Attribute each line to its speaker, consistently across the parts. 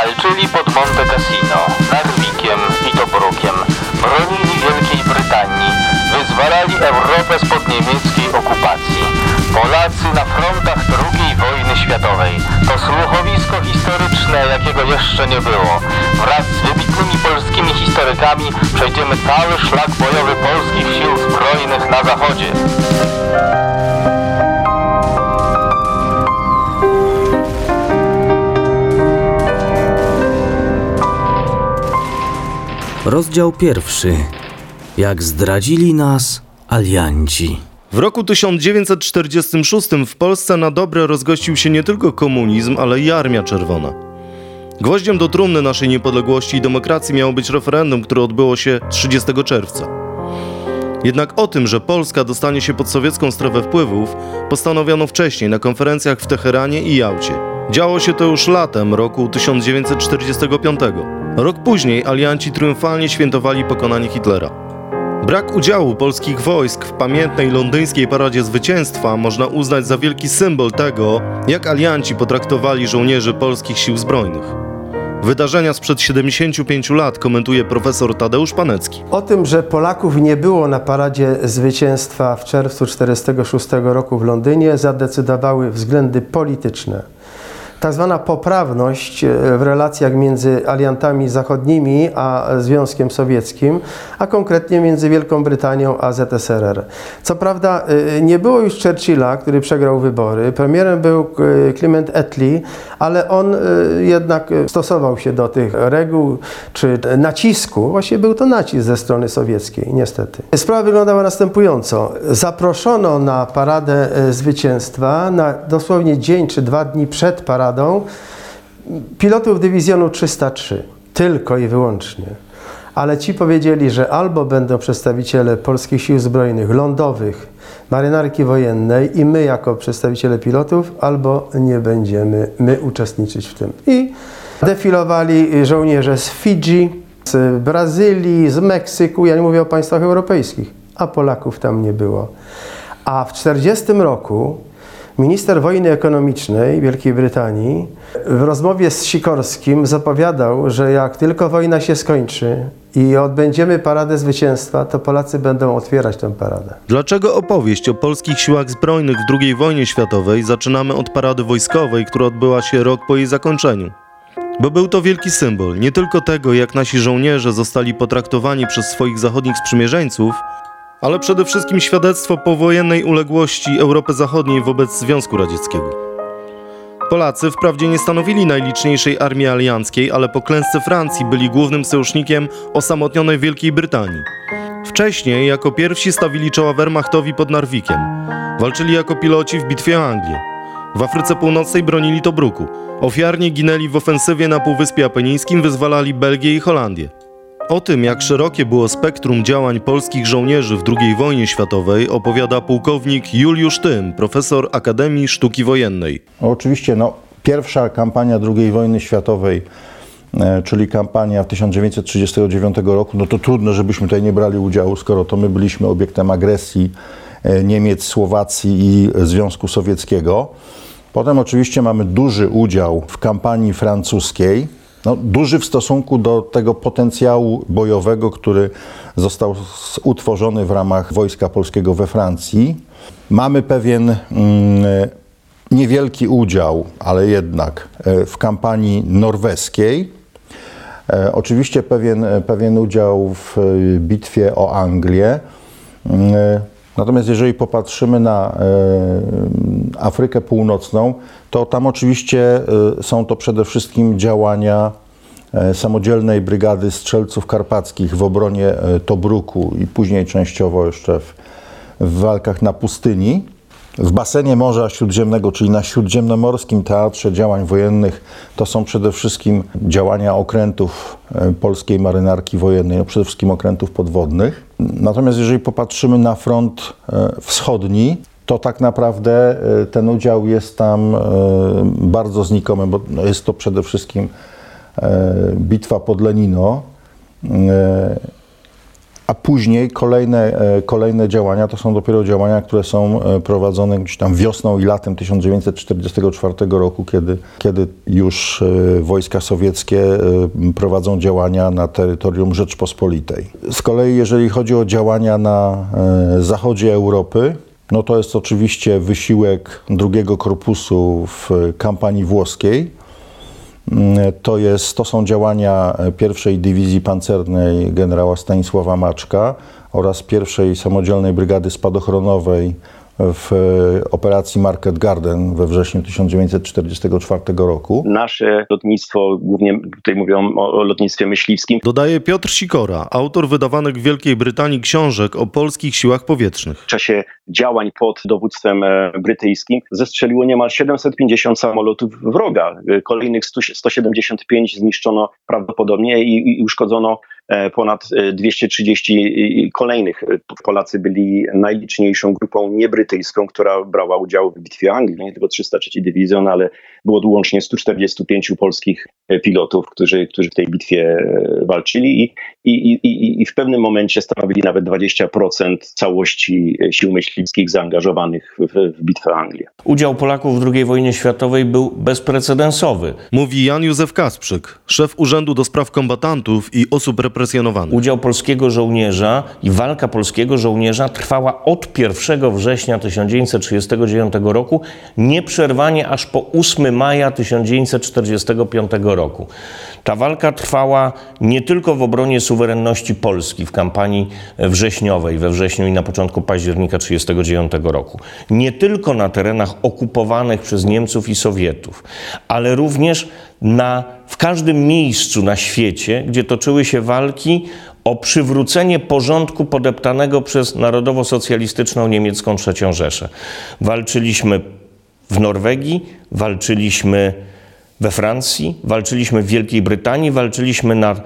Speaker 1: Walczyli pod Monte Cassino, Narwikiem i Tobrukiem. Bronili Wielkiej Brytanii. Wyzwalali Europę spod niemieckiej okupacji. Polacy na frontach II wojny światowej. To słuchowisko historyczne, jakiego jeszcze nie było. Wraz z wybitnymi polskimi historykami przejdziemy cały szlak bojowy polskich sił zbrojnych na zachodzie.
Speaker 2: Rozdział pierwszy. Jak zdradzili nas alianci.
Speaker 3: W roku 1946 w Polsce na dobre rozgościł się nie tylko komunizm, ale i Armia Czerwona. Gwoździem do trumny naszej niepodległości i demokracji miało być referendum, które odbyło się 30 czerwca. Jednak o tym, że Polska dostanie się pod sowiecką strefę wpływów, postanowiono wcześniej na konferencjach w Teheranie i Jałcie. Działo się to już latem roku 1945. Rok później alianci triumfalnie świętowali pokonanie Hitlera. Brak udziału polskich wojsk w pamiętnej londyńskiej paradzie zwycięstwa można uznać za wielki symbol tego, jak alianci potraktowali żołnierzy polskich sił zbrojnych. Wydarzenia sprzed 75 lat komentuje profesor Tadeusz Panecki.
Speaker 4: O tym, że Polaków nie było na paradzie zwycięstwa w czerwcu 1946 roku w Londynie, zadecydowały względy polityczne. Tak zwana poprawność e, w relacjach między aliantami zachodnimi a Związkiem Sowieckim, a konkretnie między Wielką Brytanią a ZSRR. Co prawda e, nie było już Churchilla, który przegrał wybory, premierem był e, Clement Attlee, ale on jednak stosował się do tych reguł czy nacisku. Właśnie był to nacisk ze strony sowieckiej, niestety. Sprawa wyglądała następująco. Zaproszono na paradę zwycięstwa na dosłownie dzień czy dwa dni przed paradą pilotów dywizjonu 303. Tylko i wyłącznie. Ale ci powiedzieli, że albo będą przedstawiciele polskich sił zbrojnych, lądowych, marynarki wojennej i my jako przedstawiciele pilotów, albo nie będziemy my uczestniczyć w tym. I defilowali żołnierze z Fidżi, z Brazylii, z Meksyku, ja nie mówię o państwach europejskich, a Polaków tam nie było. A w 1940 roku Minister wojny ekonomicznej Wielkiej Brytanii w rozmowie z Sikorskim zapowiadał, że jak tylko wojna się skończy i odbędziemy paradę zwycięstwa, to Polacy będą otwierać tę paradę.
Speaker 3: Dlaczego opowieść o polskich siłach zbrojnych w II wojnie światowej zaczynamy od parady wojskowej, która odbyła się rok po jej zakończeniu? Bo był to wielki symbol nie tylko tego, jak nasi żołnierze zostali potraktowani przez swoich zachodnich sprzymierzeńców, ale przede wszystkim świadectwo powojennej uległości Europy Zachodniej wobec Związku Radzieckiego. Polacy wprawdzie nie stanowili najliczniejszej armii alianckiej, ale po klęsce Francji byli głównym sojusznikiem osamotnionej Wielkiej Brytanii. Wcześniej jako pierwsi stawili czoła Wehrmachtowi pod Narwikiem. Walczyli jako piloci w bitwie o Anglię. W Afryce Północnej bronili Tobruku. Ofiarnie ginęli w ofensywie na Półwyspie Apenińskim, wyzwalali Belgię i Holandię. O tym, jak szerokie było spektrum działań polskich żołnierzy w II wojnie światowej, opowiada pułkownik Juliusz Tym, profesor Akademii Sztuki Wojennej.
Speaker 5: Oczywiście, no, pierwsza kampania II wojny światowej, e, czyli kampania 1939 roku, no to trudno, żebyśmy tutaj nie brali udziału, skoro to my byliśmy obiektem agresji e, Niemiec, Słowacji i Związku Sowieckiego. Potem oczywiście mamy duży udział w kampanii francuskiej, no, duży w stosunku do tego potencjału bojowego, który został utworzony w ramach Wojska Polskiego we Francji. Mamy pewien mm, niewielki udział, ale jednak e, w kampanii norweskiej. E, oczywiście pewien, pewien udział w e, bitwie o Anglię. Natomiast jeżeli popatrzymy na Afrykę Północną, to tam oczywiście y, są to przede wszystkim działania e, samodzielnej brygady strzelców karpackich w obronie e, Tobruku i później częściowo jeszcze w, w walkach na pustyni. W basenie Morza Śródziemnego, czyli na Śródziemnomorskim Teatrze Działań Wojennych, to są przede wszystkim działania okrętów e, polskiej marynarki wojennej, no przede wszystkim okrętów podwodnych. Natomiast jeżeli popatrzymy na front wschodni, to tak naprawdę e, ten udział jest tam e, bardzo znikomy, bo no, jest to przede wszystkim e, bitwa pod Lenino. A później kolejne, e, kolejne działania to są dopiero działania, które są e, prowadzone gdzieś tam wiosną i latem 1944 roku, kiedy, kiedy już e, wojska sowieckie prowadzą działania na terytorium Rzeczpospolitej. Z kolei, jeżeli chodzi o działania na zachodzie Europy, no to jest oczywiście wysiłek drugiego korpusu w kampanii włoskiej to, jest, to są działania pierwszej dywizji pancernej generała Stanisława Maczka oraz pierwszej samodzielnej brygady spadochronowej w operacji Market Garden we wrześniu 1944 roku.
Speaker 6: Nasze lotnictwo, głównie tutaj mówią o lotnictwie myśliwskim.
Speaker 3: Dodaje Piotr Sikora, autor wydawanych w Wielkiej Brytanii książek o polskich siłach powietrznych.
Speaker 6: W czasie działań pod dowództwem e, brytyjskim zestrzeliło niemal 750 samolotów wroga. E, kolejnych 175 zniszczono prawdopodobnie i, i uszkodzono E, ponad 230 e, kolejnych. Polacy byli najliczniejszą grupą niebrytyjską, która brała udział w bitwie Anglii. Nie tylko 303 Dywizjon, ale było łącznie 145 polskich e, pilotów, którzy, którzy w tej bitwie walczyli i, i, i, i w pewnym momencie stanowili nawet 20% całości sił myśliwskich zaangażowanych w, w bitwę Anglii.
Speaker 7: Udział Polaków w II wojnie światowej był bezprecedensowy.
Speaker 3: Mówi Jan Józef Kasprzyk, szef Urzędu do Spraw Kombatantów i Osób represjonowanych.
Speaker 7: Udział polskiego żołnierza i walka polskiego żołnierza trwała od 1 września 1939 roku, nieprzerwanie aż po 8 maja 1945 roku. Ta walka trwała nie tylko w obronie suwerenności Polski w kampanii wrześniowej, we wrześniu i na początku października 1939 roku. Nie tylko na terenach okupowanych przez Niemców i Sowietów, ale również na, w każdym miejscu na świecie, gdzie toczyły się walki o przywrócenie porządku podeptanego przez narodowo-socjalistyczną niemiecką III Rzeszę. Walczyliśmy w Norwegii, walczyliśmy we Francji, walczyliśmy w Wielkiej Brytanii, walczyliśmy na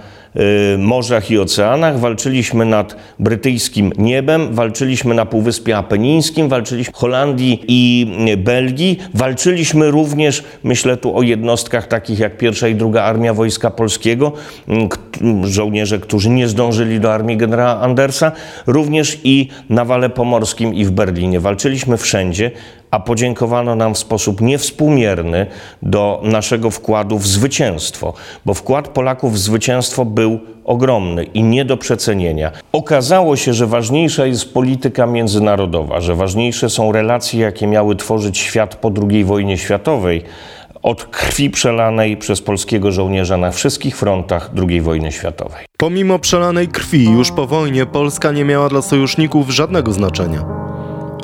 Speaker 7: y, morzach i oceanach, walczyliśmy nad brytyjskim niebem, walczyliśmy na Półwyspie Apenińskim, walczyliśmy w Holandii i y, Belgii, walczyliśmy również, myślę tu o jednostkach takich jak pierwsza i druga Armia Wojska Polskiego, y, żołnierze, którzy nie zdążyli do armii generała Andersa, również i na Wale Pomorskim i w Berlinie. Walczyliśmy wszędzie, a podziękowano nam w sposób niewspółmierny do naszego wkładu w zwycięstwo, bo wkład Polaków w zwycięstwo był ogromny i nie do przecenienia. Okazało się, że ważniejsza jest polityka międzynarodowa, że ważniejsze są relacje, jakie miały tworzyć świat po II wojnie światowej, od krwi przelanej przez polskiego żołnierza na wszystkich frontach II wojny światowej.
Speaker 3: Pomimo przelanej krwi, już po wojnie Polska nie miała dla sojuszników żadnego znaczenia.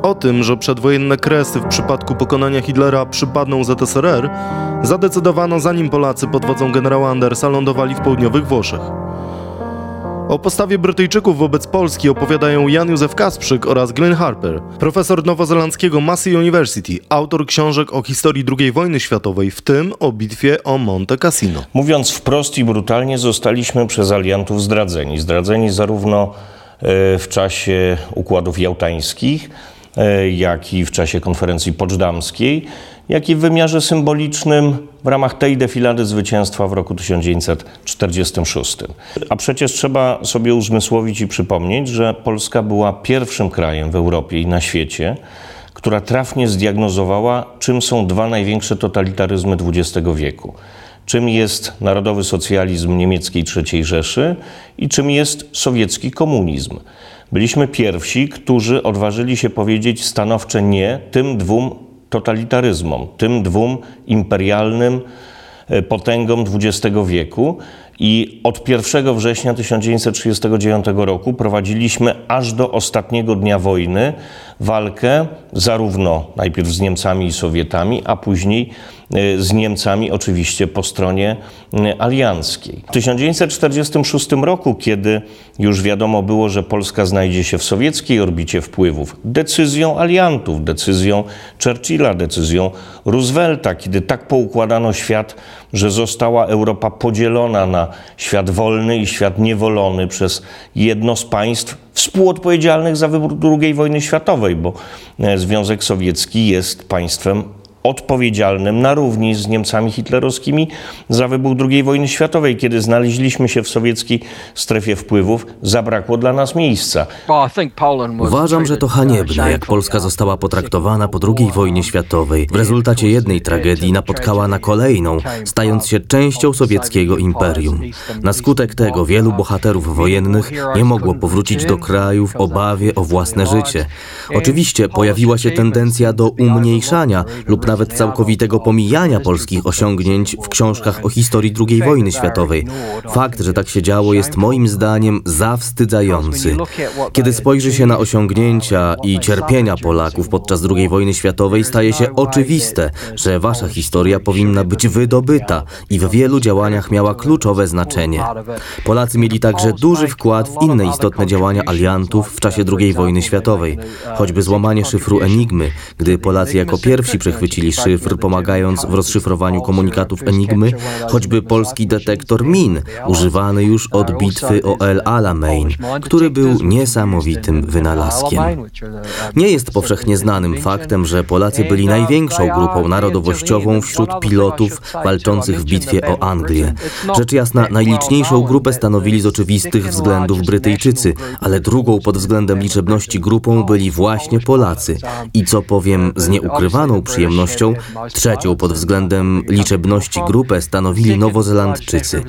Speaker 3: O tym, że przedwojenne kresy w przypadku pokonania Hitlera przypadną ZSRR, zadecydowano zanim Polacy pod wodzą generała Andersa lądowali w południowych Włoszech. O postawie Brytyjczyków wobec Polski opowiadają Jan Józef Kasprzyk oraz Glenn Harper, profesor nowozelandzkiego Massey University, autor książek o historii II wojny światowej, w tym o bitwie o Monte Cassino.
Speaker 7: Mówiąc wprost i brutalnie, zostaliśmy przez aliantów zdradzeni. Zdradzeni zarówno e, w czasie układów jałtańskich, jak i w czasie konferencji poczdamskiej, jak i w wymiarze symbolicznym w ramach tej defilady zwycięstwa w roku 1946. A przecież trzeba sobie uzmysłowić i przypomnieć, że Polska była pierwszym krajem w Europie i na świecie, która trafnie zdiagnozowała, czym są dwa największe totalitaryzmy XX wieku. Czym jest narodowy socjalizm niemieckiej III Rzeszy i czym jest sowiecki komunizm. Byliśmy pierwsi, którzy odważyli się powiedzieć stanowcze nie tym dwóm totalitaryzmom, tym dwóm imperialnym e, potęgom XX wieku. I od 1 września 1939 roku prowadziliśmy aż do ostatniego dnia wojny walkę zarówno najpierw z Niemcami i Sowietami, a później e, z Niemcami oczywiście po stronie e, alianckiej. W 1946 roku, kiedy już wiadomo było, że Polska znajdzie się w sowieckiej orbicie wpływów, decyzją aliantów, decyzją Churchilla, decyzją Roosevelta, kiedy tak poukładano świat, że została Europa podzielona na świat wolny i świat niewolony przez jedno z państw współodpowiedzialnych za wybór II wojny światowej, bo e, Związek Sowiecki jest państwem odpowiedzialnym na równi z Niemcami hitlerowskimi za wybuch II wojny światowej. Kiedy znaleźliśmy się w sowieckiej strefie wpływów, zabrakło dla nas miejsca.
Speaker 2: Uważam, że to haniebne, jak Polska została potraktowana po II wojnie światowej. W rezultacie jednej tragedii napotkała na kolejną, stając się częścią sowieckiego imperium. Na skutek tego wielu bohaterów wojennych nie mogło powrócić do kraju w obawie o własne życie. Oczywiście pojawiła się tendencja do umniejszania lub nawet całkowitego pomijania polskich osiągnięć w książkach o historii II wojny światowej. Fakt, że tak się działo, jest moim zdaniem zawstydzający. Kiedy spojrzy się na osiągnięcia i cierpienia Polaków podczas II wojny światowej, staje się oczywiste, że wasza historia powinna być wydobyta i w wielu działaniach miała kluczowe znaczenie. Polacy mieli także duży wkład w inne istotne działania aliantów w czasie II wojny światowej, choćby złamanie szyfru Enigmy, gdy Polacy jako pierwsi przechwycili szyfr, pomagając w rozszyfrowaniu komunikatów Enigmy, choćby polski detektor min, używany już od bitwy o El Alamein, który był niesamowitym wynalazkiem. Nie jest powszechnie znanym faktem, że Polacy byli największą grupą narodowościową wśród pilotów walczących w bitwie o Anglię. Rzecz jasna, najliczniejszą grupę stanowili z oczywistych względów Brytyjczycy, ale drugą pod względem liczebności grupą byli właśnie Polacy. I co powiem z nieukrywaną przyjemnością, trzecią pod względem liczebności grupę stanowili Nowozelandczycy.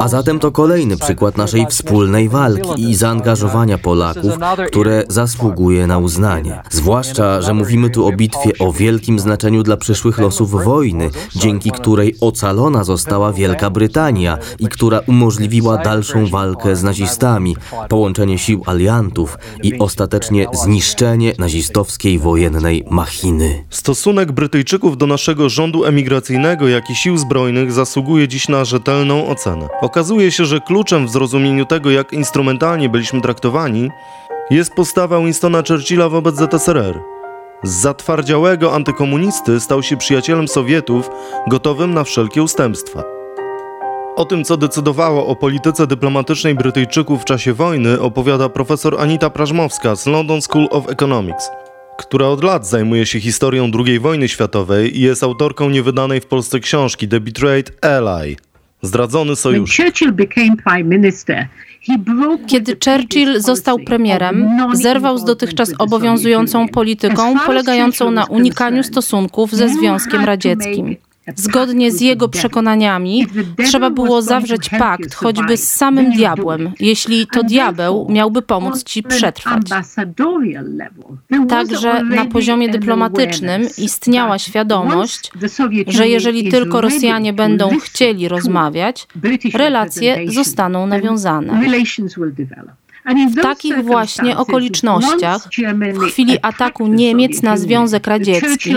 Speaker 2: A zatem to kolejny przykład naszej wspólnej walki i zaangażowania Polaków, które zasługuje na uznanie. Zwłaszcza, że mówimy tu o bitwie o wielkim znaczeniu dla przyszłych losów wojny, dzięki której ocalona została Wielka Brytania i która umożliwiła dalszą walkę z nazistami, połączenie sił aliantów i ostatecznie zniszczenie nazistowskiej wojennej machiny.
Speaker 3: Stosunek Brytyjczyków do naszego rządu emigracyjnego, jak i sił zbrojnych zasługuje dziś na rzetelną ocenę. Okazuje się, że kluczem w zrozumieniu tego, jak instrumentalnie byliśmy traktowani, jest postawa Winstona Churchilla wobec ZSRR. Z zatwardziałego antykomunisty stał się przyjacielem Sowietów, gotowym na wszelkie ustępstwa. O tym, co decydowało o polityce dyplomatycznej Brytyjczyków w czasie wojny, opowiada profesor Anita Prażmowska z London School of Economics, która od lat zajmuje się historią II wojny światowej i jest autorką niewydanej w Polsce książki The Betrayed Ally Zdradzony sojusz.
Speaker 8: Kiedy Churchill został premierem, zerwał z dotychczas obowiązującą polityką polegającą na unikaniu stosunków ze Związkiem Radzieckim. Zgodnie z jego przekonaniami, trzeba było zawrzeć pakt choćby z samym diabłem, jeśli to diabeł miałby pomóc ci przetrwać. Także na poziomie dyplomatycznym istniała świadomość, że jeżeli tylko Rosjanie będą chcieli rozmawiać, relacje zostaną nawiązane. W takich właśnie okolicznościach, w chwili ataku Niemiec na Związek Radziecki,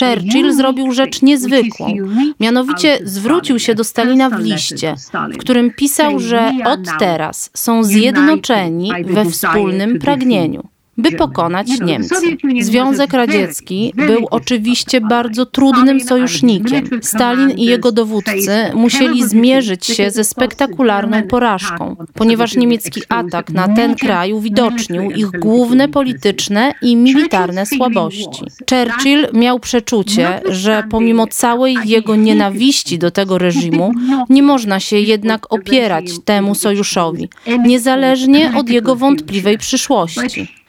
Speaker 8: Churchill zrobił rzecz niezwykłą. Mianowicie zwrócił się do Stalina w liście, w którym pisał, że od teraz są zjednoczeni we wspólnym pragnieniu by pokonać Niemcy. Związek Radziecki był oczywiście bardzo trudnym sojusznikiem. Stalin i jego dowódcy musieli zmierzyć się ze spektakularną porażką, ponieważ niemiecki atak na ten kraj uwidocznił ich główne polityczne i militarne słabości. Churchill miał przeczucie, że pomimo całej jego nienawiści do tego reżimu, nie można się jednak opierać temu sojuszowi, niezależnie od jego wątpliwej przyszłości.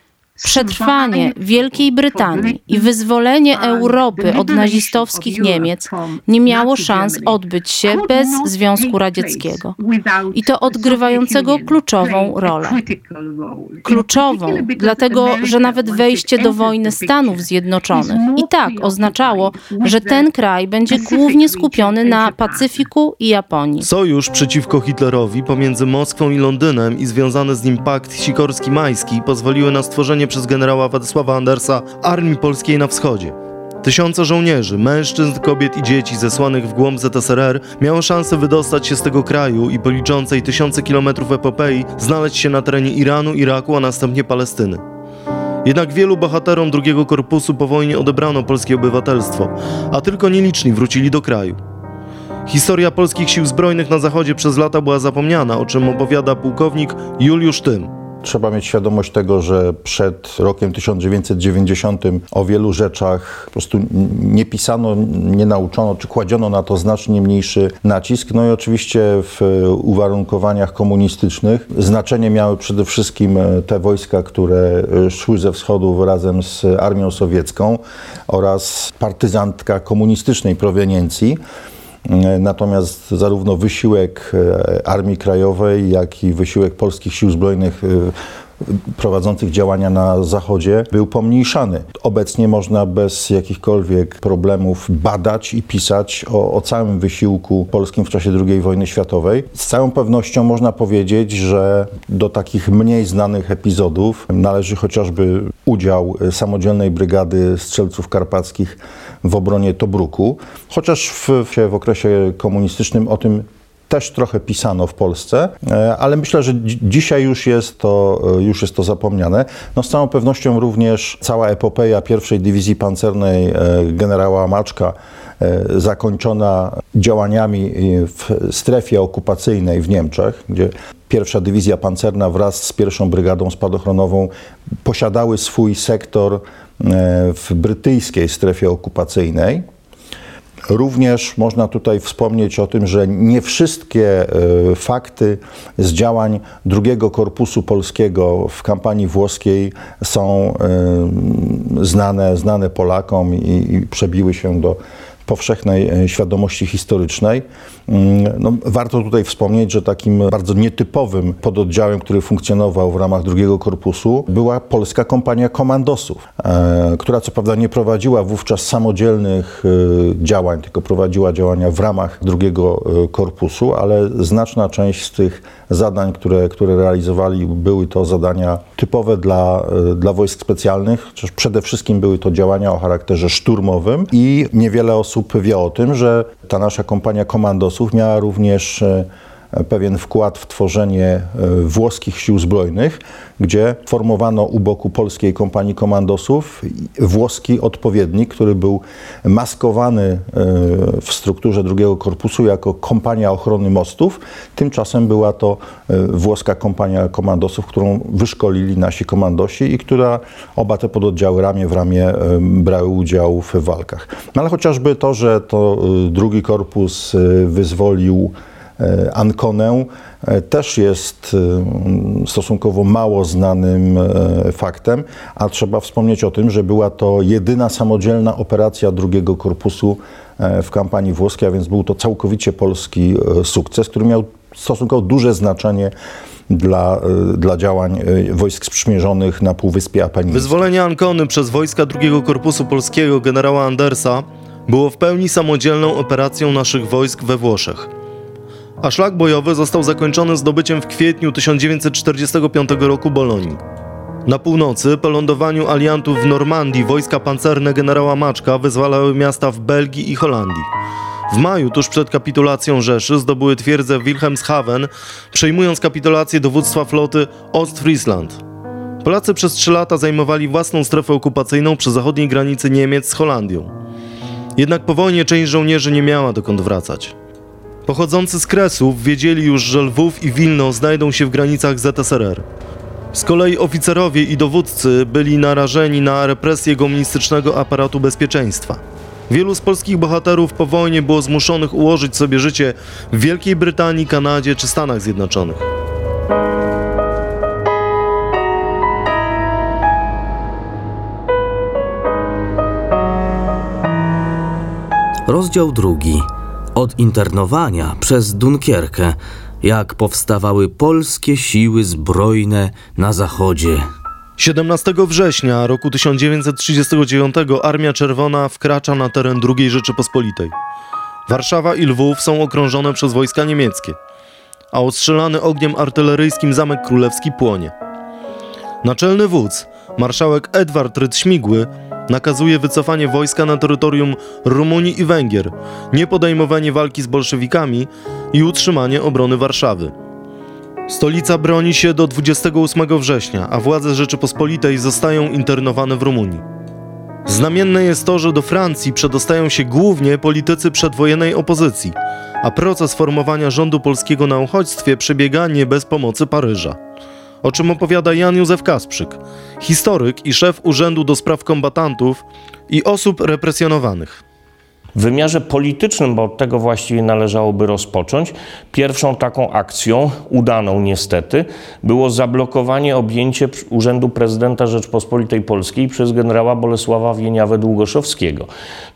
Speaker 8: Przetrwanie Wielkiej Brytanii i wyzwolenie Europy od nazistowskich Niemiec nie miało szans odbyć się bez Związku Radzieckiego. I to odgrywającego kluczową rolę. Kluczową, dlatego że nawet wejście do wojny Stanów Zjednoczonych i tak oznaczało, że ten kraj będzie głównie skupiony na Pacyfiku i Japonii.
Speaker 3: Sojusz przeciwko Hitlerowi pomiędzy Moskwą i Londynem i związany z nim pakt sikorski-majski pozwoliły na stworzenie przez generała Władysława Andersa Armii Polskiej na Wschodzie. Tysiące żołnierzy, mężczyzn, kobiet i dzieci zesłanych w głąb ZSRR miało szansę wydostać się z tego kraju i po liczącej tysiące kilometrów epopei znaleźć się na terenie Iranu, Iraku, a następnie Palestyny. Jednak wielu bohaterom drugiego korpusu po wojnie odebrano polskie obywatelstwo, a tylko nieliczni wrócili do kraju. Historia polskich sił zbrojnych na zachodzie przez lata była zapomniana, o czym opowiada pułkownik Juliusz Tym.
Speaker 5: Trzeba mieć świadomość tego, że przed rokiem 1990 o wielu rzeczach po prostu nie pisano, nie nauczono, czy kładziono na to znacznie mniejszy nacisk. No i oczywiście w uwarunkowaniach komunistycznych znaczenie miały przede wszystkim te wojska, które szły ze wschodu razem z armią sowiecką oraz partyzantka komunistycznej proweniencji. Natomiast zarówno wysiłek e, Armii Krajowej, jak i wysiłek polskich sił zbrojnych e, prowadzących działania na Zachodzie był pomniejszany. Obecnie można bez jakichkolwiek problemów badać i pisać o, o, całym wysiłku polskim w czasie II wojny światowej. Z całą pewnością można powiedzieć, że do takich mniej znanych epizodów należy chociażby udział samodzielnej brygady strzelców karpackich w obronie Tobruku, chociaż w, w okresie komunistycznym o tym też trochę pisano w Polsce, e, ale myślę, że dzisiaj już jest to, e, już jest to zapomniane. No z całą pewnością również cała epopeja pierwszej dywizji pancernej e, generała Maczka zakończona działaniami w strefie okupacyjnej w Niemczech, gdzie pierwsza dywizja pancerna wraz z pierwszą brygadą spadochronową posiadały swój sektor w brytyjskiej strefie okupacyjnej. Również można tutaj wspomnieć o tym, że nie wszystkie e, fakty z działań drugiego korpusu polskiego w kampanii włoskiej są e, znane, znane Polakom i, i przebiły się do powszechnej e, świadomości historycznej. Mm, no, warto tutaj wspomnieć, że takim bardzo nietypowym pododdziałem, który funkcjonował w ramach drugiego korpusu, była Polska Kompania Komandosów, e, która co prawda nie prowadziła wówczas samodzielnych e, działań, tylko prowadziła działania w ramach drugiego korpusu, ale znaczna część z tych zadań, które, które realizowali, były to zadania typowe dla, dla wojsk specjalnych, przede wszystkim były to działania o charakterze szturmowym i niewiele osób osób wie o tym, że ta nasza kompania komandosów miała również e, pewien wkład w tworzenie e, włoskich sił zbrojnych, gdzie formowano u boku polskiej kompanii komandosów włoski odpowiednik, który był maskowany e, w strukturze drugiego korpusu jako kompania ochrony mostów. Tymczasem była to e, włoska kompania komandosów, którą wyszkolili nasi komandosi i która oba te pododdziały ramię w ramię brały udział w walkach. No ale chociażby to, że to drugi korpus wyzwolił Ankonę e, też jest e, stosunkowo mało znanym faktem, a trzeba wspomnieć o tym, że była to jedyna samodzielna operacja drugiego korpusu w kampanii włoskiej, a więc był to całkowicie polski sukces, który miał stosunkowo duże znaczenie dla, dla działań wojsk sprzymierzonych na Półwyspie Apenińskim.
Speaker 3: Wyzwolenie Ankony przez wojska drugiego korpusu polskiego generała Andersa było w pełni samodzielną operacją naszych wojsk we Włoszech a szlak bojowy został zakończony zdobyciem w kwietniu 1945 roku Bolonii. Na północy, po lądowaniu aliantów w Normandii, wojska pancerne generała Maczka wyzwalały miasta w Belgii i Holandii. W maju, tuż przed kapitulacją Rzeszy, zdobyły twierdzę Wilhelmshaven, przejmując kapitulację dowództwa floty Ostfriesland. Polacy przez trzy lata zajmowali własną strefę okupacyjną przy zachodniej granicy Niemiec z Holandią. Jednak po wojnie część żołnierzy nie miała dokąd wracać. Pochodzący z Kresów wiedzieli już, że Lwów i Wilno znajdą się w granicach ZSRR. Z kolei oficerowie i dowódcy byli narażeni na represję komunistycznego aparatu bezpieczeństwa. Wielu z polskich bohaterów po wojnie było zmuszonych ułożyć sobie życie w Wielkiej Brytanii, Kanadzie czy Stanach Zjednoczonych.
Speaker 2: Rozdział drugi od internowania przez Dunkierkę, jak powstawały polskie siły zbrojne na zachodzie.
Speaker 3: 17 września roku 1939 Armia Czerwona wkracza na teren II Rzeczypospolitej. Warszawa i Lwów są okrążone przez wojska niemieckie, a ostrzelany ogniem artyleryjskim Zamek Królewski płonie. Naczelny wódz, marszałek Edward Ryd-Śmigły, nakazuje wycofanie wojska na terytorium Rumunii i Węgier, nie podejmowanie walki z bolszewikami i utrzymanie obrony Warszawy. Stolica broni się do 28 września, a władze Rzeczypospolitej zostają internowane w Rumunii. Znamienne jest to, że do Francji przedostają się głównie politycy przedwojennej opozycji, a proces formowania rządu polskiego na uchodźstwie przebiega nie bez pomocy Paryża. O czym opowiada Jan Józef Kasprzyk, historyk i szef Urzędu do Spraw Kombatantów i Osób Represjonowanych.
Speaker 7: W wymiarze politycznym, bo od tego właściwie należałoby rozpocząć, pierwszą taką akcją, udaną niestety, było zablokowanie objęcie Urzędu Prezydenta Rzeczpospolitej Polskiej przez generała Bolesława Wieniawę-Długoszowskiego.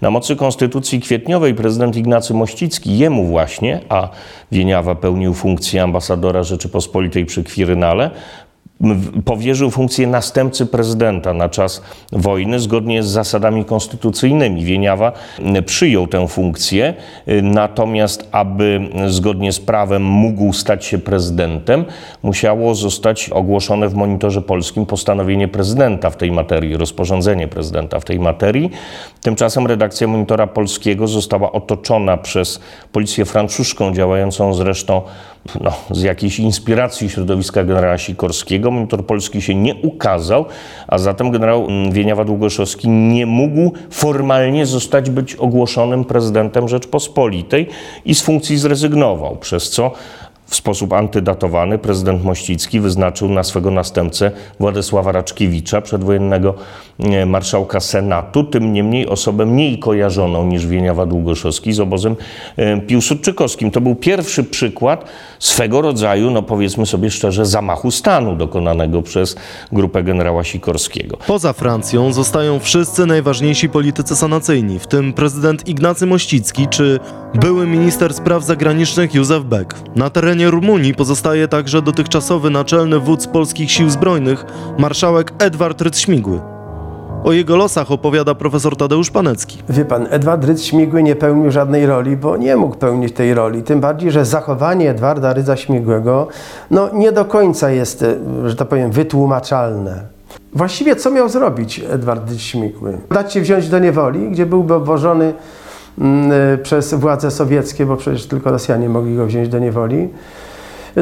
Speaker 7: Na mocy Konstytucji Kwietniowej prezydent Ignacy Mościcki, jemu właśnie, a Wieniawa pełnił funkcję ambasadora Rzeczypospolitej przy Kwirynale, powierzył funkcję następcy prezydenta na czas wojny zgodnie z zasadami konstytucyjnymi. Wieniawa przyjął tę funkcję, natomiast aby zgodnie z prawem mógł stać się prezydentem, musiało zostać ogłoszone w monitorze polskim postanowienie prezydenta w tej materii, rozporządzenie prezydenta w tej materii. Tymczasem redakcja monitora polskiego została otoczona przez policję francuską, działającą zresztą no, z jakiejś inspiracji środowiska generała Sikorskiego. Monitor polski się nie ukazał, a zatem generał Wieniawa Długoszowski nie mógł formalnie zostać być ogłoszonym prezydentem Rzeczpospolitej i z funkcji zrezygnował, przez co w sposób antydatowany prezydent Mościcki wyznaczył na swego następcę Władysława Raczkiewicza, przedwojennego e, marszałka Senatu, tym niemniej osobę mniej kojarzoną niż Wieniawa Długoszowski z obozem e, piłsudczykowskim. To był pierwszy przykład swego rodzaju, no powiedzmy sobie szczerze, zamachu stanu dokonanego przez grupę generała Sikorskiego.
Speaker 3: Poza Francją zostają wszyscy najważniejsi politycy sanacyjni, w tym prezydent Ignacy Mościcki czy były minister spraw zagranicznych Józef Beck. Na terenie terenie Rumunii pozostaje także dotychczasowy naczelny wódz polskich sił zbrojnych, marszałek Edward Ryc-Śmigły. O jego losach opowiada profesor Tadeusz Panecki.
Speaker 4: Wie pan, Edward Rydz-Śmigły nie pełnił żadnej roli, bo nie mógł pełnić tej roli. Tym bardziej, że zachowanie Edwarda Rydza-Śmigłego no, nie do końca jest, e, że tak powiem, wytłumaczalne. Właściwie co miał zrobić Edward Rydz-Śmigły? Dać się wziąć do niewoli, gdzie byłby obwożony przez władze sowieckie, bo przecież tylko Rosjanie mogli go wziąć do niewoli.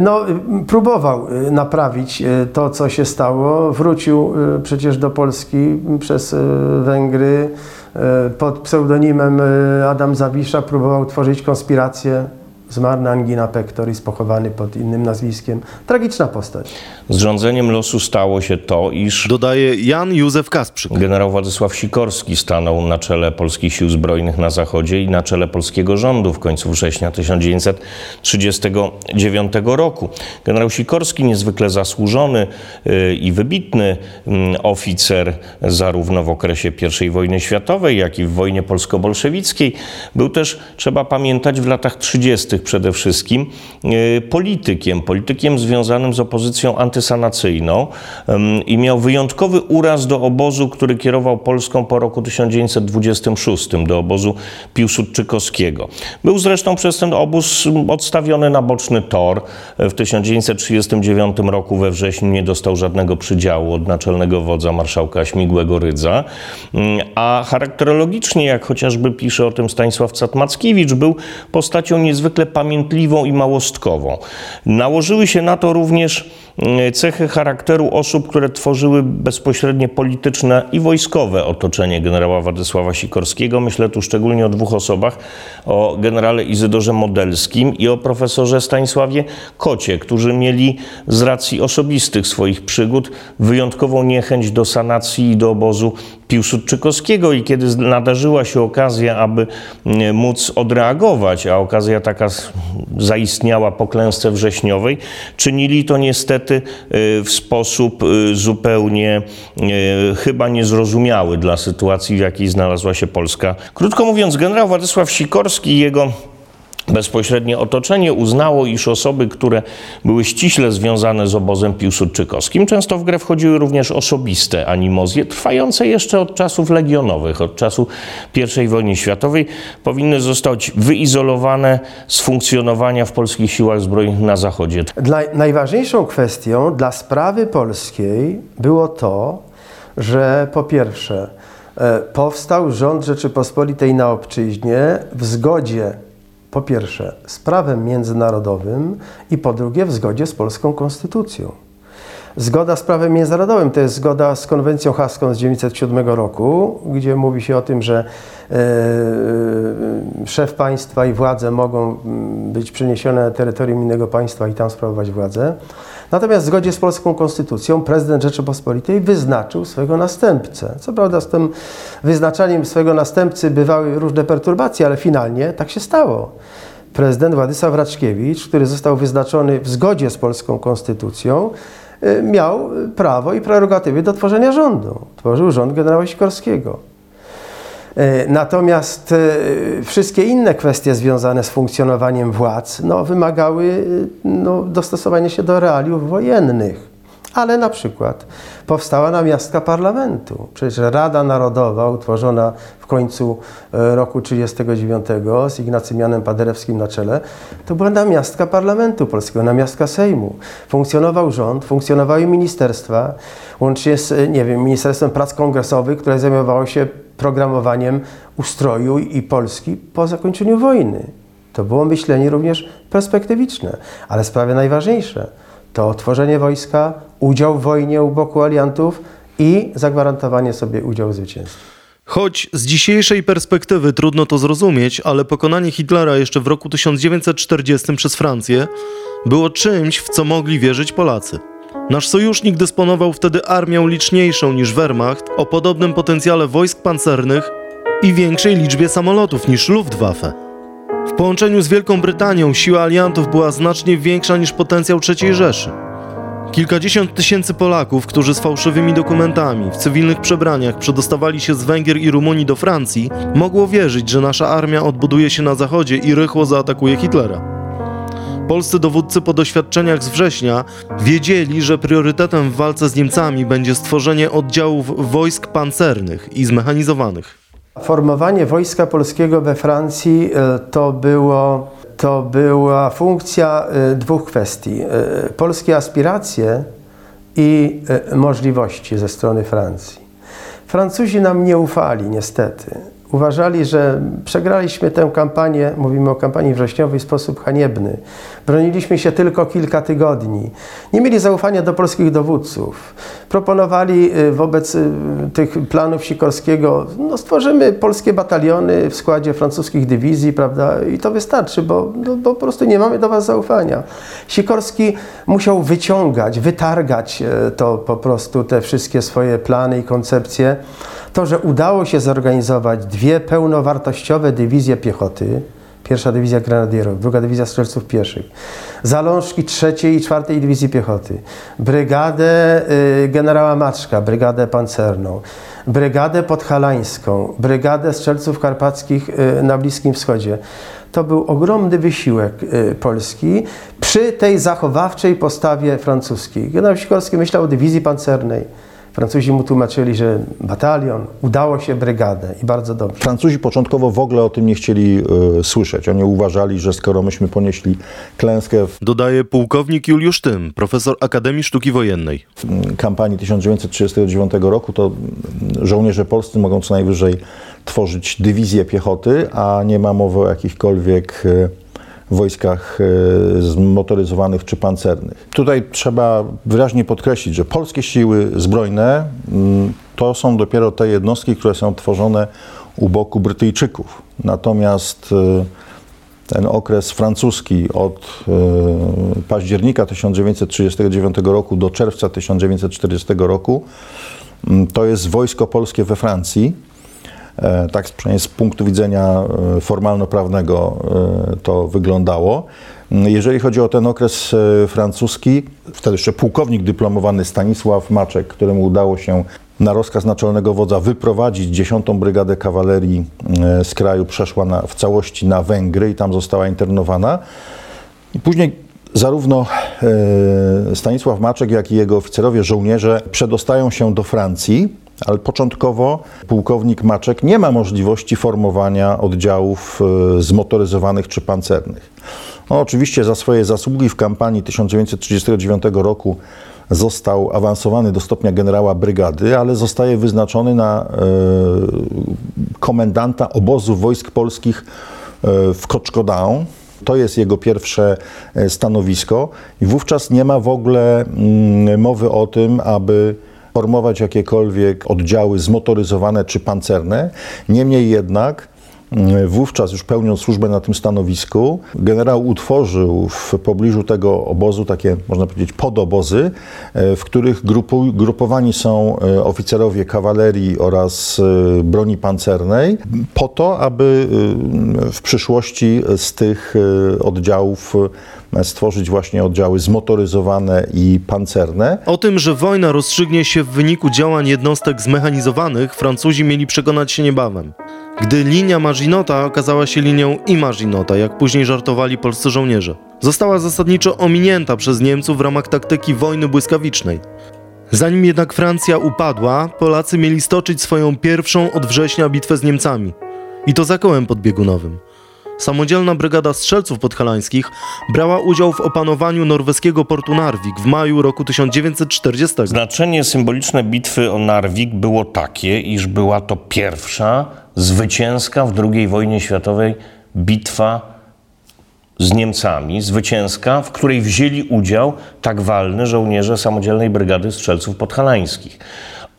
Speaker 4: No, y, próbował y, naprawić to, co się stało. Wrócił przecież do Polski przez Węgry pod pseudonimem Adam Zawisza. Próbował tworzyć konspirację Zmarł na angina pectoris, pochowany pod innym nazwiskiem. Tragiczna postać.
Speaker 7: Z rządzeniem losu stało się to, iż...
Speaker 3: Dodaje Jan Józef Kasprzyk.
Speaker 7: Generał Władysław Sikorski stanął na czele polskich sił zbrojnych na zachodzie i na czele polskiego rządu w końcu września 1939 roku. Generał Sikorski, niezwykle zasłużony y, i wybitny mm, oficer zarówno w okresie I wojny światowej, jak i w wojnie polsko-bolszewickiej, był też, trzeba pamiętać, w latach 30 przede wszystkim e, politykiem, politykiem związanym z opozycją antysanacyjną i miał wyjątkowy uraz do obozu, który kierował Polską po roku 1926, do obozu Piłsudczykowskiego. Był zresztą przez ten obóz odstawiony na boczny tor. W 1939 roku we wrześniu nie dostał żadnego przydziału od naczelnego wodza marszałka Śmigłego Rydza, mm, a charakterologicznie, jak chociażby pisze o tym Stanisław Catmackiewicz, był postacią niezwykle pamiętliwą i małostkową. Nałożyły się na to również cechy charakteru osób, które tworzyły bezpośrednie polityczne i wojskowe otoczenie generała Władysława Sikorskiego. Myślę tu szczególnie o dwóch osobach, o generale Izydorze Modelskim i o profesorze Stanisławie Kocie, którzy mieli z racji osobistych swoich przygód wyjątkową niechęć do sanacji i do obozu Piłsudczykowskiego i kiedy nadarzyła się okazja, aby mm, móc odreagować, a okazja taka zaistniała po klęsce wrześniowej, czynili to niestety y, w sposób y, zupełnie y, chyba niezrozumiały dla sytuacji, w jakiej znalazła się Polska. Krótko mówiąc, generał Władysław Sikorski i jego Bezpośrednie otoczenie uznało, iż osoby, które były ściśle związane z obozem piłsudczykowskim, często w grę wchodziły również osobiste animozje, trwające jeszcze od czasów legionowych, od czasu I wojny światowej, powinny zostać wyizolowane z funkcjonowania w polskich siłach zbrojnych na Zachodzie.
Speaker 4: Dla, najważniejszą kwestią dla sprawy polskiej było to, że po pierwsze e, powstał rząd Rzeczypospolitej na obczyźnie w zgodzie po pierwsze z prawem międzynarodowym i po drugie w zgodzie z polską konstytucją. Zgoda z prawem międzynarodowym to jest zgoda z konwencją haską z 1907 roku, gdzie mówi się o tym, że e, szef państwa i władze mogą mm, być przeniesione na terytorium innego państwa i tam sprawować władzę. Natomiast w zgodzie z polską konstytucją prezydent Rzeczypospolitej wyznaczył swojego następcę. Co prawda z tym wyznaczaniem swojego następcy bywały różne perturbacje, ale finalnie tak się stało. Prezydent Władysław Raczkiewicz, który został wyznaczony w zgodzie z polską konstytucją, y, miał prawo i prerogatywy do tworzenia rządu. Tworzył rząd generała Sikorskiego. Y, natomiast y, wszystkie inne kwestie związane z funkcjonowaniem władz no, wymagały no, dostosowania się do realiów wojennych. Ale na przykład powstała namiastka parlamentu. Przecież Rada Narodowa, utworzona w końcu e, roku 1939 z Ignacym Janem Paderewskim na czele, to była namiastka parlamentu polskiego, namiastka Sejmu. Funkcjonował rząd, funkcjonowały ministerstwa, łącznie z, nie wiem, Ministerstwem Prac Kongresowych, które zajmowało się programowaniem ustroju i Polski po zakończeniu wojny. To było myślenie również perspektywiczne, ale sprawy najważniejsze – to tworzenie wojska, udział w wojnie u boku aliantów i zagwarantowanie sobie udziału w zwycięstwie.
Speaker 3: Choć z dzisiejszej perspektywy trudno to zrozumieć, ale pokonanie Hitlera jeszcze w roku 1940 przez Francję było czymś, w co mogli wierzyć Polacy. Nasz sojusznik dysponował wtedy armią liczniejszą niż Wehrmacht, o podobnym potencjale wojsk pancernych i większej liczbie samolotów niż Luftwaffe. W połączeniu z Wielką Brytanią siła aliantów była znacznie większa niż potencjał III Rzeszy. Kilkadziesiąt tysięcy Polaków, którzy z fałszywymi dokumentami, w cywilnych przebraniach przedostawali się z Węgier i Rumunii do Francji, mogło wierzyć, że nasza armia odbuduje się na zachodzie i rychło zaatakuje Hitlera. Polscy dowódcy po doświadczeniach z września wiedzieli, że priorytetem w walce z Niemcami będzie stworzenie oddziałów wojsk pancernych i zmechanizowanych.
Speaker 4: Formowanie Wojska Polskiego we Francji e, to, było, to była funkcja e, dwóch kwestii. E, polskie aspiracje i możliwości ze strony Francji. Francuzi nam nie ufali, niestety uważali, że przegraliśmy tę kampanię, mówimy o kampanii wrześniowej, w sposób haniebny. Broniliśmy się tylko kilka tygodni. Nie mieli zaufania do polskich dowódców. Proponowali y, wobec y, tych planów Sikorskiego, no stworzymy polskie bataliony w składzie francuskich dywizji, prawda, i to wystarczy, bo, no, bo po prostu nie mamy do was zaufania. Sikorski musiał wyciągać, wytargać y, to po prostu, te wszystkie swoje plany i koncepcje. To, że udało się zorganizować dwie pełnowartościowe dywizje piechoty, pierwsza dywizja grenadierów, druga dywizja strzelców pieszych, zalążki trzeciej i czwartej dywizji piechoty, brygadę y, generała Maczka, brygadę pancerną, brygadę podhalańską, brygadę strzelców karpackich y, na Bliskim Wschodzie. To był ogromny wysiłek y, Polski przy tej zachowawczej postawie francuskiej. Generał Sikorski myślał o dywizji pancernej, Francuzi mu tłumaczyli, że batalion, udało się brygadę i bardzo dobrze.
Speaker 5: Francuzi początkowo w ogóle o tym nie chcieli y, słyszeć. Oni uważali, że skoro myśmy ponieśli klęskę w
Speaker 3: Dodaje pułkownik Juliusz Tym, profesor Akademii Sztuki Wojennej.
Speaker 5: kampanii 1939 roku, to żołnierze polscy mogą co najwyżej tworzyć dywizję piechoty, a nie ma mowy o jakichkolwiek y, wojskach e, zmotoryzowanych czy pancernych. Tutaj trzeba wyraźnie podkreślić, że polskie siły zbrojne mm, to są dopiero te jednostki, które są tworzone u boku Brytyjczyków. Natomiast e, ten okres francuski od e, października 1939 roku do czerwca 1940 roku mm, to jest wojsko polskie we Francji tak przynajmniej z punktu widzenia e, formalno-prawnego e, to wyglądało. Jeżeli chodzi o ten okres francuski, wtedy jeszcze pułkownik dyplomowany Stanisław Maczek, któremu udało się na rozkaz naczelnego wodza wyprowadzić 10. Brygadę Kawalerii z kraju, przeszła na, w całości na Węgry i tam została internowana. I później zarówno Stanisław Maczek, jak i jego oficerowie, żołnierze przedostają się do Francji ale początkowo pułkownik Maczek nie ma możliwości formowania oddziałów e, zmotoryzowanych czy pancernych. No, oczywiście za swoje zasługi w kampanii 1939 roku został awansowany do stopnia generała brygady, ale zostaje wyznaczony na e, komendanta obozu wojsk polskich e, w Koczkodaun. To jest jego pierwsze stanowisko i wówczas nie ma w ogóle mm, mowy o tym, aby formować jakiekolwiek oddziały zmotoryzowane czy pancerne. Niemniej jednak wówczas już pełniąc służbę na tym stanowisku, generał utworzył w pobliżu tego obozu takie, można powiedzieć, podobozy, w których grupu, grupowani są oficerowie kawalerii oraz broni pancernej, po to, aby w przyszłości z tych oddziałów stworzyć właśnie oddziały zmotoryzowane i pancerne.
Speaker 3: O tym, że wojna rozstrzygnie się w wyniku działań jednostek zmechanizowanych, Francuzi mieli przekonać się niebawem. Gdy linia Maginota okazała się linią Imaginota, jak później żartowali polscy żołnierze. Została zasadniczo ominięta przez Niemców w ramach taktyki wojny błyskawicznej. Zanim jednak Francja upadła, Polacy mieli stoczyć swoją pierwszą od września bitwę z Niemcami. I to za kołem podbiegunowym. Samodzielna Brygada Strzelców Podhalańskich brała udział w opanowaniu norweskiego portu Narvik w maju roku 1940.
Speaker 7: Znaczenie symboliczne bitwy o Narvik było takie, iż była to pierwsza zwycięska w II wojnie światowej bitwa z Niemcami, zwycięska, w której wzięli udział tak walny żołnierze Samodzielnej Brygady Strzelców Podhalańskich.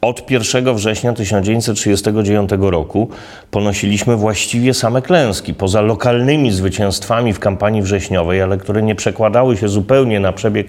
Speaker 7: Od 1 września 1939 roku ponosiliśmy właściwie same klęski, poza lokalnymi zwycięstwami w kampanii wrześniowej, ale które nie przekładały się zupełnie na przebieg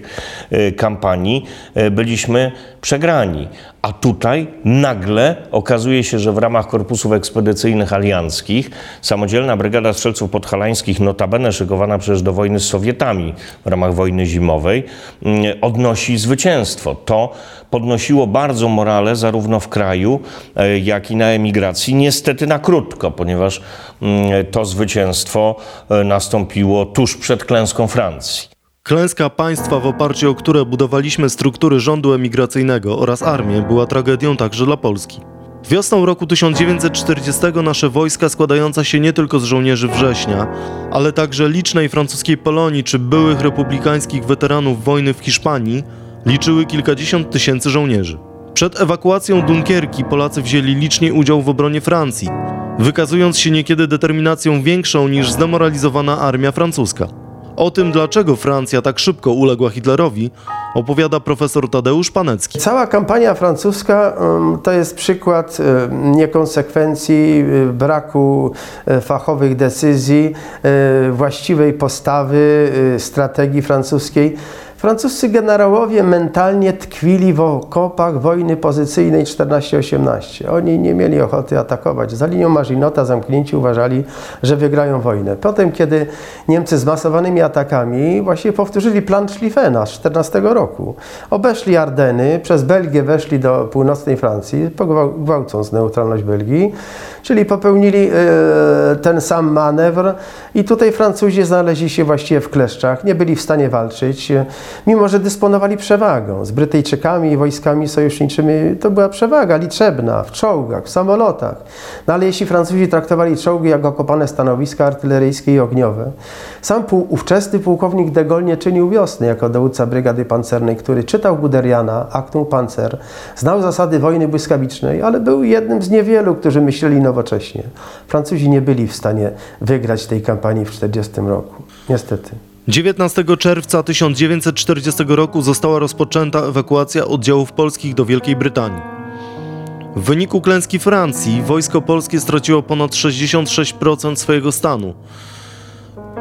Speaker 7: e, kampanii, e, byliśmy przegrani. A tutaj nagle okazuje się, że w ramach korpusów ekspedycyjnych alianckich samodzielna Brygada Strzelców Podhalańskich, notabene szykowana przecież do wojny z Sowietami w ramach wojny zimowej, mm, odnosi zwycięstwo. To podnosiło bardzo morale zarówno w kraju, e, jak i na emigracji. Niestety na krótko, ponieważ mm, to zwycięstwo e, nastąpiło tuż przed klęską Francji.
Speaker 3: Klęska państwa, w oparciu o które budowaliśmy struktury rządu emigracyjnego oraz armię, była tragedią także dla Polski. Wiosną roku 1940 nasze wojska, składające się nie tylko z żołnierzy września, ale także licznej francuskiej Polonii czy byłych republikańskich weteranów wojny w Hiszpanii, liczyły kilkadziesiąt tysięcy żołnierzy. Przed ewakuacją Dunkierki Polacy wzięli licznie udział w obronie Francji, wykazując się niekiedy determinacją większą niż zdemoralizowana armia francuska. O tym, dlaczego Francja tak szybko uległa Hitlerowi, opowiada profesor Tadeusz Panecki.
Speaker 4: Cała kampania francuska to jest przykład niekonsekwencji, braku fachowych decyzji, właściwej postawy, strategii francuskiej. Francuscy generałowie mentalnie tkwili w okopach wojny pozycyjnej 14-18. Oni nie mieli ochoty atakować. Za linią Maginota zamknięci uważali, że wygrają wojnę. Potem, kiedy Niemcy z masowanymi atakami właśnie powtórzyli plan Schlieffena z 14 roku. Obeszli Ardeny, przez Belgię weszli do północnej Francji, gwałcąc neutralność Belgii, czyli popełnili e, ten sam manewr i tutaj Francuzi znaleźli się właściwie w kleszczach, nie byli w stanie walczyć mimo że dysponowali przewagą. Z Brytyjczykami i wojskami sojuszniczymi to była przewaga liczebna w czołgach, w samolotach. No ale jeśli Francuzi traktowali czołgi jako okopane stanowiska artyleryjskie i ogniowe, sam pół, ówczesny pułkownik de Gaulle nie czynił wiosny jako dowódca brygady pancernej, który czytał Guderiana, Actum Panzer, znał zasady wojny błyskawicznej, ale był jednym z niewielu, którzy myśleli nowocześnie. Francuzi nie byli w stanie wygrać tej kampanii w 1940 roku. Niestety.
Speaker 3: 19 czerwca 1940 roku została rozpoczęta ewakuacja oddziałów polskich do Wielkiej Brytanii. W wyniku klęski Francji wojsko polskie straciło ponad 66% swojego stanu,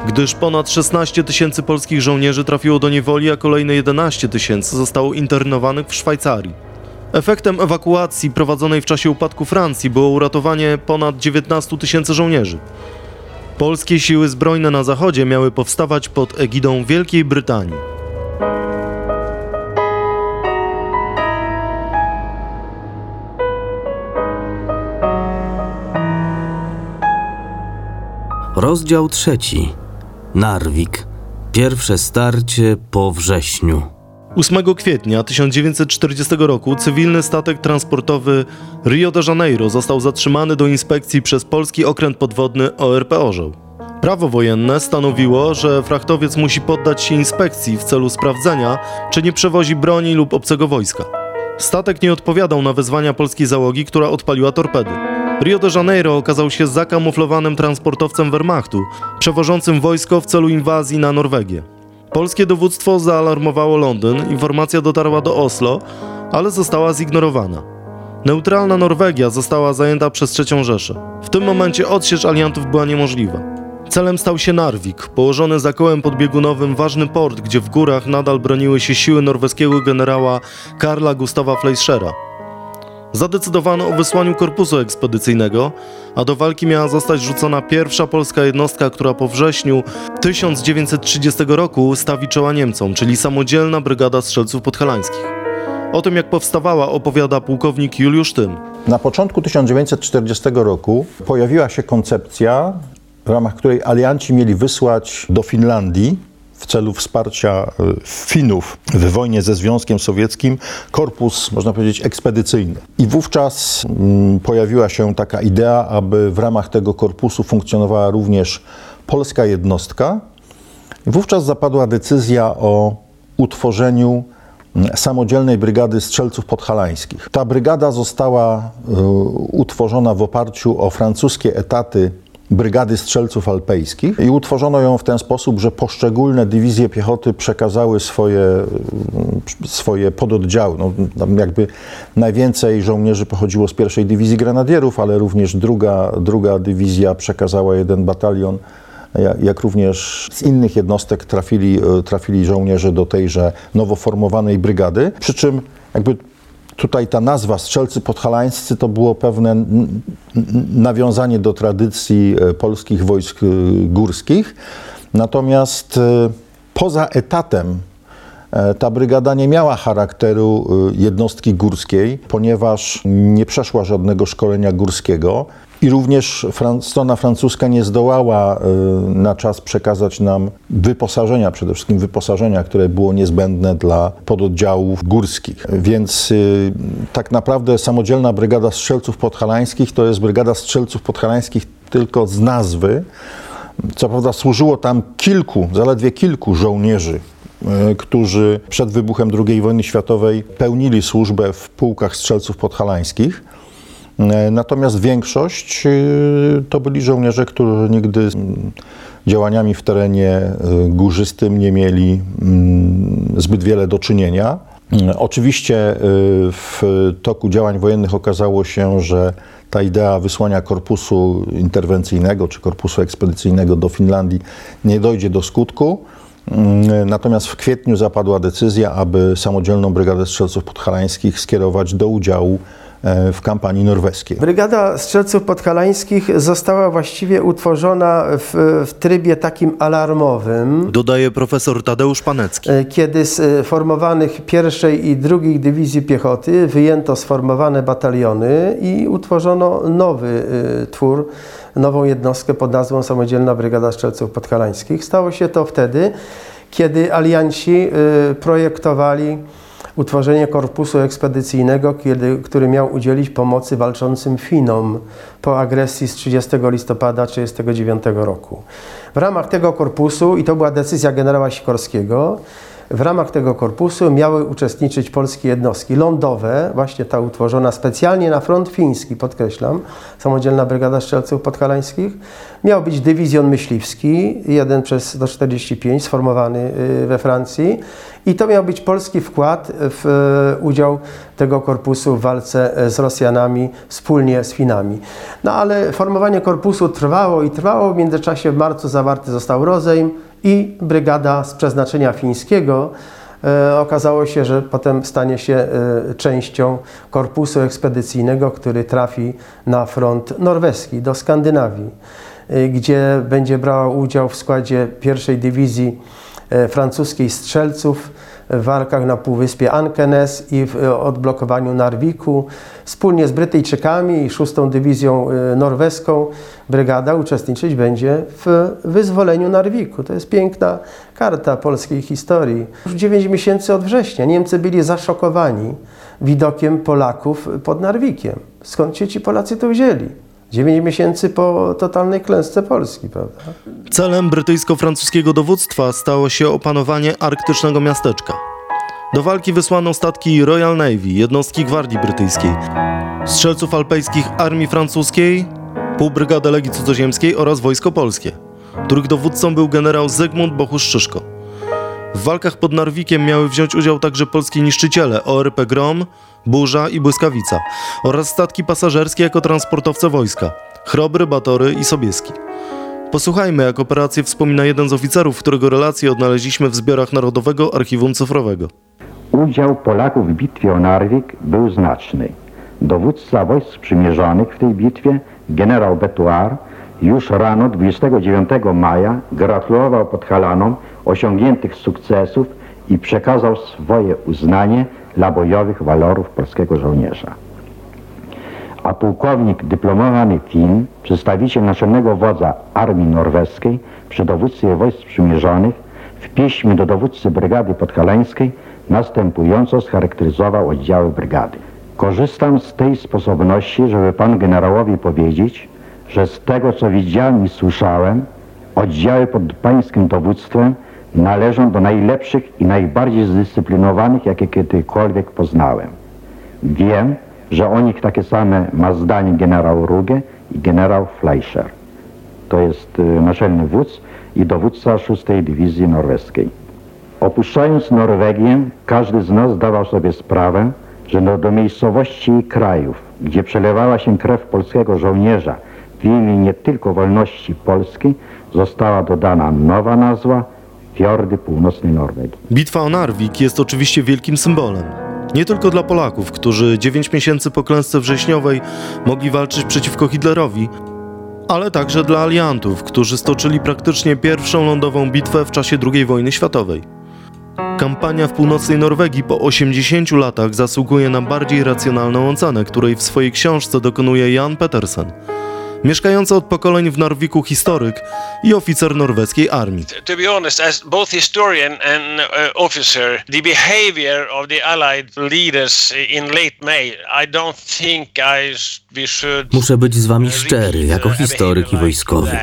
Speaker 3: gdyż ponad 16 tysięcy polskich żołnierzy trafiło do niewoli, a kolejne 11 tysięcy zostało internowanych w Szwajcarii. Efektem ewakuacji prowadzonej w czasie upadku Francji było uratowanie ponad 19 tysięcy żołnierzy. Polskie siły zbrojne na zachodzie miały powstawać pod egidą Wielkiej Brytanii.
Speaker 2: Rozdział trzeci. Narwik. Pierwsze starcie po wrześniu.
Speaker 3: 8 kwietnia 1940 roku cywilny statek transportowy Rio de Janeiro został zatrzymany do inspekcji przez polski okręt podwodny ORP Orzeł. Prawo wojenne stanowiło, że frachtowiec musi poddać się inspekcji w celu sprawdzenia, czy nie przewozi broni lub obcego wojska. Statek nie odpowiadał na wezwania polskiej załogi, która odpaliła torpedy. Rio de Janeiro okazał się zakamuflowanym transportowcem Wehrmachtu, przewożącym wojsko w celu inwazji na Norwegię. Polskie dowództwo zaalarmowało Londyn, informacja dotarła do Oslo, ale została zignorowana. Neutralna Norwegia została zajęta przez III Rzeszę. W tym momencie odsiecz aliantów była niemożliwa. Celem stał się Narvik, położony za kołem podbiegunowym ważny port, gdzie w górach nadal broniły się siły norweskiego generała Karla Gustawa Fleischera. Zadecydowano o wysłaniu korpusu ekspedycyjnego, a do walki miała zostać rzucona pierwsza polska jednostka, która po wrześniu 1930 roku stawi czoła Niemcom, czyli samodzielna brygada strzelców podhalańskich. O tym, jak powstawała, opowiada pułkownik Juliusz Tym.
Speaker 5: Na początku 1940 roku pojawiła się koncepcja, w ramach której alianci mieli wysłać do Finlandii w celu wsparcia e, Finów w wojnie ze Związkiem Sowieckim korpus, można powiedzieć, ekspedycyjny. I wówczas mm, pojawiła się taka idea, aby w ramach tego korpusu funkcjonowała również polska jednostka. Wówczas zapadła decyzja o utworzeniu samodzielnej brygady strzelców podhalańskich. Ta brygada została e, utworzona w oparciu o francuskie etaty Brygady Strzelców Alpejskich i utworzono ją w ten sposób, że poszczególne dywizje piechoty przekazały swoje, swoje pododdziały. No, jakby najwięcej żołnierzy pochodziło z pierwszej dywizji grenadierów, ale również druga, druga dywizja przekazała jeden batalion jak również z innych jednostek trafili, e, trafili żołnierze do tejże nowo formowanej brygady. Przy czym jakby tutaj ta nazwa Strzelcy Podhalańscy to było pewne nawiązanie do tradycji e, polskich wojsk e, górskich. Natomiast poza etatem ta brygada nie miała charakteru jednostki górskiej, ponieważ nie przeszła żadnego szkolenia górskiego. I również strona francuska nie zdołała y, na czas przekazać nam wyposażenia, przede wszystkim wyposażenia, które było niezbędne dla pododdziałów górskich. Więc y, tak naprawdę samodzielna brygada strzelców podhalańskich to jest brygada strzelców podhalańskich tylko z nazwy. Co prawda służyło tam kilku, zaledwie kilku żołnierzy y, którzy przed wybuchem II wojny światowej pełnili służbę w pułkach strzelców podhalańskich. E, natomiast większość e, to byli żołnierze, którzy nigdy z działaniami w terenie e, górzystym nie mieli mm, zbyt wiele do czynienia. Oczywiście w toku działań wojennych okazało się, że ta idea wysłania korpusu interwencyjnego czy korpusu ekspedycyjnego do Finlandii nie dojdzie do skutku. Mm, natomiast w kwietniu zapadła decyzja, aby samodzielną Brygadę Strzelców Podhalańskich skierować do udziału w kampanii norweskiej.
Speaker 4: Brygada Strzelców Podhalańskich została właściwie utworzona w, w trybie takim alarmowym.
Speaker 3: Dodaje profesor Tadeusz Panecki.
Speaker 4: E, kiedy z e, formowanych pierwszej i drugiej dywizji piechoty wyjęto sformowane bataliony i utworzono nowy twór, nową jednostkę pod nazwą Samodzielna Brygada Strzelców Podhalańskich. Stało się to wtedy, kiedy alianci projektowali utworzenie korpusu ekspedycyjnego, kiedy, który miał udzielić pomocy walczącym Finom po agresji z 30 listopada 1939 roku. W ramach tego korpusu, i to była decyzja generała Sikorskiego, w ramach tego korpusu miały uczestniczyć polskie jednostki lądowe, właśnie ta utworzona specjalnie na front fiński, podkreślam, samodzielna brygada strzelców podhalańskich. Miał być dywizjon myśliwski, jeden przez 145, sformowany y, we Francji i to miał być polski wkład w y, udział tego korpusu w walce z Rosjanami wspólnie z Finami. No ale formowanie korpusu trwało i trwało. W międzyczasie w marcu zawarty został rozejm, i brygada z przeznaczenia fińskiego e, okazało się, że potem stanie się e, częścią korpusu ekspedycyjnego, który trafi na front norweski, do Skandynawii, e, gdzie będzie brała udział w składzie pierwszej dywizji francuskiej strzelców walkach na Półwyspie Ankenes i w odblokowaniu Narwiku. Wspólnie z Brytyjczykami i szóstą Dywizją y, Norweską brygada uczestniczyć będzie w wyzwoleniu Narwiku. To jest piękna karta polskiej historii. Już 9 miesięcy od września Niemcy byli zaszokowani widokiem Polaków pod Narwikiem. Skąd się ci Polacy tu wzięli? 9 miesięcy po totalnej klęsce Polski, prawda?
Speaker 3: Celem brytyjsko-francuskiego dowództwa stało się opanowanie arktycznego miasteczka. Do walki wysłano statki Royal Navy, jednostki Gwardii Brytyjskiej, strzelców alpejskich Armii Francuskiej, półbrygady Legii Cudzoziemskiej oraz Wojsko Polskie, których dowódcą był generał Zygmunt Bohusz-Szyszko. W walkach pod Narwikiem miały wziąć udział także polskie niszczyciele ORP Grom, Burza i Błyskawica oraz statki pasażerskie jako transportowce wojska Chrobry, Batory i Sobieski. Posłuchajmy, jak operację wspomina jeden z oficerów, którego relacje odnaleźliśmy w zbiorach Narodowego Archiwum Cyfrowego.
Speaker 9: Udział Polaków w bitwie o Narwik był znaczny. Dowódca wojsk sprzymierzonych w tej bitwie, generał Betuar, już rano 29 maja gratulował Podhalanom osiągniętych sukcesów i przekazał swoje uznanie dla bojowych walorów polskiego żołnierza. A pułkownik dyplomowany Finn, przedstawiciel naczelnego wodza Armii Norweskiej przy dowództwie wojsk sprzymierzonych, w piśmie do dowódcy brygady podhalańskiej następująco scharakteryzował oddziały brygady. Korzystam z tej sposobności, żeby panu generałowi powiedzieć, że z tego co widziałem i słyszałem, oddziały pod pańskim dowództwem należą do najlepszych i najbardziej zdyscyplinowanych, jakie kiedykolwiek poznałem. Wiem, że o nich takie same ma zdanie generał Ruge i generał Fleischer. To jest y, naczelny wódz i dowódca 6 Dywizji Norweskiej. Opuszczając Norwegię, każdy z nas zdawał sobie sprawę, że do, do miejscowości i krajów, gdzie przelewała się krew polskiego żołnierza w imię nie tylko wolności Polski, została dodana nowa nazwa Fiordy Północnej Norwegii.
Speaker 3: Bitwa o Narwik jest oczywiście wielkim symbolem. Nie tylko dla Polaków, którzy 9 miesięcy po klęsce wrześniowej mogli walczyć przeciwko Hitlerowi, ale także dla aliantów, którzy stoczyli praktycznie pierwszą lądową bitwę w czasie II wojny światowej. Kampania w północnej Norwegii po 80 latach zasługuje na bardziej racjonalną ocenę, której w swojej książce dokonuje Jan Petersen mieszkający od pokoleń w Narwiku historyk i oficer norweskiej armii.
Speaker 10: To be honest, as both historian and uh, officer, the behavior of the Allied leaders in late May, I don't think I
Speaker 2: Muszę być z wami szczery, jako historyk i wojskowy.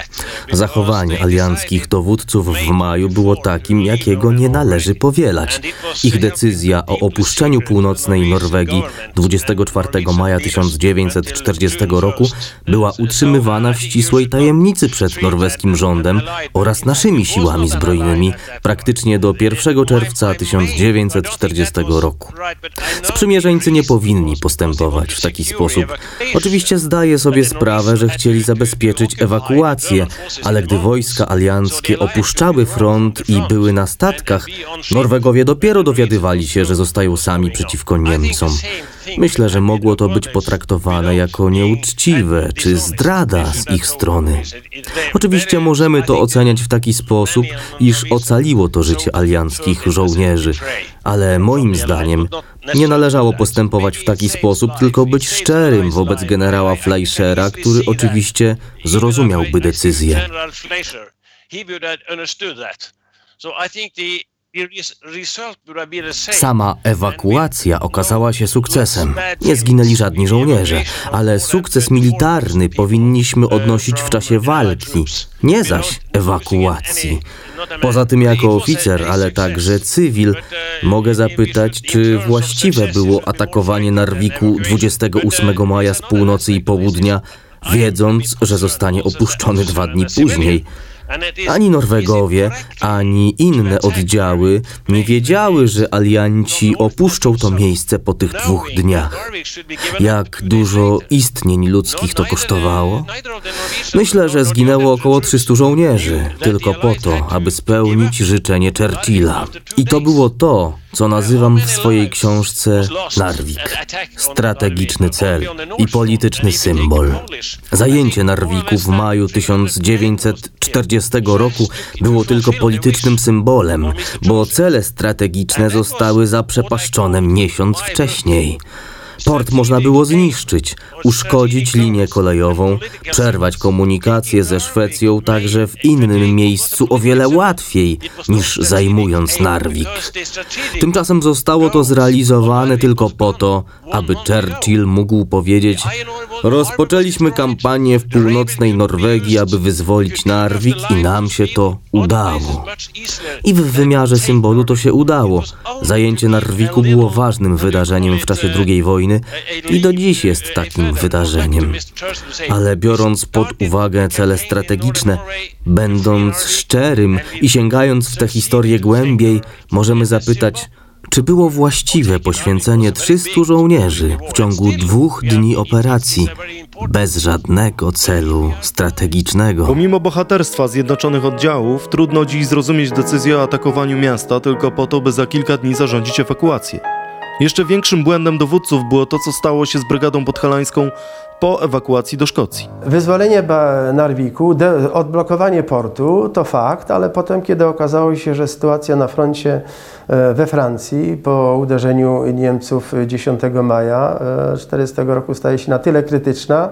Speaker 2: Zachowanie alianckich dowódców w maju było takim, jakiego nie należy powielać. Ich decyzja o opuszczeniu północnej Norwegii 24 maja 1940 roku była utrzymywana w ścisłej tajemnicy przed norweskim rządem oraz naszymi siłami zbrojnymi praktycznie do 1 czerwca 1940 roku. Sprzymierzeńcy nie powinni postępować w taki sposób. Oczywiście zdaję sobie sprawę, że chcieli zabezpieczyć ewakuację, ale gdy wojska alianckie opuszczały front i były na statkach, Norwegowie dopiero dowiadywali się, że zostają sami przeciwko Niemcom. Myślę, że mogło to być potraktowane jako nieuczciwe czy zdrada z ich strony. Oczywiście możemy to oceniać w taki sposób, iż ocaliło to życie alianckich żołnierzy, ale moim zdaniem nie należało postępować w taki sposób, tylko być szczerym wobec generała Fleischera, który oczywiście zrozumiałby decyzję. Sama ewakuacja okazała się sukcesem. Nie zginęli żadni żołnierze, ale sukces militarny powinniśmy odnosić w czasie walki, nie zaś ewakuacji. Poza tym jako oficer, ale także cywil, mogę zapytać, czy właściwe było atakowanie Narwiku 28 maja z północy i południa, wiedząc, że zostanie opuszczony dwa dni później. Ani Norwegowie, ani inne oddziały nie wiedziały, że alianci opuszczą to miejsce po tych dwóch dniach. Jak dużo istnień ludzkich to kosztowało? Myślę, że zginęło około 300 żołnierzy, tylko po to, aby spełnić życzenie Churchilla. I to było to, co nazywam w swojej książce Narwik. Strategiczny cel i polityczny symbol. Zajęcie Narwiku w maju 1940 roku było tylko politycznym symbolem, bo cele strategiczne zostały zaprzepaszczone miesiąc wcześniej. Port można było zniszczyć, uszkodzić linię kolejową, przerwać komunikację ze Szwecją także w innym miejscu o wiele łatwiej niż zajmując Narvik. Tymczasem zostało to zrealizowane tylko po to, aby Churchill mógł powiedzieć: Rozpoczęliśmy kampanię w północnej Norwegii, aby wyzwolić Narvik i nam się to udało. I w wymiarze symbolu to się udało. Zajęcie Narviku było ważnym wydarzeniem w czasie II wojny wojny i do dziś jest takim wydarzeniem. Ale biorąc pod uwagę cele strategiczne, będąc szczerym i sięgając w tę historię głębiej, możemy zapytać, czy było właściwe poświęcenie 300 żołnierzy w ciągu dwóch dni operacji bez żadnego celu strategicznego?
Speaker 3: Pomimo bohaterstwa zjednoczonych oddziałów, trudno dziś zrozumieć decyzję o atakowaniu miasta tylko po to, by za kilka dni zarządzić ewakuację. Jeszcze większym błędem dowódców było to, co stało się z brygadą podhalańską po ewakuacji do Szkocji.
Speaker 4: Wyzwolenie Narwiku, odblokowanie portu to fakt, ale potem, kiedy okazało się, że sytuacja na froncie e, we Francji po uderzeniu Niemców 10 maja 1940 e, roku staje się na tyle krytyczna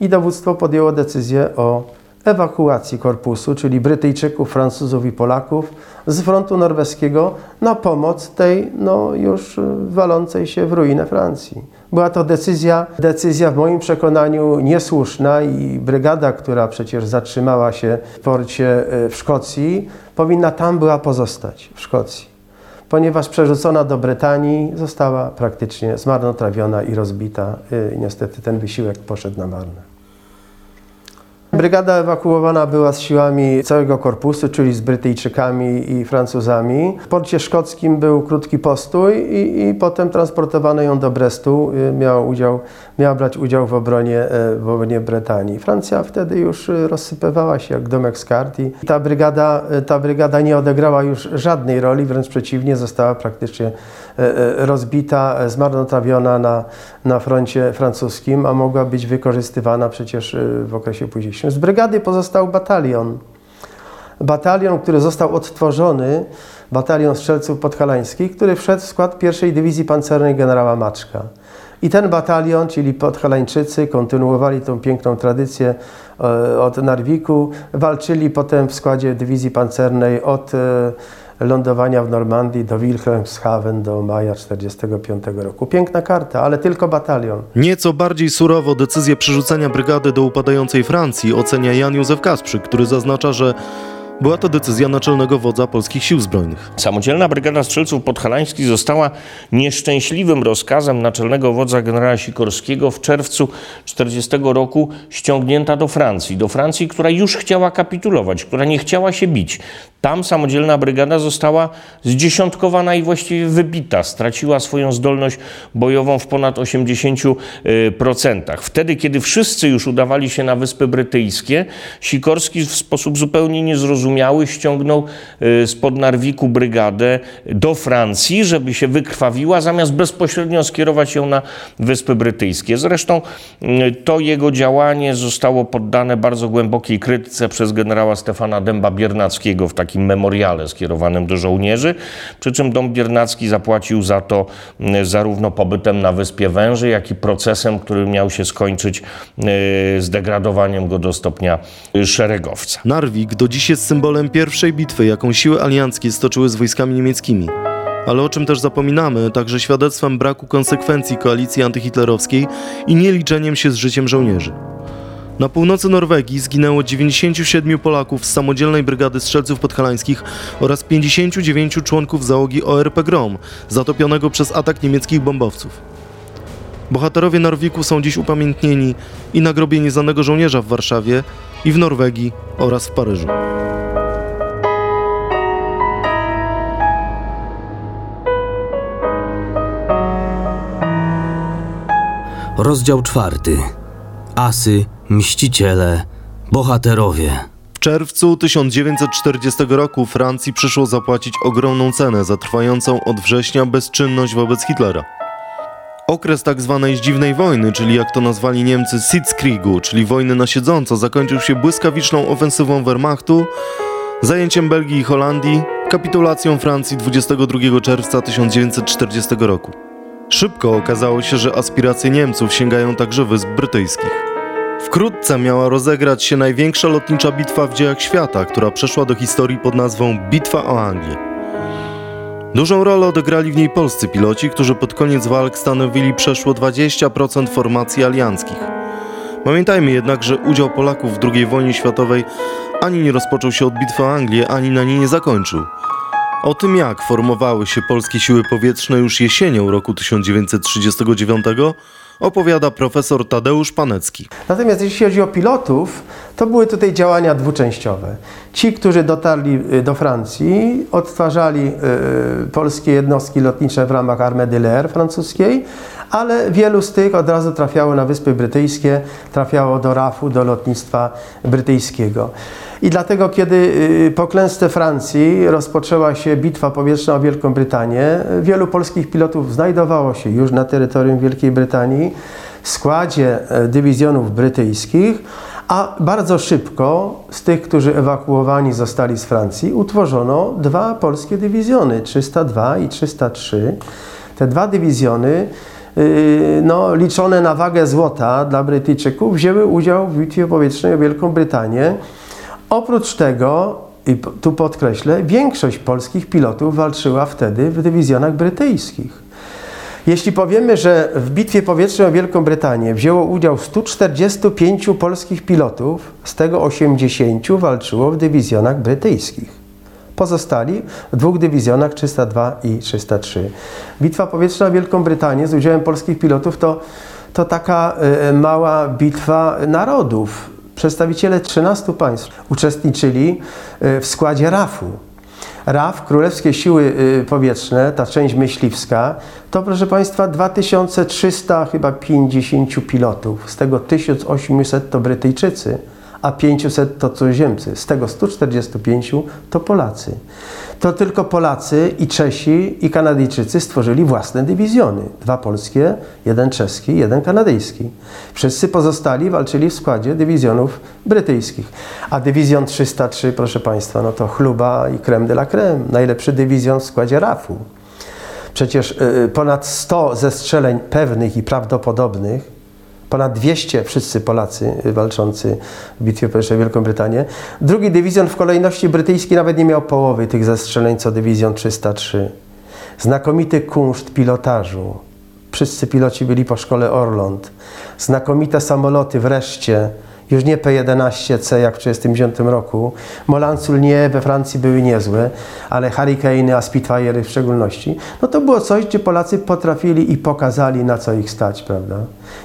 Speaker 4: i dowództwo podjęło decyzję o ewakuacji korpusu, czyli Brytyjczyków, Francuzów i Polaków z frontu norweskiego na pomoc tej no, już walącej się w ruinę Francji. Była to decyzja, decyzja w moim przekonaniu niesłuszna i brygada, która przecież zatrzymała się w porcie e, w Szkocji, powinna tam była pozostać, w Szkocji. Ponieważ przerzucona do Brytanii została praktycznie zmarnotrawiona i rozbita. I niestety ten wysiłek poszedł na marne. Brygada ewakuowana była z siłami całego korpusu, czyli z Brytyjczykami i Francuzami. W porcie szkockim był krótki postój i, i potem transportowano ją do Brestu. Y, miała, udział, miała brać udział w obronie, e, w obronie Brytanii. Francja wtedy już rozsypywała się jak domek z kart i ta brygada, e, ta brygada nie odegrała już żadnej roli, wręcz przeciwnie, została praktycznie rozbita, zmarnotrawiona na, na froncie francuskim, a mogła być wykorzystywana przecież w okresie późniejszym. Z brygady pozostał batalion. Batalion, który został odtworzony, batalion strzelców podhalańskich, który wszedł w skład pierwszej dywizji pancernej generała Maczka. I ten batalion, czyli podhalańczycy, kontynuowali tą piękną tradycję e, od Narwiku, walczyli potem w składzie dywizji pancernej od e, lądowania w Normandii do Wilhelmshaven do maja 1945 roku. Piękna karta, ale tylko batalion.
Speaker 3: Nieco bardziej surowo decyzję przerzucenia brygady do upadającej Francji ocenia Jan Józef Kasprzyk, który zaznacza, że była to decyzja naczelnego wodza polskich sił zbrojnych.
Speaker 7: Samodzielna Brygada Strzelców Podhalańskich została nieszczęśliwym rozkazem naczelnego wodza generała Sikorskiego w czerwcu 40 roku ściągnięta do Francji. Do Francji, która już chciała kapitulować, która nie chciała się bić. Tam samodzielna brygada została zdziesiątkowana i właściwie wybita. Straciła swoją zdolność bojową w ponad 80%. Wtedy, kiedy wszyscy już udawali się na Wyspy Brytyjskie, Sikorski w sposób zupełnie niezrozumiały ściągnął y, spod Narwiku brygadę do Francji, żeby się wykrwawiła, zamiast bezpośrednio skierować ją na Wyspy Brytyjskie. Zresztą y, to jego działanie zostało poddane bardzo głębokiej krytyce przez generała Stefana Dęba-Biernackiego w takim memoriale skierowanym do żołnierzy, przy czym Dom Biernacki zapłacił za to mm, zarówno pobytem na Wyspie Węży, jak i procesem, który miał się skończyć y, zdegradowaniem go do stopnia y, szeregowca.
Speaker 3: Narwik do dziś jest symbolem pierwszej bitwy, jaką siły alianckie stoczyły z wojskami niemieckimi. Ale o czym też zapominamy, także świadectwem braku konsekwencji koalicji antyhitlerowskiej i nieliczeniem się z życiem żołnierzy. Na północy Norwegii zginęło 97 Polaków z samodzielnej brygady strzelców podhalańskich oraz 59 członków załogi ORP Grom, zatopionego przez atak niemieckich bombowców. Bohaterowie Norwiku są dziś upamiętnieni i na grobie nieznanego żołnierza w Warszawie i w Norwegii oraz w Paryżu.
Speaker 2: Rozdział czwarty. Asy mściciele, bohaterowie.
Speaker 3: W czerwcu 1940 roku Francji przyszło zapłacić ogromną cenę za trwającą od września bezczynność wobec Hitlera. Okres tak zwanej dziwnej wojny, czyli jak to nazwali Niemcy Sitzkriegu, czyli wojny na siedząco, zakończył się błyskawiczną ofensywą Wehrmachtu, zajęciem Belgii i Holandii, kapitulacją Francji 22 czerwca 1940 roku. Szybko okazało się, że aspiracje Niemców sięgają także Wysp Brytyjskich. Wkrótce miała rozegrać się największa lotnicza bitwa w dziejach świata, która przeszła do historii pod nazwą Bitwa o Anglię. Dużą rolę odegrali w niej polscy piloci, którzy pod koniec walk stanowili przeszło 20% formacji alianckich. Pamiętajmy jednak, że udział Polaków w II wojnie światowej ani nie rozpoczął się od bitwy o Anglię, ani na niej nie zakończył. O tym, jak formowały się polskie siły powietrzne już jesienią roku 1939, opowiada profesor Tadeusz Panecki.
Speaker 4: Natomiast jeśli chodzi o pilotów, to były tutaj działania dwuczęściowe. Ci, którzy dotarli y, do Francji, odtwarzali y, polskie jednostki lotnicze w ramach Armée de l'Air francuskiej, ale wielu z tych od razu trafiało na Wyspy Brytyjskie, trafiało do RAF-u, do lotnictwa brytyjskiego. I dlatego, kiedy y, po klęsce Francji rozpoczęła się bitwa powietrzna o Wielką Brytanię, wielu polskich pilotów znajdowało się już na terytorium Wielkiej Brytanii w składzie e, dywizjonów brytyjskich, a bardzo szybko z tych, którzy ewakuowani zostali z Francji, utworzono dwa polskie dywizjony 302 i 303. Te dwa dywizjony y, no, liczone na wagę złota dla Brytyjczyków, wzięły udział w bitwie powietrznej o Wielką Brytanię. Oprócz tego, i tu podkreślę, większość polskich pilotów walczyła wtedy w dywizjonach brytyjskich. Jeśli powiemy, że w bitwie powietrznej o Wielką Brytanię wzięło udział 145 polskich pilotów, z tego 80 walczyło w dywizjonach brytyjskich. Pozostali w dwóch dywizjonach 302 i 303. Bitwa powietrzna o Wielką Brytanię z udziałem polskich pilotów to, to taka y, mała bitwa narodów Przedstawiciele 13 państw uczestniczyli e, w składzie RAF-u. RAF, Królewskie Siły e, Powietrzne, ta część myśliwska, to proszę Państwa 2300 chyba 50 pilotów, z tego 1800 to Brytyjczycy, a 500 to cudzoziemcy, z tego 145 to Polacy. To tylko Polacy i Czesi i Kanadyjczycy stworzyli własne dywizjony. Dwa polskie, jeden czeski, jeden kanadyjski. Wszyscy pozostali walczyli w składzie dywizjonów brytyjskich. A dywizjon 303, proszę Państwa, no to chluba i creme de la creme. Najlepszy dywizjon w składzie RAF-u. Przecież y, ponad 100 zestrzeleń pewnych i prawdopodobnych ponad 200 wszyscy Polacy walczący w bitwie o Wielką Brytanię. Drugi dywizjon w kolejności brytyjski nawet nie miał połowy tych zestrzeleń co dywizjon 303. Znakomity kunszt pilotażu. Wszyscy piloci byli po szkole Orląt. Znakomite samoloty wreszcie już nie P-11C jak w 1939 roku. Molansul nie, we Francji były niezłe, ale Hurricane, a Spitfire w szczególności. No to było coś, gdzie Polacy potrafili i pokazali, na co ich stać, prawda?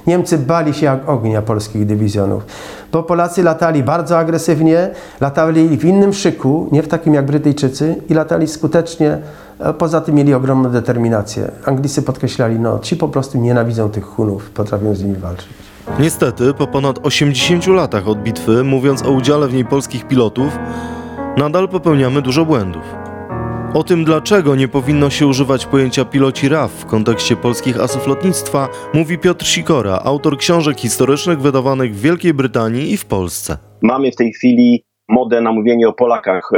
Speaker 4: Niemcy bali się jak ognia polskich dywizjonów, bo Polacy latali bardzo agresywnie, latali w innym szyku, nie w takim jak Brytyjczycy i latali skutecznie, poza tym mieli ogromną determinację. Anglicy podkreślali, no ci po prostu nienawidzą tych Hunów, potrafią z nimi walczyć.
Speaker 3: Niestety, po ponad 80 latach od bitwy, mówiąc o udziale w niej polskich pilotów, nadal popełniamy dużo błędów. O tym, dlaczego nie powinno się używać pojęcia piloci RAF w kontekście polskich asów lotnictwa, mówi Piotr Sikora, autor książek historycznych wydawanych w Wielkiej Brytanii i w Polsce.
Speaker 6: Mamy w tej chwili modę na mówienie o Polakach e,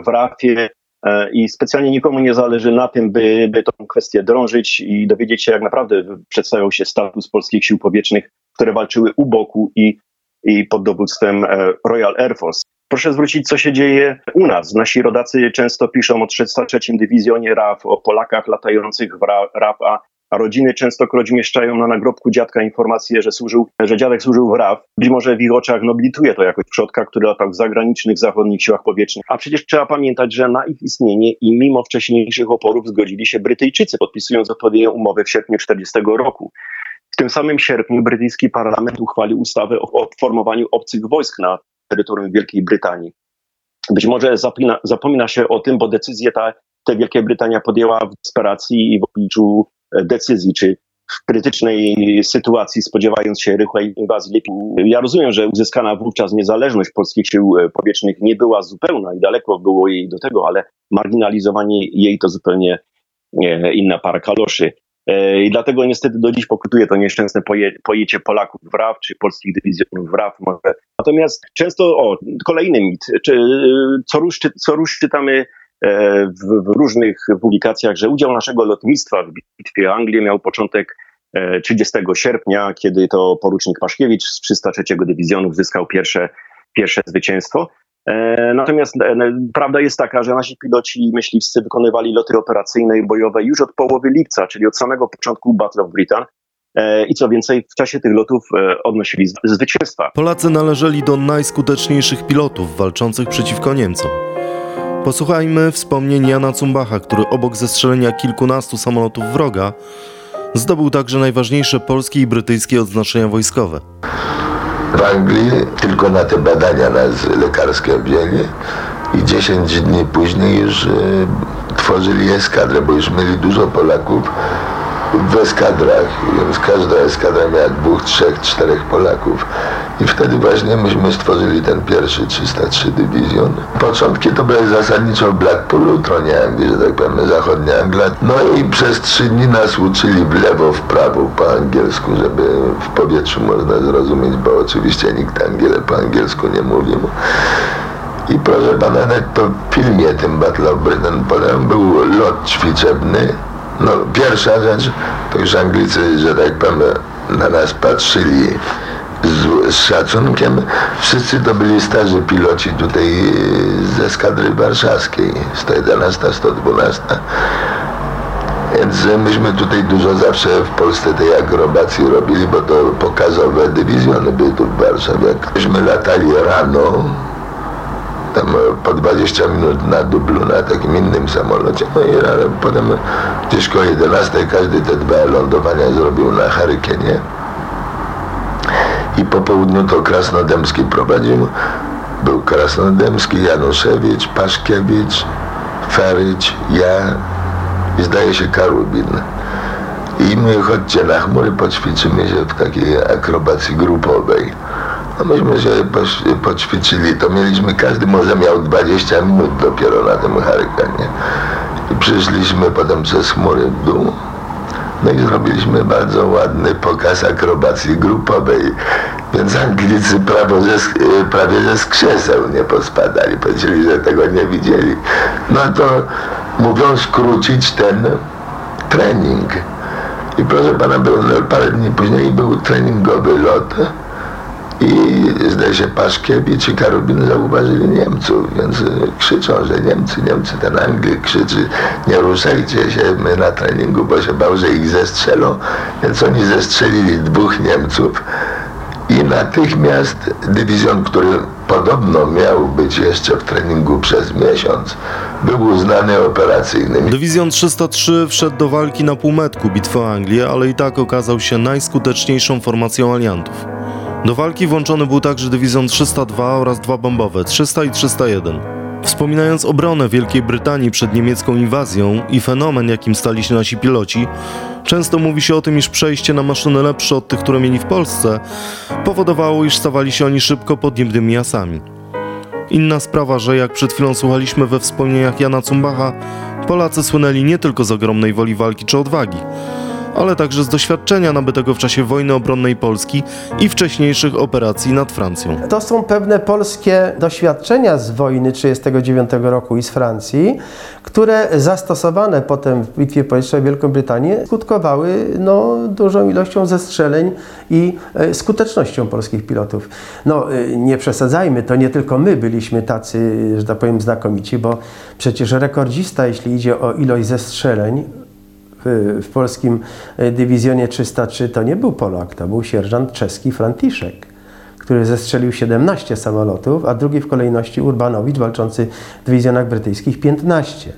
Speaker 6: w RAF-ie, e, i specjalnie nikomu nie zależy na tym, by, by tę kwestię drążyć i dowiedzieć się, jak naprawdę przedstawiał się status polskich sił powietrznych które walczyły u boku i, i pod dowództwem e, Royal Air Force. Proszę zwrócić, co się dzieje u nas. Nasi rodacy często piszą o 303 Dywizjonie RAF, o Polakach latających w RAF, a, a rodziny częstokroć mieszczają na nagrobku dziadka informację, że, służył, że dziadek służył w RAF. Być może w ich oczach nobilituje to jakoś przodka, który latał w zagranicznych, zachodnich siłach powietrznych. A przecież trzeba pamiętać, że na ich istnienie i mimo wcześniejszych oporów zgodzili się Brytyjczycy, podpisując odpowiednią umowę w sierpniu 1940 roku. Tym samym sierpniu brytyjski parlament uchwalił ustawę o, o formowaniu obcych wojsk na terytorium Wielkiej Brytanii. Być może zapomina, zapomina się o tym, bo decyzję ta, ta Wielka Brytania podjęła w desperacji i w obliczu e, decyzji, czy w krytycznej sytuacji, spodziewając się rychłej inwazji. Ja rozumiem, że uzyskana wówczas niezależność polskich sił e, powietrznych nie była zupełna i daleko było jej do tego, ale marginalizowanie jej to zupełnie inna para kaloszy. E, I dlatego niestety do dziś pokutuje to nieszczęsne poje, pojęcie Polaków w RAF, czy polskich dywizjonów w RAF. Może. Natomiast często, o, kolejny mit, czy, co, róż, co czytamy e, w, w, różnych publikacjach, że udział naszego lotnictwa w bitwie o Anglię miał początek 30 e, sierpnia, kiedy to porucznik Paszkiewicz z 303 Dywizjonu zyskał pierwsze, pierwsze zwycięstwo. E, natomiast e, prawda jest taka, że nasi piloci i myśliwscy wykonywali loty operacyjne i bojowe już od połowy lipca, czyli od samego początku Battle of Britain. E, I co więcej, w czasie tych lotów odnosili zwycięstwa.
Speaker 3: Polacy należeli do najskuteczniejszych pilotów walczących przeciwko Niemcom. Posłuchajmy wspomnień Jana Cumbacha, który obok zestrzelenia kilkunastu samolotów wroga zdobył także najważniejsze polskie i brytyjskie odznaczenia wojskowe.
Speaker 11: W Anglii tylko na te badania nas lekarskie wzięli i 10 dni później już y, tworzyli eskadrę, bo już mieli dużo Polaków w eskadrach, każda eskadra miała dwóch, trzech, czterech Polaków. I wtedy właśnie myśmy stworzyli ten pierwszy 303 dywizjon. Początki to były zasadniczo tronie Anglii, że tak powiem, zachodnia Anglia. No i przez trzy dni nas uczyli w lewo, w prawo po angielsku, żeby w powietrzu można zrozumieć, bo oczywiście nikt angiele po angielsku nie mówił. I proszę pana, nawet w filmie tym Battle of Britain był lot ćwiczebny, no, pierwsza rzecz, to już Anglicy, że tak powiem, na nas patrzyli z, z szacunkiem. Wszyscy to byli starzy piloci tutaj ze skadry warszawskiej, 111, 112. Więc myśmy tutaj dużo zawsze w Polsce tej akrobacji robili, bo to pokazowe dywizjony były tu w Warszawie. Myśmy latali rano, tam po 20 minut na dublu na takim innym samolocie. No i ale potem gdzieś koło 11 każdy te dwa lądowania zrobił na Harykenie. I po południu to Krasnodębski prowadził. Był Krasnodębski, Januszewicz, Paszkiewicz, Feryć, ja i zdaje się Karubin. I my chodźcie na chmury, poćwiczymy się w takiej akrobacji grupowej. No myśmy się poćwiczyli, to mieliśmy, każdy może miał 20 minut dopiero na tym harykanie. I przyszliśmy potem przez chmury w dół. No i zrobiliśmy bardzo ładny pokaz akrobacji grupowej. Więc Anglicy prawie ze, prawie ze skrzeseł nie pospadali. Powiedzieli, że tego nie widzieli. No to mówią skrócić ten trening. I proszę pana, był parę dni później był treningowy lot i zdaje się Paszkiewicz i Karubin zauważyli Niemców, więc y, krzyczą, że Niemcy, Niemcy, ten Anglik krzyczy, nie ruszajcie się, my na treningu, bo się bał, że ich zestrzelą, więc oni zestrzelili dwóch Niemców i natychmiast dywizjon, który podobno miał być jeszcze w treningu przez miesiąc, był uznany operacyjnym.
Speaker 3: Dywizjon 303 wszedł do walki na półmetku bitwy o Anglię, ale i tak okazał się najskuteczniejszą formacją aliantów. Do walki włączony był także dywizjon 302 oraz dwa bombowe 300 i 301. Wspominając obronę Wielkiej Brytanii przed niemiecką inwazją i fenomen, jakim stali się nasi piloci, często mówi się o tym, iż przejście na maszyny lepsze od tych, które mieli w Polsce, powodowało, iż stawali się oni szybko podniebnymi jasami. Inna sprawa, że jak przed chwilą słuchaliśmy we wspomnieniach Jana Cumbacha, Polacy słynęli nie tylko z ogromnej woli walki czy odwagi, ale także z doświadczenia nabytego w czasie wojny obronnej Polski i wcześniejszych operacji nad Francją.
Speaker 4: To są pewne polskie doświadczenia z wojny 1939 roku i z Francji, które zastosowane potem w bitwie powietrznej Wielką Brytanię skutkowały no, dużą ilością zestrzeleń i e, skutecznością polskich pilotów. No, e, nie przesadzajmy, to nie tylko my byliśmy tacy, że tak powiem, znakomici, bo przecież rekordzista, jeśli idzie o ilość zestrzeleń, w polskim e, dywizjonie 303 to nie był Polak, to był sierżant czeski Franciszek, który zestrzelił 17 samolotów, a drugi w kolejności Urbanowicz walczący w dywizjonach brytyjskich 15.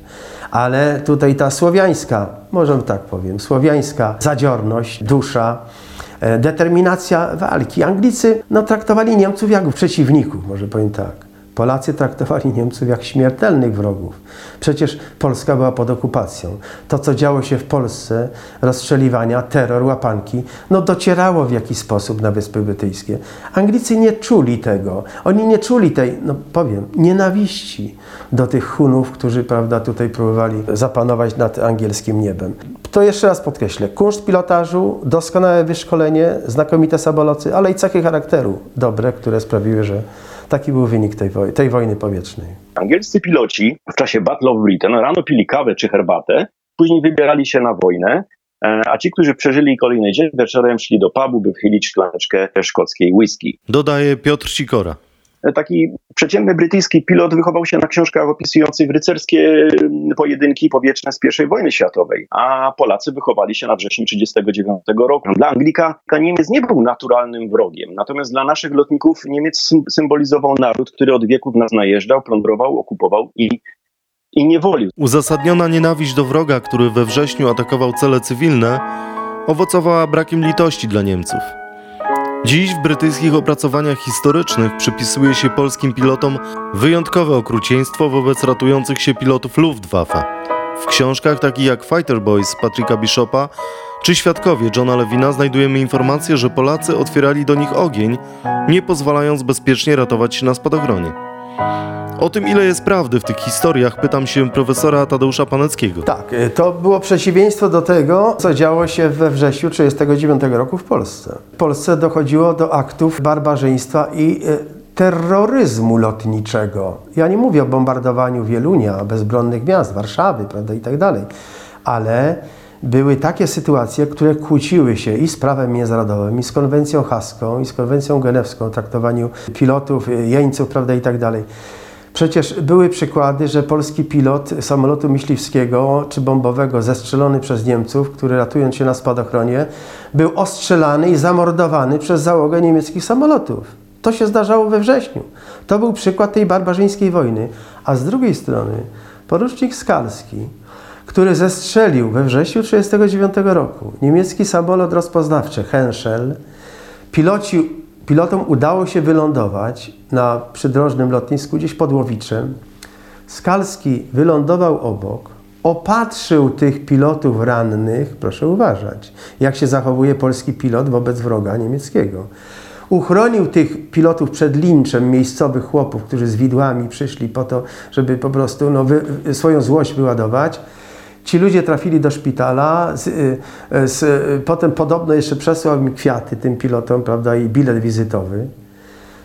Speaker 4: Ale tutaj ta słowiańska, może tak powiem, słowiańska zadziorność, dusza, e, determinacja walki. Anglicy no, traktowali Niemców jak przeciwników, może powiem tak. Polacy traktowali Niemców jak śmiertelnych wrogów. Przecież Polska była pod okupacją. To, co działo się w Polsce, rozstrzeliwania, terror, łapanki, no docierało w jakiś sposób na Wyspy Brytyjskie. Anglicy nie czuli tego. Oni nie czuli tej, no powiem, nienawiści do tych Hunów, którzy, prawda, tutaj próbowali zapanować nad angielskim niebem. To jeszcze raz podkreślę. Kunszt pilotażu, doskonałe wyszkolenie, znakomite samoloty, ale i cechy charakteru dobre, które sprawiły, że Taki był wynik tej, woj tej wojny powietrznej.
Speaker 6: Angielscy piloci w czasie Battle of Britain rano pili kawę czy herbatę, później wybierali się na wojnę, e, a ci, którzy przeżyli kolejny dzień, wieczorem szli do pubu, by wchylić szklaneczkę szkockiej whisky.
Speaker 3: Dodaje Piotr Sikora
Speaker 6: taki przeciętny brytyjski pilot wychował się na książkach opisujących rycerskie mm, pojedynki powietrzne z I wojny światowej, a Polacy wychowali się na wrześniu 1939 roku. Dla Anglika Niemiec nie był naturalnym wrogiem, natomiast dla naszych lotników Niemiec symbolizował naród, który od wieków nas najeżdżał, plądrował, okupował i i niewoli.
Speaker 3: Uzasadniona nienawiść do wroga, który we wrześniu atakował cele cywilne, owocowała brakiem litości dla Niemców. Dziś w brytyjskich opracowaniach historycznych przypisuje się polskim pilotom wyjątkowe okrucieństwo wobec ratujących się pilotów Luftwaffe. W książkach takich jak Fighter Boys Patricka Bishopa czy Świadkowie Johna Lewina znajdujemy informację, że Polacy otwierali do nich ogień, nie pozwalając bezpiecznie ratować się na spadochronie. O tym, ile jest prawdy w tych historiach, pytam się profesora Tadeusza Paneckiego.
Speaker 4: Tak, y, to było przeciwieństwo do tego, co działo się we wrześniu 1939 roku w Polsce. W Polsce dochodziło do aktów barbarzyństwa i y, terroryzmu lotniczego. Ja nie mówię o bombardowaniu Wielunia, bezbronnych miast, Warszawy, prawda, i tak dalej, ale były takie sytuacje, które kłóciły się i z prawem międzynarodowym, i z konwencją haską, i z konwencją genewską o traktowaniu pilotów, jeńców, prawda, i tak dalej. Przecież były przykłady, że polski pilot samolotu myśliwskiego czy bombowego zestrzelony przez Niemców, który ratując się na spadochronie, był ostrzelany i zamordowany przez załogę niemieckich samolotów. To się zdarzało we wrześniu. To był przykład tej barbarzyńskiej wojny. A z drugiej strony porucznik Skalski, który zestrzelił we wrześniu 1939 roku niemiecki samolot rozpoznawczy Henschel, piloci Pilotom udało się wylądować na przydrożnym lotnisku gdzieś pod Łowiczem. Skalski wylądował obok, opatrzył tych pilotów rannych, proszę uważać, jak się zachowuje polski pilot wobec wroga niemieckiego. Uchronił tych pilotów przed linczem miejscowych chłopów, którzy z widłami przyszli po to, żeby po prostu no, swoją złość wyładować. Ci ludzie trafili do szpitala, z, y, z, potem podobno jeszcze przesłał mi kwiaty tym pilotom, prawda, i bilet wizytowy.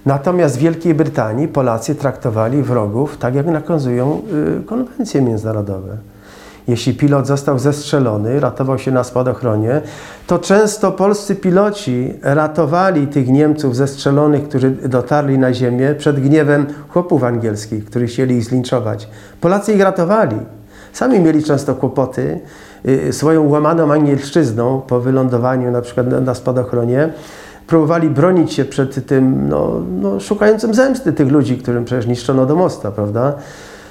Speaker 4: Natomiast w Wielkiej Brytanii Polacy traktowali wrogów tak, jak nakazują y, konwencje międzynarodowe. Jeśli pilot został zestrzelony, ratował się na spadochronie, to często polscy piloci ratowali tych Niemców zestrzelonych, którzy dotarli na ziemię przed gniewem chłopów angielskich, którzy chcieli ich zlinczować. Polacy ich ratowali. Sami mieli często kłopoty y, swoją łamaną angielszczyzną po wylądowaniu na przykład na spadochronie. Próbowali bronić się przed tym, no, no, szukającym zemsty tych ludzi, którym przecież niszczono do mosta, prawda?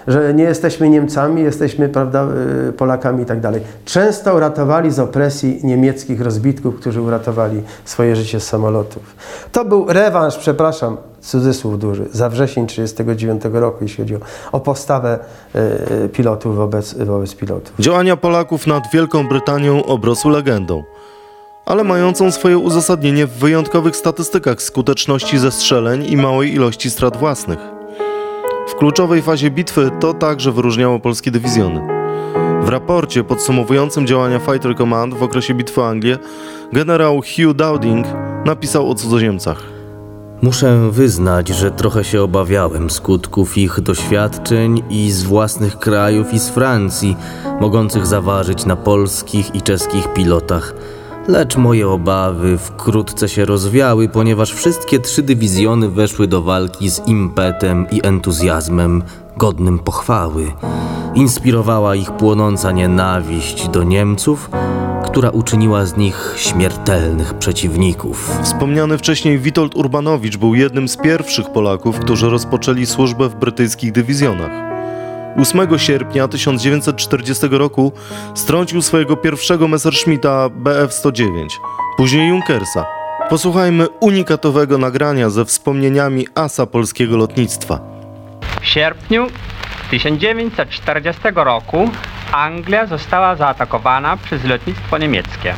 Speaker 4: Że nie jesteśmy Niemcami, jesteśmy prawda, y, Polakami i tak dalej. Często uratowali z opresji niemieckich rozbitków, którzy uratowali swoje życie z samolotów. To był rewanż, przepraszam, cudzysłów duży, za wrzesień 1939 roku, jeśli chodzi o, o postawę e, pilotów wobec, wobec pilotów.
Speaker 3: Działania Polaków nad Wielką Brytanią obrosły legendą, ale mającą swoje uzasadnienie w wyjątkowych statystykach skuteczności zestrzeleń i małej ilości strat własnych. Kluczowej fazie bitwy to także wyróżniało polskie dywizjony. W raporcie podsumowującym działania Fighter Command w okresie bitwy o Anglię generał Hugh Dowding napisał o cudzoziemcach.
Speaker 2: Muszę wyznać, że trochę się obawiałem skutków ich doświadczeń i z własnych krajów i z Francji, mogących zaważyć na polskich i czeskich pilotach. Lecz moje obawy wkrótce się rozwiały, ponieważ wszystkie trzy dywizjony weszły do walki z impetem i entuzjazmem godnym pochwały. Inspirowała ich płonąca nienawiść do Niemców, która uczyniła z nich śmiertelnych przeciwników.
Speaker 3: Wspomniany wcześniej Witold Urbanowicz był jednym z pierwszych Polaków, którzy rozpoczęli służbę w brytyjskich dywizjonach. 8 sierpnia 1940 roku strącił swojego pierwszego Messerschmitta Bf-109, później Junkersa. Posłuchajmy unikatowego nagrania ze wspomnieniami asa polskiego lotnictwa.
Speaker 12: W sierpniu 1940 roku Anglia została zaatakowana przez lotnictwo niemieckie.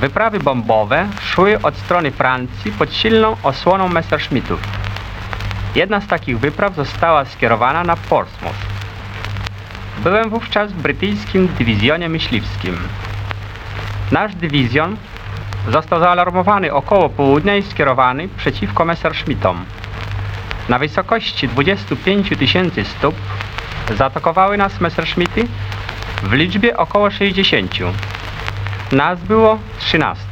Speaker 12: Wyprawy bombowe szły od strony Francji pod silną osłoną Messerschmittów. Jedna z takich wypraw została skierowana na Portsmouth. Byłem wówczas w brytyjskim dywizjonie myśliwskim. Nasz dywizjon został zaalarmowany około południa i skierowany przeciwko Messerschmittom. Na wysokości 25 tysięcy stóp zaatakowały nas Messerschmitty w liczbie około 60. Nas było 13.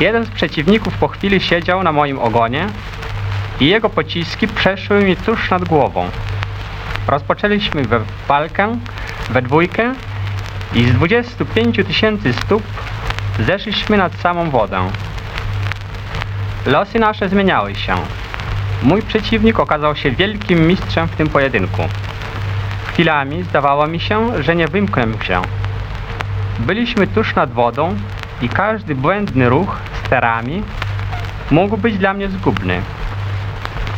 Speaker 12: Jeden z przeciwników po chwili siedział na moim ogonie i jego pociski przeszły mi tuż nad głową. Rozpoczęliśmy we walkę we dwójkę i z 25 tysięcy stóp zeszliśmy nad samą wodę. Losy nasze zmieniały się. Mój przeciwnik okazał się wielkim mistrzem w tym pojedynku. Chwilami zdawało mi się, że nie wymknę się. Byliśmy tuż nad wodą i każdy błędny ruch sterami mógł być dla mnie zgubny.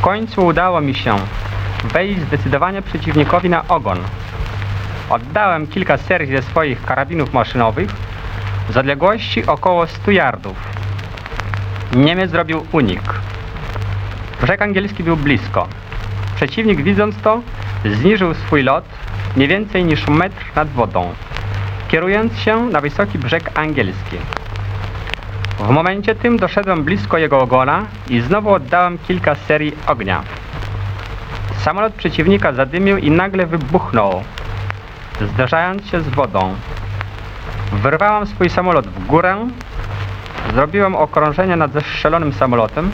Speaker 12: Końcu udało mi się wejść zdecydowanie przeciwnikowi na ogon. Oddałem kilka serii ze swoich karabinów maszynowych z odległości około 100 yardów. Niemiec zrobił unik. Brzeg angielski był blisko. Przeciwnik widząc to zniżył swój lot nie więcej niż metr nad wodą, kierując się na wysoki brzeg angielski. W momencie tym doszedłem blisko jego ogona i znowu oddałem kilka serii ognia. Samolot przeciwnika zadymił i nagle wybuchnął, zderzając się z wodą. Wyrwałem swój samolot w górę, zrobiłem okrążenie nad zestrzelonym samolotem,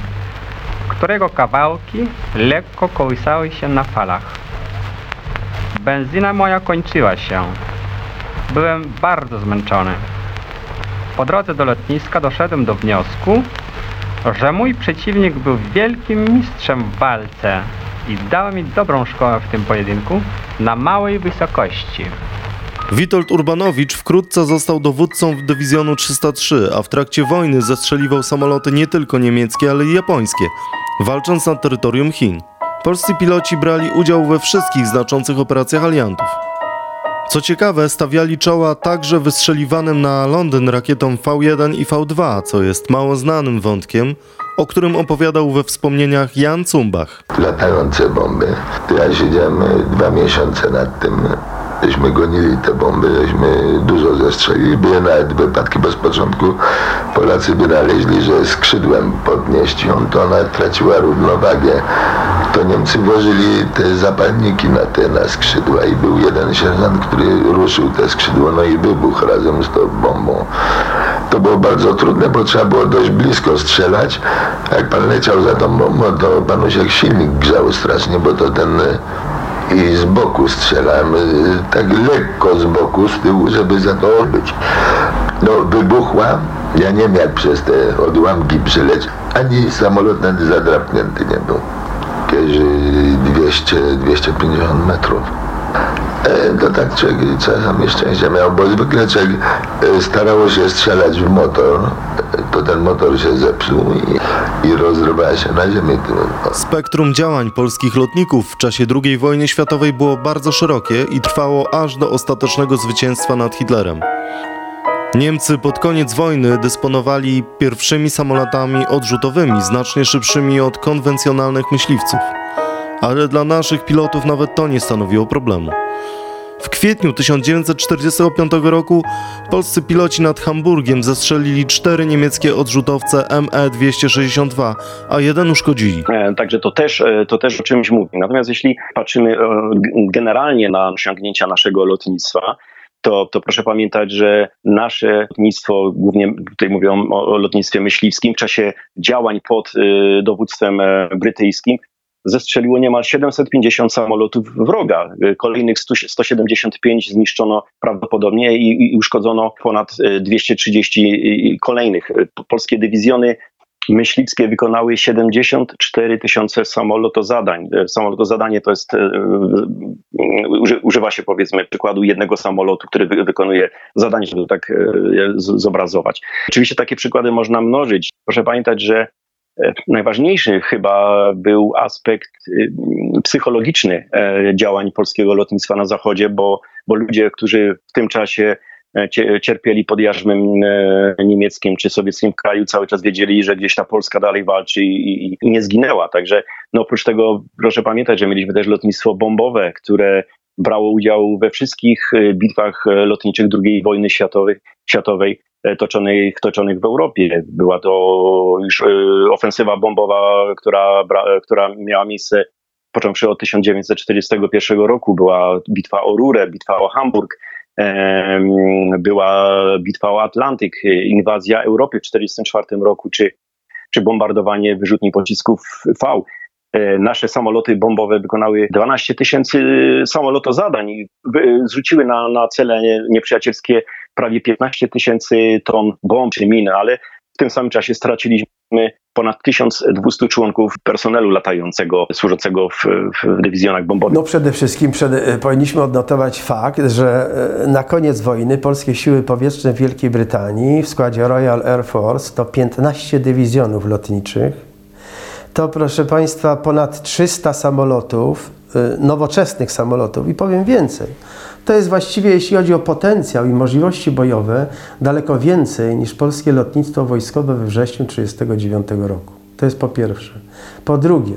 Speaker 12: którego kawałki lekko kołysały się na falach. Benzyna moja kończyła się. Byłem bardzo zmęczony. Po drodze do lotniska doszedłem do wniosku, że mój przeciwnik był wielkim mistrzem w walce i dał mi dobrą szkołę w tym pojedynku na małej wysokości.
Speaker 3: Witold Urbanowicz wkrótce został dowódcą dywizjonu 303, a w trakcie wojny zestrzeliwał samoloty nie tylko niemieckie, ale i japońskie, walcząc na terytorium Chin. Polscy piloci brali udział we wszystkich znaczących operacjach aliantów. Co ciekawe, stawiali czoła także wystrzeliwanym na Londyn rakietom V1 i V2, co jest mało znanym wątkiem, o którym opowiadał we wspomnieniach Jan Cumbach.
Speaker 11: Latające bomby. Ja siedziałem dwa miesiące nad tym Żeśmy gonili te bomby, żeśmy dużo zestrzelili. Były nawet wypadki, bo z początku Polacy by naleźli, że skrzydłem podnieść ją, to ona traciła równowagę. To Niemcy włożyli te zapalniki na te na skrzydła i był jeden sierżant, który ruszył te skrzydło, no i wybuch razem z tą bombą. To było bardzo trudne, bo trzeba było dość blisko strzelać. Jak pan leciał za tą bombą, to panu się silnik grzał strasznie, bo to ten i z boku strzelałem, tak lekko z boku, z tyłu, żeby za to odbyć. No, wybuchła, ja nie wiem jak przez te odłamki przyleć, ani samolot zadrapnięty nie był. Jakieś 200-250 metrów. E, to tak człowiek czasami szczęście miał, bo zwykle człowiek e, starało się strzelać w motor, to ten motor się zepsuł i, i rozrywała się na ziemi.
Speaker 3: Spektrum działań polskich lotników w czasie II wojny światowej było bardzo szerokie i trwało aż do ostatecznego zwycięstwa nad Hitlerem. Niemcy pod koniec wojny dysponowali pierwszymi samolotami odrzutowymi, znacznie szybszymi od konwencjonalnych myśliwców. Ale dla naszych pilotów nawet to nie stanowiło problemu. W kwietniu 1945 roku polscy piloci nad Hamburgiem zestrzelili cztery niemieckie odrzutowce ME-262, a jeden uszkodzili.
Speaker 6: E, także to też, e, to też o czymś mówi. Natomiast jeśli patrzymy e, generalnie na osiągnięcia naszego lotnictwa, to, to proszę pamiętać, że nasze lotnictwo, głównie tutaj mówią o, lotnictwie myśliwskim, w czasie działań pod y, dowództwem brytyjskim zestrzeliło niemal 750 samolotów wroga. Kolejnych 175 zniszczono prawdopodobnie i, i uszkodzono ponad 230 kolejnych. Polskie dywizjony myśliwskie wykonały 74 tysiące samolotozadań. Samolotozadanie to jest, e, używa się powiedzmy przykładu jednego samolotu, który wykonuje zadanie, żeby tak e, zobrazować. Oczywiście takie przykłady można mnożyć. Proszę pamiętać, że E, najważniejszy chyba był aspekt y, psychologiczny e, działań polskiego lotnictwa na Zachodzie, bo, bo ludzie, którzy w tym czasie e, cierpieli pod jarzmem niemieckim czy sowieckim kraju, cały czas wiedzieli, że gdzieś ta Polska dalej walczy i, i, i nie zginęła. Także no oprócz tego proszę pamiętać, że mieliśmy też lotnictwo bombowe, które brało udział we wszystkich bitwach lotniczych II wojny światowej, światowej E, toczonych, toczonych w Europie. Była to już e, ofensywa bombowa, która, która miała miejsce począwszy od 1941 roku. Była bitwa o Rurę, bitwa o Hamburg, była bitwa o Atlantyk, inwazja Europy w 1944 roku, czy, czy bombardowanie wyrzutni pocisków V. E, nasze samoloty bombowe wykonały 12 tysięcy samolotozadań i zrzuciły na, na cele nieprzyjacielskie prawie 15 tysięcy ton bomb czy min, ale W tym samym czasie straciliśmy ponad 1200 członków personelu latającego, służącego w, w dywizjonach bombowych.
Speaker 4: No przede wszystkim przed, powinniśmy odnotować fakt, że na koniec wojny polskie siły powietrzne w Wielkiej Brytanii w składzie Royal Air Force to 15 dywizjonów lotniczych, to proszę Państwa ponad 300 samolotów, nowoczesnych samolotów i powiem więcej. To jest właściwie, jeśli chodzi o potencjał i możliwości bojowe, daleko więcej niż polskie lotnictwo wojskowe we wrześniu 1939 roku. To jest po pierwsze. Po drugie,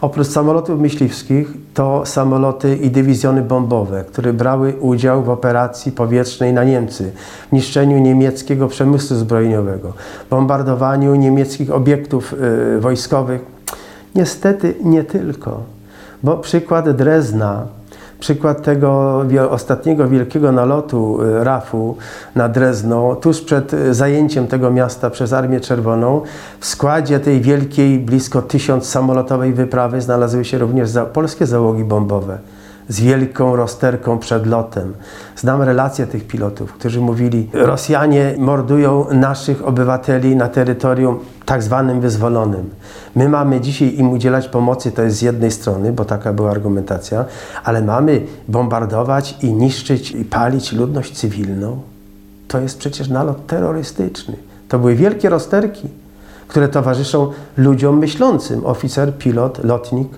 Speaker 4: oprócz samolotów myśliwskich, to samoloty i dywizjony bombowe, które brały udział w operacji powietrznej na Niemcy, w niszczeniu niemieckiego przemysłu zbrojeniowego, bombardowaniu niemieckich obiektów y, wojskowych. Niestety nie tylko, bo przykład Drezna Przykład tego ostatniego wielkiego nalotu y, RAF-u na Drezno, tuż przed y, zajęciem tego miasta przez Armię Czerwoną, w składzie tej wielkiej, blisko tysiąc samolotowej wyprawy znalazły się również polskie załogi bombowe z wielką rozterką przed lotem. Znam relacje tych pilotów, którzy mówili, Rosjanie mordują naszych obywateli na terytorium tak zwanym wyzwolonym. My mamy dzisiaj im udzielać pomocy, to jest z jednej strony, bo taka była argumentacja, ale mamy bombardować i niszczyć i palić ludność cywilną. To jest przecież nalot terrorystyczny. To były wielkie rozterki, które towarzyszą ludziom myślącym. Oficer, pilot, lotnik,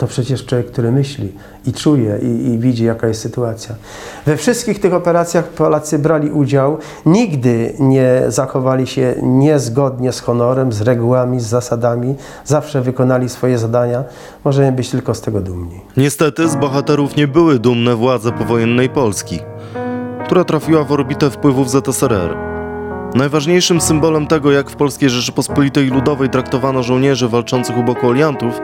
Speaker 4: to przecież człowiek, który myśli i czuje i, i, widzi, jaka jest sytuacja. We wszystkich tych operacjach Polacy brali udział, nigdy nie zachowali się niezgodnie z honorem, z regułami, z zasadami, zawsze wykonali swoje zadania. Możemy być tylko z tego dumni.
Speaker 3: Niestety z bohaterów nie były dumne władze powojennej Polski, która trafiła w orbitę wpływów ZSRR. Najważniejszym symbolem tego, jak w Polskiej Rzeczypospolitej Ludowej traktowano żołnierzy walczących u boku aliantów,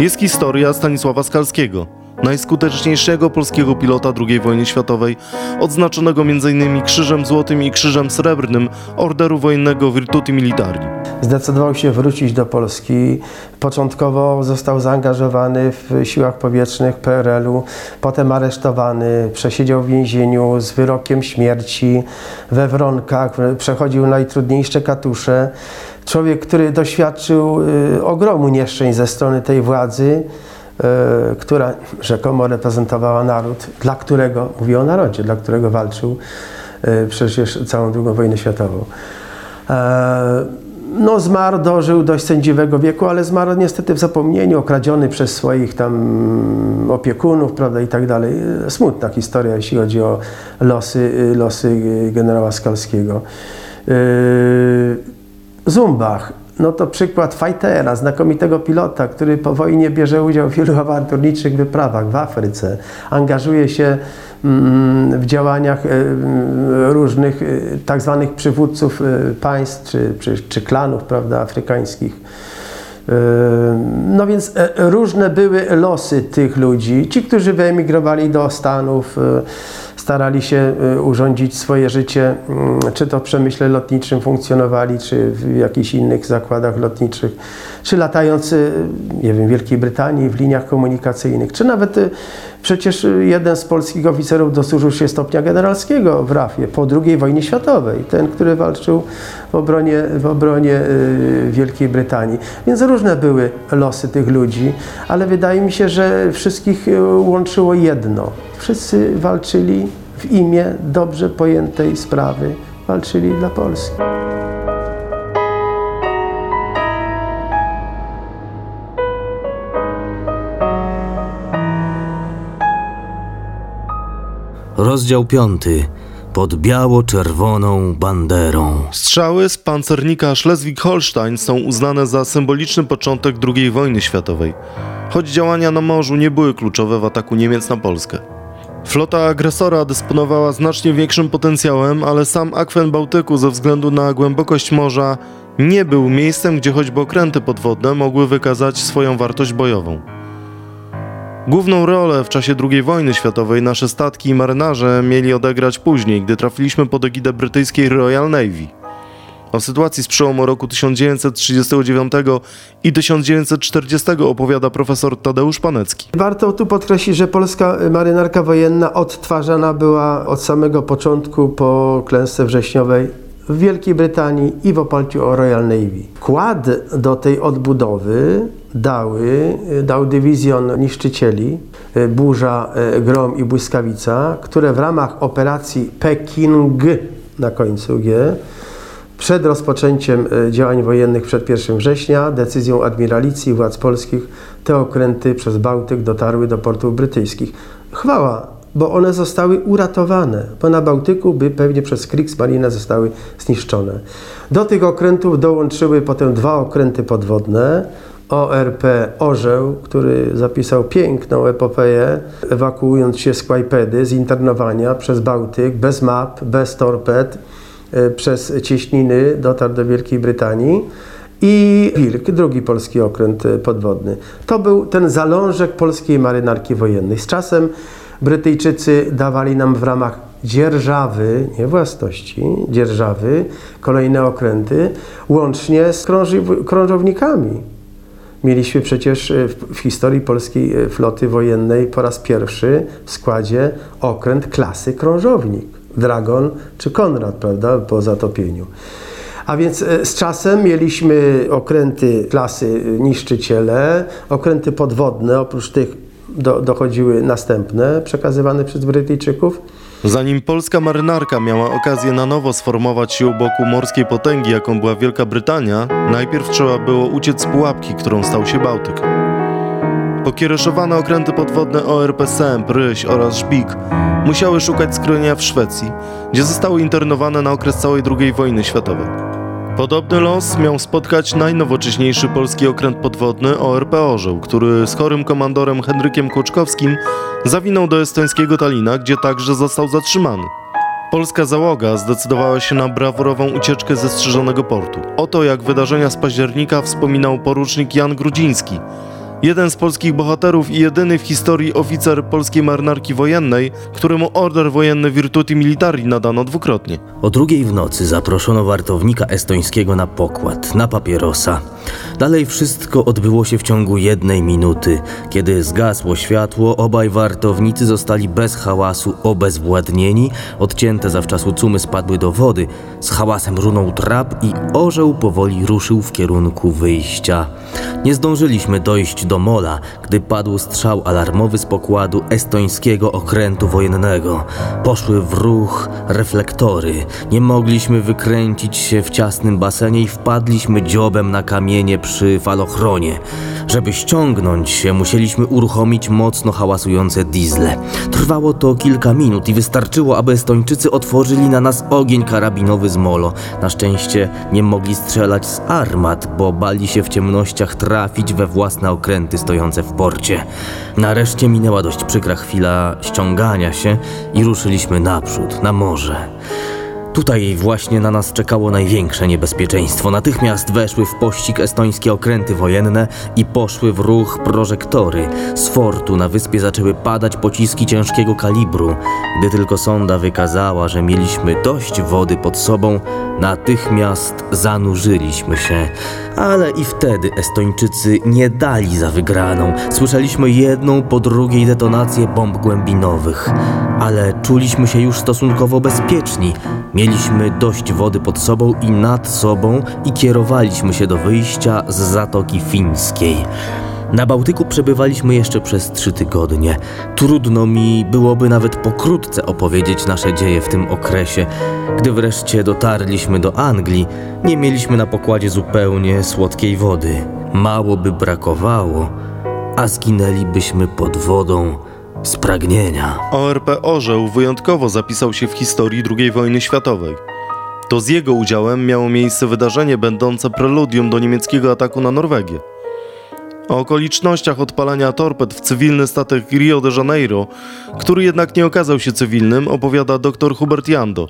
Speaker 3: jest historia Stanisława Skalskiego, najskuteczniejszego polskiego pilota II wojny światowej, odznaczonego m.in. Krzyżem Złotym i Krzyżem Srebrnym Orderu Wojennego Virtuti Militari.
Speaker 4: Zdecydował się wrócić do Polski. Początkowo został zaangażowany w siłach powietrznych PRL-u, potem aresztowany, przesiedział w więzieniu z wyrokiem śmierci we Wronkach, przechodził najtrudniejsze katusze. Człowiek, który doświadczył y, ogromu nieszczęść ze strony tej władzy, y, która rzekomo reprezentowała naród, dla którego, mówię o narodzie, dla którego walczył y, przecież całą II wojnę światową. E, no, zmarł, dożył dość sędziwego wieku, ale zmarł niestety w zapomnieniu, okradziony przez swoich tam opiekunów, prawda, i tak dalej. Smutna historia, jeśli chodzi o losy, losy generała Skalskiego. Zumbach, no to przykład fightera, znakomitego pilota, który po wojnie bierze udział w wielu awanturniczych wyprawach w Afryce, angażuje się mm, w działaniach e, różnych e, tak zwanych przywódców e, państw czy, czy, czy klanów prawda, afrykańskich. No więc różne były losy tych ludzi. Ci, którzy wyemigrowali do Stanów, starali się y, urządzić swoje życie, mm, czy to w przemyśle lotniczym funkcjonowali, czy w jakichś innych zakładach lotniczych, czy latając, y, nie wiem, w Wielkiej Brytanii w liniach komunikacyjnych, czy nawet y, przecież jeden z polskich oficerów dosłużył się stopnia generalskiego w RAF-ie po II wojnie światowej, ten, który walczył w obronie, w obronie Wielkiej Brytanii. Więc różne były losy tych ludzi, ale wydaje mi się, że wszystkich łączyło jedno. Wszyscy walczyli w imię dobrze pojętej sprawy, walczyli dla Polski.
Speaker 2: Rozdział piąty. Pod biało-czerwoną banderą.
Speaker 3: Strzały z pancernika Schleswig-Holstein są uznane za symboliczny początek II wojny światowej, choć działania na morzu nie były kluczowe w ataku Niemiec na Polskę. Flota agresora dysponowała znacznie większym potencjałem, ale sam akwen Bałtyku ze względu na głębokość morza nie był miejscem, gdzie choćby okręty podwodne mogły wykazać swoją wartość bojową. Główną rolę w czasie II wojny światowej nasze statki i marynarze mieli odegrać później, gdy trafiliśmy pod egidę brytyjskiej Royal Navy. O sytuacji z przełomu roku 1939 i 1940 opowiada profesor Tadeusz Panecki.
Speaker 4: Warto tu podkreślić, że polska marynarka wojenna odtwarzana była od samego początku po klęsce wrześniowej w Wielkiej Brytanii i w oparciu o Royal Navy. Kład do tej odbudowy dały, dał dywizjon niszczycieli e, Burza, e, Grom i Błyskawica, które w ramach operacji Peking na końcu G przed rozpoczęciem e, działań wojennych przed 1 września decyzją admiralicji i władz polskich te okręty przez Bałtyk dotarły do portów brytyjskich. Chwała, bo one zostały uratowane, bo na Bałtyku by pewnie przez Kriegsmarine zostały zniszczone. Do tych okrętów dołączyły potem dwa okręty podwodne, ORP Orzeł, który zapisał piękną epopeję, ewakuując się z Kłajpedy, z internowania przez Bałtyk, bez map, bez torped, e, przez cieśniny dotarł do Wielkiej Brytanii i Wilk, drugi polski okręt podwodny. To był ten zalążek polskiej marynarki wojennej. Z czasem Brytyjczycy dawali nam w ramach dzierżawy, nie własności, dzierżawy, kolejne okręty, łącznie z krążownikami. Mieliśmy przecież e, w historii polskiej e, floty wojennej po raz pierwszy w składzie okręt klasy krążownik. Dragon czy Konrad, prawda, po zatopieniu. A więc e, z czasem mieliśmy okręty klasy niszczyciele, okręty podwodne, oprócz tych do, dochodziły następne, przekazywane przez Brytyjczyków.
Speaker 3: Zanim polska marynarka miała okazję na nowo sformować się u boku morskiej potęgi, jaką była Wielka Brytania, najpierw trzeba było uciec z pułapki, którą stał się Bałtyk. Pokiereszowane okręty podwodne ORP Sęp, Ryś oraz Żbik musiały szukać skrojenia w Szwecji, gdzie zostały internowane na okres całej II wojny światowej. Podobny los miał spotkać najnowocześniejszy polski okręt podwodny ORP Orzeł, który z chorym komandorem Henrykiem Kłoczkowskim zawinął do estońskiego Talina, gdzie także został zatrzymany. Polska załoga zdecydowała się na brawurową ucieczkę ze strzeżonego portu. Oto jak wydarzenia z października wspominał porucznik Jan Grudziński, jeden z polskich bohaterów i jedyny w historii oficer polskiej marynarki wojennej, któremu order wojenny Virtuti Militari nadano dwukrotnie.
Speaker 2: O drugiej w nocy zaproszono wartownika estońskiego na pokład, na papierosa. Dalej wszystko odbyło się w ciągu jednej minuty. Kiedy zgasło światło, obaj wartownicy zostali bez hałasu obezwładnieni, odcięte zawczasu cumy spadły do wody, z hałasem runął trap i orzeł powoli ruszył w kierunku wyjścia. Nie zdążyliśmy dojść do mola, gdy padł strzał alarmowy z pokładu estońskiego okrętu wojennego. Poszły w ruch reflektory. Nie mogliśmy wykręcić się w ciasnym basenie i wpadliśmy dziobem na kamienie przy falochronie. Żeby ściągnąć się, musieliśmy uruchomić mocno hałasujące diesle. Trwało to kilka minut i wystarczyło, aby Estończycy otworzyli na nas ogień karabinowy z molo. Na szczęście nie mogli strzelać z armat, bo bali się w ciemnościach trafić we własne okręty stojące w porcie. Nareszcie minęła dość przykra chwila ściągania się i ruszyliśmy naprzód, na morze. Tutaj właśnie na nas czekało największe niebezpieczeństwo. Natychmiast weszły w pościg estońskie okręty wojenne i poszły w ruch prożektory. Z fortu na wyspie zaczęły padać pociski ciężkiego kalibru. Gdy tylko sonda wykazała, że mieliśmy dość wody pod sobą, natychmiast zanurzyliśmy się. Ale i wtedy Estończycy nie dali za wygraną. Słyszeliśmy jedną po drugiej detonację bomb głębinowych. Ale czuliśmy się już stosunkowo bezpieczni. Mieliśmy dość wody pod sobą i nad sobą i kierowaliśmy się do wyjścia z Zatoki Fińskiej. Na Bałtyku przebywaliśmy jeszcze przez trzy tygodnie. Trudno mi byłoby nawet pokrótce opowiedzieć nasze dzieje w tym okresie. Gdy wreszcie dotarliśmy do Anglii, nie mieliśmy na pokładzie zupełnie słodkiej wody. Mało by brakowało, a zginęlibyśmy pod wodą z pragnienia.
Speaker 3: ORP Orzeł wyjątkowo zapisał się w historii II wojny światowej. To z jego udziałem miało miejsce wydarzenie będące preludium do niemieckiego ataku na Norwegię. O okolicznościach odpalania torped w cywilny statek Rio de Janeiro, który jednak nie okazał się cywilnym, opowiada dr Hubert Jando,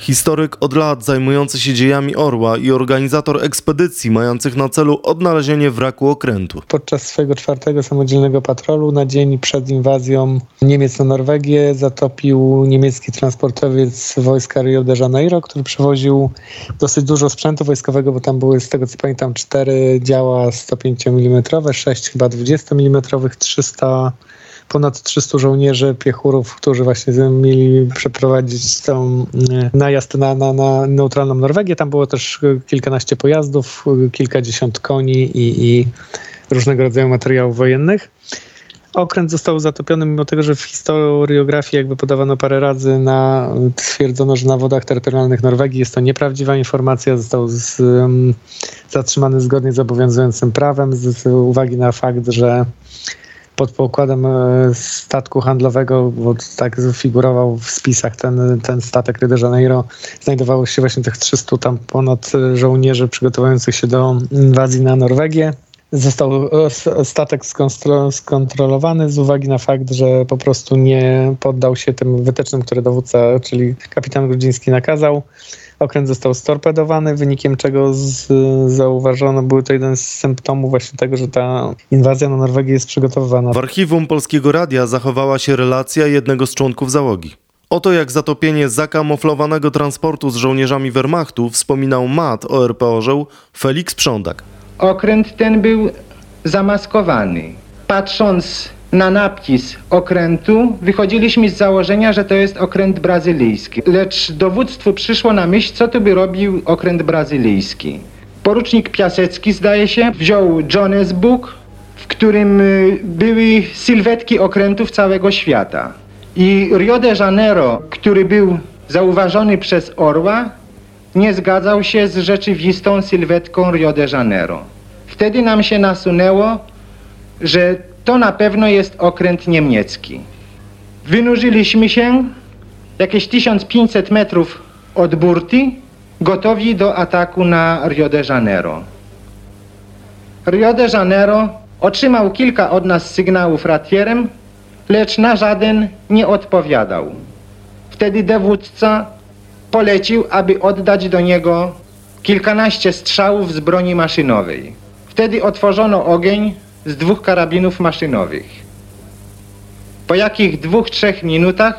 Speaker 3: historyk od lat zajmujący się dziejami Orła i organizator ekspedycji mających na celu odnalezienie wraku okrętu.
Speaker 13: Podczas swojego czwartego samodzielnego patrolu na dzień przed inwazją Niemiec na Norwegię zatopił niemiecki transportowiec wojska Rio de Janeiro, który przewoził dosyć dużo sprzętu wojskowego, bo tam były z tego co pamiętam cztery działa 105 mm, sześć chyba 20 mm, 300 ponad 300 żołnierzy, piechurów, którzy właśnie mieli przeprowadzić ten najazd na, na, na neutralną Norwegię. Tam było też kilkanaście pojazdów, kilkadziesiąt koni i, i różnego rodzaju materiałów wojennych. Okręt został zatopiony, mimo tego, że w historiografii jakby podawano parę razy, na, stwierdzono, że na wodach terytorialnych Norwegii jest to nieprawdziwa informacja. Został z, um, zatrzymany zgodnie z obowiązującym prawem z, z uwagi na fakt, że pod pokładem e, statku handlowego, bo tak figurował w spisach ten, ten statek Rio de Janeiro, znajdowało się właśnie tych 300 tam ponad żołnierzy przygotowujących się do inwazji na Norwegię. Został e, statek skontrolowany z uwagi na fakt, że po prostu nie poddał się tym wytycznym, które dowódca, czyli kapitan Grudziński nakazał. Okręt został storpedowany, wynikiem czego z, zauważono, był to jeden z symptomów właśnie tego, że ta inwazja na Norwegię jest przygotowywana.
Speaker 3: W archiwum Polskiego Radia zachowała się relacja jednego z członków załogi. Oto jak zatopienie zakamuflowanego transportu z żołnierzami Wehrmachtu wspominał mat ORP Orzeł Felix Prządak.
Speaker 14: Okręt ten był zamaskowany. Patrząc na napis okrętu, wychodziliśmy z założenia, że to jest okręt brazylijski. Lecz dowództwu przyszło na myśl, co tu by robił okręt brazylijski. Porucznik Piasecki, zdaje się, wziął Jones Book, w którym y, były sylwetki okrętów całego świata. I Rio de Janeiro, który był zauważony przez Orła, nie zgadzał się z rzeczywistą sylwetką Rio de Janeiro. Wtedy nam się nasunęło, że to na pewno jest okręt niemiecki. Wynurzyliśmy się jakieś 1500 metrów od burty, gotowi do ataku na Rio de Janeiro. Rio de Janeiro otrzymał kilka od nas sygnałów ratierem, lecz na żaden nie odpowiadał. Wtedy dowódca polecił, aby oddać do niego kilkanaście strzałów z broni maszynowej. Wtedy otworzono ogień z dwóch karabinów maszynowych. Po jakich dwóch, trzech minutach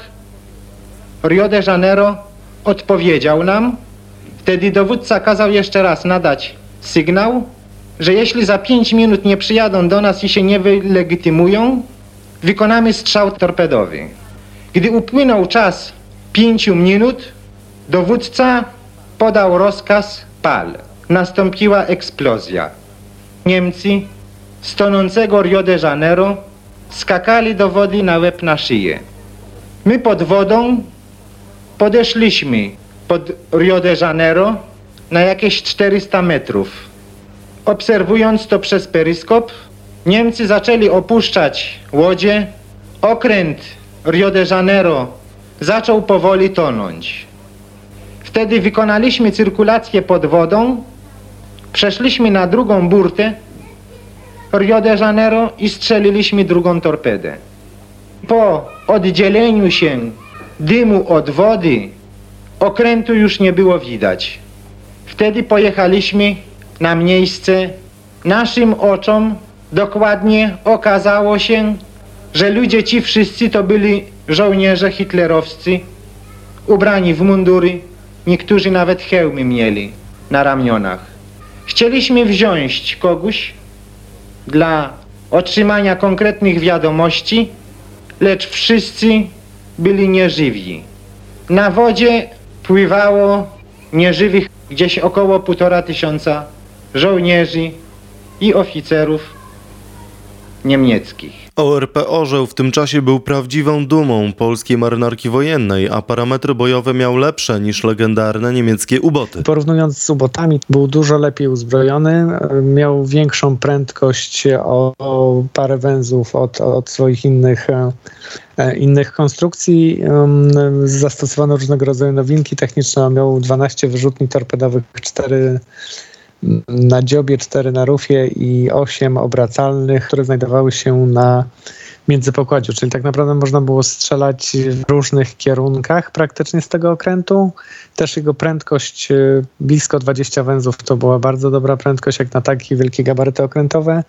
Speaker 14: Rio de Janeiro odpowiedział nam. Wtedy dowódca kazał jeszcze raz nadać sygnał, że jeśli za pięć minut nie przyjadą do nas i się nie wylegitymują, wykonamy strzał torpedowy. Gdy upłynął czas pięciu minut, dowódca podał rozkaz pal. Nastąpiła eksplozja. Niemcy z tonącego Rio de Janeiro skakali do wody na łeb na szyję. My pod wodą podeszliśmy pod Rio de Janeiro na jakieś 400 metrów. Obserwując to przez peryskop, Niemcy zaczęli opuszczać łodzie. Okręt Rio de Janeiro zaczął powoli tonąć. Wtedy wykonaliśmy cyrkulację pod wodą, przeszliśmy na drugą burtę Rio de Janeiro i strzeliliśmy drugą torpedę. Po oddzieleniu się dymu od wody okrętu już nie było widać. Wtedy pojechaliśmy na miejsce. Naszym oczom dokładnie okazało się, że ludzie ci wszyscy to byli żołnierze hitlerowscy, ubrani w mundury, niektórzy nawet hełmy mieli na ramionach. Chcieliśmy wziąć kogoś, dla otrzymania konkretnych wiadomości, lecz wszyscy byli nieżywi. Na wodzie pływało nieżywych gdzieś około półtora tysiąca żołnierzy i oficerów niemieckich.
Speaker 3: ORP Orzeł w tym czasie był prawdziwą dumą polskiej marynarki wojennej, a parametry bojowe miał lepsze niż legendarne niemieckie uboty.
Speaker 13: Porównując z ubotami, był dużo lepiej uzbrojony, miał większą prędkość o, o parę węzłów od, od swoich innych e, innych konstrukcji. Zastosowano różnego rodzaju nowinki techniczne. Miał 12 wyrzutni torpedowych, 4 na dziobie, cztery na rufie i osiem obracalnych, które znajdowały się na międzypokładziu, czyli tak naprawdę można było strzelać w różnych kierunkach praktycznie z tego okrętu. Też jego prędkość e, blisko 20 węzłów to była bardzo dobra prędkość jak na takie wielkie gabaryty okrętowe.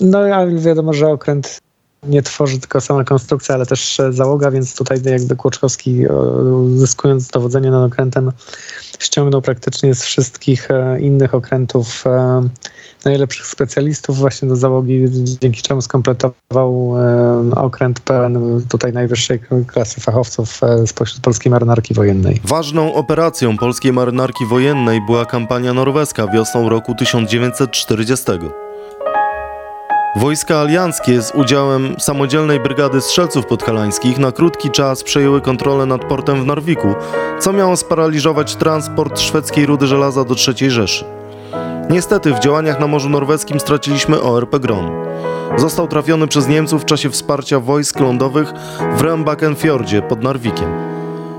Speaker 13: No ale wiadomo, że okręt nie tworzy tylko sama konstrukcja, ale też załoga, więc tutaj jakby Kłoczkowski uzyskując dowodzenie nad okrętem ściągnął praktycznie z wszystkich innych okrętów najlepszych specjalistów właśnie do załogi, dzięki czemu skompletował e, okręt pełen tutaj najwyższej klasy fachowców e, spośród polskiej marynarki wojennej.
Speaker 3: Ważną operacją polskiej marynarki wojennej była kampania norweska wiosną roku 1940. Wojska alianckie z udziałem samodzielnej brygady strzelców podhalańskich na krótki czas przejęły kontrolę nad portem w Narwiku, co miało sparaliżować transport szwedzkiej rudy żelaza do III Rzeszy. Niestety w działaniach na Morzu Norweskim straciliśmy ORP Gron. Został trafiony przez Niemców w czasie wsparcia wojsk lądowych w Rembakenfjordzie pod Narwikiem.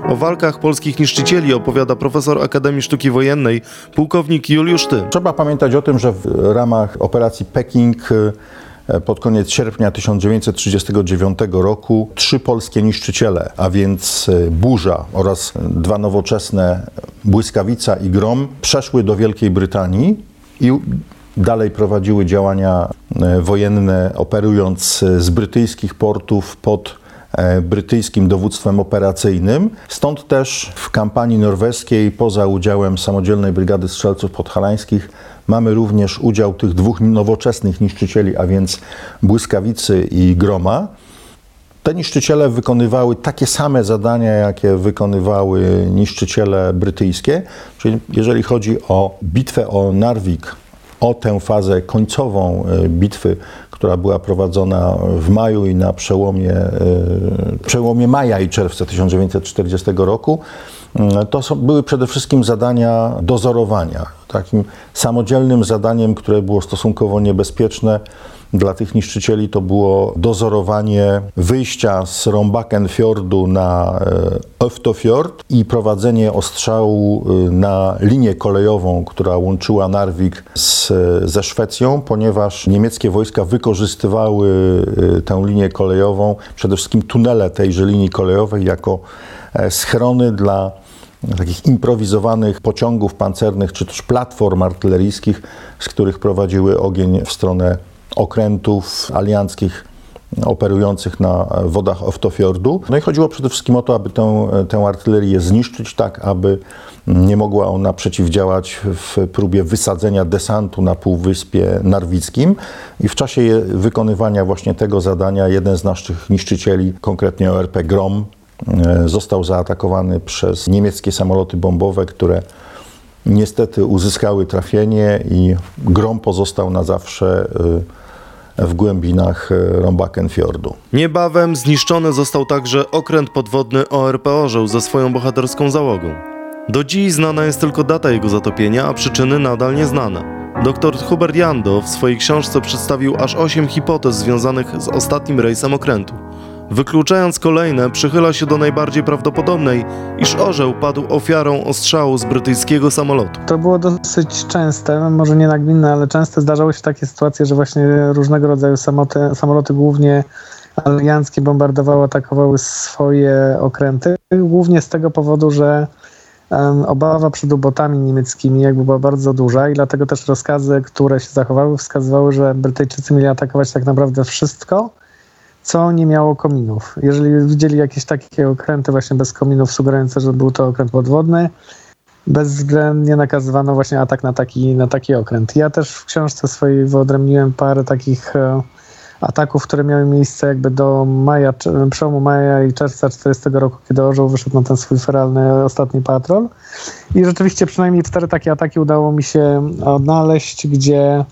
Speaker 3: O walkach polskich niszczycieli opowiada profesor Akademii Sztuki Wojennej, pułkownik Juliusz Ty.
Speaker 5: Trzeba pamiętać o tym, że w ramach operacji Peking pod koniec sierpnia 1939 roku trzy polskie niszczyciele, a więc e, Burza oraz dwa nowoczesne Błyskawica i Grom przeszły do Wielkiej Brytanii i dalej prowadziły działania e, wojenne, operując e, z brytyjskich portów pod e, brytyjskim dowództwem operacyjnym. Stąd też w kampanii norweskiej, poza udziałem samodzielnej brygady strzelców podhalańskich, mamy również udział tych dwóch nowoczesnych niszczycieli, a więc błyskawicy i groma. Te niszczyciele wykonywały takie same zadania, jakie wykonywały niszczyciele brytyjskie. Czyli jeżeli chodzi o bitwę o Narvik, o tę fazę końcową e, bitwy, która była prowadzona w maju i na przełomie, e, przełomie maja i czerwca 1940 roku, mm, to są, były przede wszystkim zadania dozorowania. Takim samodzielnym zadaniem, które było stosunkowo niebezpieczne, dla tych niszczycieli to było dozorowanie wyjścia z Rombakenfjordu na e, Öftofjord i prowadzenie ostrzału e, na linię kolejową, która łączyła Narvik z, ze Szwecją, ponieważ niemieckie wojska wykorzystywały e, tę linię kolejową, przede wszystkim tunele tejże linii kolejowej jako schrony dla takich improwizowanych pociągów pancernych czy też platform artyleryjskich, z których prowadziły ogień w stronę okrętów alianckich operujących na wodach Oftofjordu. No i chodziło przede wszystkim o to, aby tę, tę artylerię zniszczyć tak, aby nie mogła ona przeciwdziałać w próbie wysadzenia desantu na Półwyspie Narwickim. I w czasie wykonywania właśnie tego zadania jeden z naszych niszczycieli, konkretnie ORP Grom, został zaatakowany przez niemieckie samoloty bombowe, które niestety uzyskały trafienie i Grom pozostał na zawsze y, w głębinach e, Rombakenfjordu.
Speaker 3: Niebawem zniszczony został także okręt podwodny ORP Orzeł ze swoją bohaterską załogą. Do dziś znana jest tylko data jego zatopienia, a przyczyny nadal nieznane. Dr Hubert Jando w swojej książce przedstawił aż 8 hipotez związanych z ostatnim rejsem okrętu. Wykluczając kolejne, przychyla się do najbardziej prawdopodobnej, iż orzeł padł ofiarą ostrzału z brytyjskiego samolotu.
Speaker 13: To było dosyć częste, może nie nagminne, ale częste zdarzały się takie sytuacje, że właśnie różnego rodzaju samoloty, samoloty głównie alianckie bombardowały, atakowały swoje okręty, głównie z tego powodu, że obawa przed ubotami niemieckimi jakby była bardzo duża i dlatego też rozkazy, które się zachowały, wskazywały, że Brytyjczycy mieli atakować tak naprawdę wszystko, co nie miało kominów. Jeżeli widzieli jakieś takie okręty właśnie bez kominów, sugerujące, że był to okręt podwodny, bezwzględnie nakazywano właśnie atak na taki, na taki okręt. Ja też w książce swojej wyodrębniłem parę takich e, ataków, które miały miejsce jakby do maja, przełomu maja i czerwca 40 roku, kiedy Orzeł wyszedł na ten swój feralny ostatni patrol. I rzeczywiście przynajmniej cztery takie ataki udało mi się odnaleźć, gdzie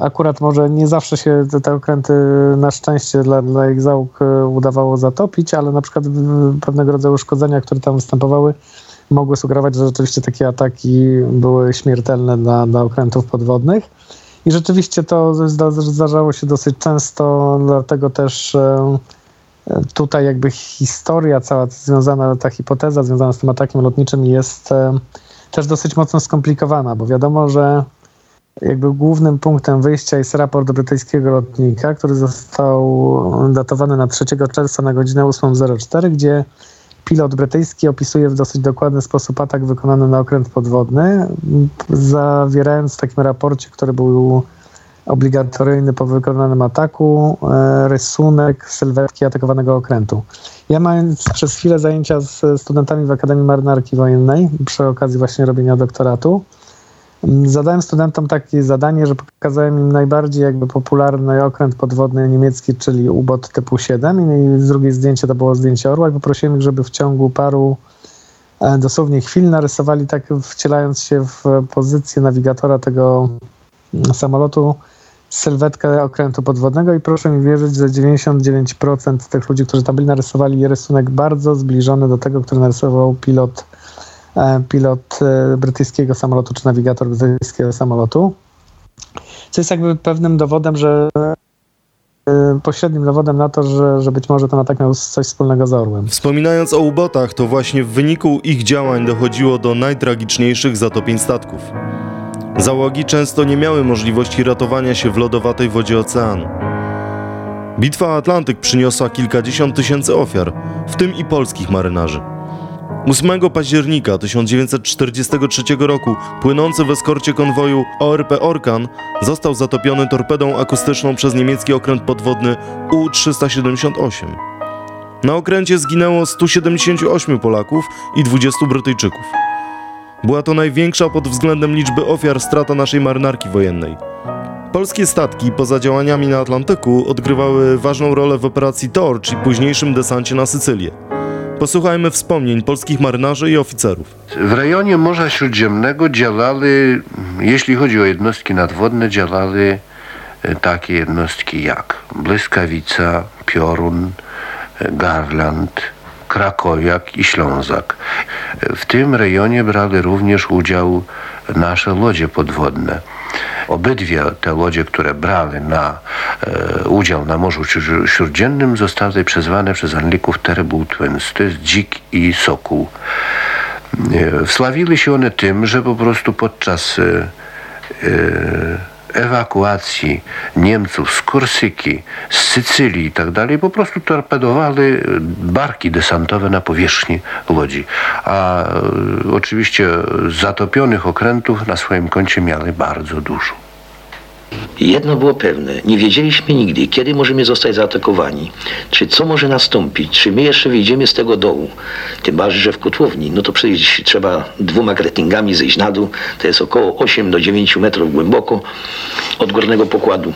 Speaker 13: Akurat może nie zawsze się te, te okręty na szczęście dla, dla ich załóg e, udawało zatopić, ale na przykład pewnego rodzaju uszkodzenia, które tam występowały, mogły sugerować, że rzeczywiście takie ataki były śmiertelne dla, dla okrętów podwodnych. I rzeczywiście to zdarzało się dosyć często, dlatego też e, tutaj jakby historia cała związana, ta hipoteza związana z tym atakiem lotniczym jest e, też dosyć mocno skomplikowana, bo wiadomo, że jakby głównym punktem wyjścia jest raport brytyjskiego lotnika, który został datowany na 3 czerwca na godzinę 8.04, gdzie pilot brytyjski opisuje w dosyć dokładny sposób atak wykonany na okręt podwodny, zawierając w takim raporcie, który był obligatoryjny po wykonanym ataku e, rysunek sylwetki atakowanego okrętu. Ja mając przez chwilę zajęcia z studentami w Akademii Marynarki Wojennej przy okazji właśnie robienia doktoratu, zadałem studentom takie zadanie, że pokazałem im najbardziej jakby popularny okręt podwodny niemiecki, czyli U-bot typu 7 i drugie zdjęcie to było zdjęcie orła i poprosiłem ich, żeby w ciągu paru e, dosłownie chwil narysowali tak wcielając się w pozycję nawigatora tego samolotu sylwetkę okrętu podwodnego i proszę mi wierzyć, że 99% tych ludzi, którzy tam byli, narysowali rysunek bardzo zbliżony do tego, który narysował pilot, pilot e, brytyjskiego samolotu, czy nawigator brytyjskiego samolotu. Co jest jakby pewnym dowodem, że e, pośrednim dowodem na to, że, że być może ten atak miał coś wspólnego z Orłem.
Speaker 3: Wspominając o ubotach, to właśnie w wyniku ich działań dochodziło do najtragiczniejszych zatopień statków. Załogi często nie miały możliwości ratowania się w lodowatej wodzie oceanu. Bitwa Atlantyk przyniosła kilkadziesiąt tysięcy ofiar, w tym i polskich marynarzy. 8 października 1943 roku płynący w eskorcie konwoju ORP Orkan został zatopiony torpedą akustyczną przez niemiecki okręt podwodny U-378. Na okręcie zginęło 178 Polaków i 20 Brytyjczyków. Była to największa pod względem liczby ofiar strata naszej marynarki wojennej. Polskie statki poza działaniami na Atlantyku odgrywały ważną rolę w operacji Torch i późniejszym desancie na Sycylię. Posłuchajmy wspomnień polskich marynarzy i oficerów.
Speaker 15: W rejonie Morza Śródziemnego działali, jeśli chodzi o jednostki nadwodne, działali e, takie jednostki jak Błyskawica, Piorun, e, Garland, Krakowiak i Ślązak. W tym rejonie brali również udział nasze lodzie podwodne. Obydwie te lodzie, które brały na e, udział na Morzu Śródziemnym zostały przezwane przez Anglików Terrible Twins, to jest dzik i sokół. E, się one tym, że po prostu podczas e, e ewakuacji Niemców z Korsyki, z Sycylii i tak dalej, po prostu torpedowali barki desantowe na powierzchni Łodzi. A e, oczywiście zatopionych okrętów na swoim koncie miały bardzo dużo.
Speaker 16: Jedno było pewne, nie wiedzieliśmy nigdy, kiedy możemy zostać zaatakowani, czy co może nastąpić, czy my jeszcze wyjdziemy z tego dołu. Tym bardziej, że w kotłowni, no to przecież trzeba dwoma kretingami zejść na dół, to jest około 8 do 9 metrów głęboko od górnego pokładu.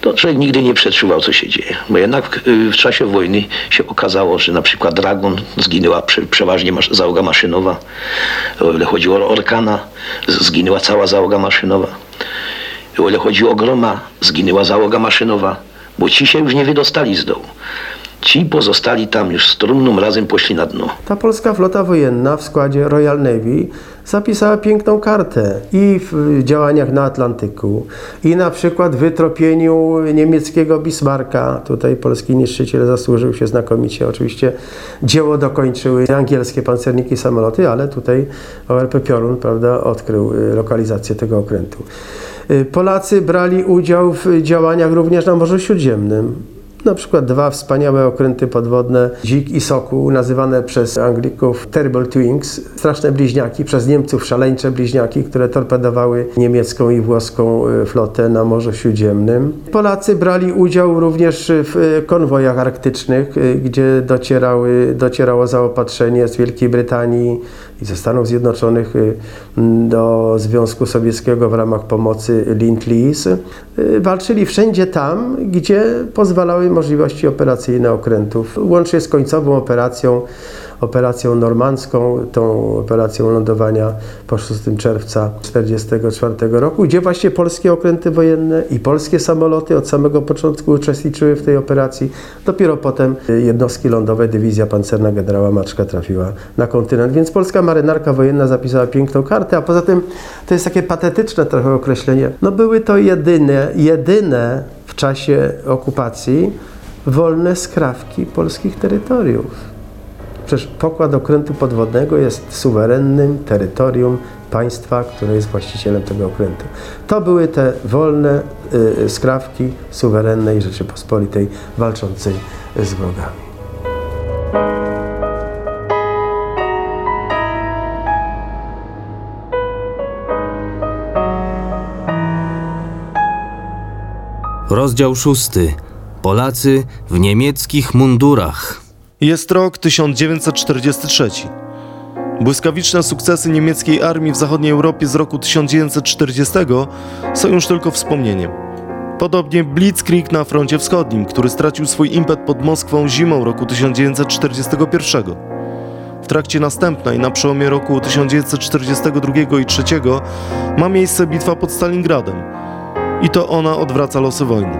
Speaker 16: To człowiek nigdy nie przeczuwał, co się dzieje, bo jednak y, w czasie wojny się okazało, że na przykład Dragon zginęła przeważnie załoga maszynowa, o ile chodzi o Orkana, zginęła cała załoga maszynowa o ile chodzi o groma, zginęła załoga maszynowa, bo ci się już nie wydostali z dołu. Ci pozostali tam już z trumną razem poszli na dno.
Speaker 4: Ta polska flota wojenna w składzie Royal Navy zapisała piękną kartę i w działaniach na Atlantyku, i na przykład w wytropieniu niemieckiego Bismarcka. Tutaj polski niszczyciel zasłużył się znakomicie. Oczywiście dzieło dokończyły angielskie pancerniki samoloty, ale tutaj ORP Piorun prawda, odkrył y, lokalizację tego okrętu. Y, Polacy brali udział w działaniach również na Morzu Śródziemnym. Na przykład dwa wspaniałe okręty podwodne Dzik i Sokół, nazywane przez Anglików Terrible Twins, straszne bliźniaki, przez Niemców szaleńcze bliźniaki, które torpedowały niemiecką i włoską y, flotę na Morzu Śródziemnym. Polacy brali udział również w y, konwojach arktycznych, gdzie docierały, docierało zaopatrzenie z Wielkiej Brytanii, i ze Stanów Zjednoczonych y, do Związku Sowieckiego w ramach pomocy Lend-Lease. Y, walczyli wszędzie tam, gdzie pozwalały możliwości operacyjne okrętów, łącznie z końcową operacją operacją normandzką, tą operacją lądowania po 6 czerwca 1944 roku, gdzie właśnie polskie okręty wojenne i polskie samoloty od samego początku uczestniczyły w tej operacji. Dopiero potem jednostki lądowe, dywizja pancerna generała Maczka trafiła na kontynent. Więc polska marynarka wojenna zapisała piękną kartę, a poza tym to jest takie patetyczne trochę określenie. No były to jedyne, jedyne w czasie okupacji wolne skrawki polskich terytoriów. Przecież pokład okrętu podwodnego jest suwerennym terytorium państwa, które jest właścicielem tego okrętu. To były te wolne y, skrawki suwerennej Rzeczypospolitej walczącej z wrogami.
Speaker 2: Rozdział szósty. Polacy w niemieckich mundurach.
Speaker 3: Jest rok 1943. Błyskawiczne sukcesy niemieckiej armii w zachodniej Europie z roku 1940 są już tylko wspomnieniem. Podobnie Blitzkrieg na froncie wschodnim, który stracił swój impet pod Moskwą zimą roku 1941. W trakcie następnej, na przełomie roku 1942 i 1943, ma miejsce bitwa pod Stalingradem. I to ona odwraca losy wojny.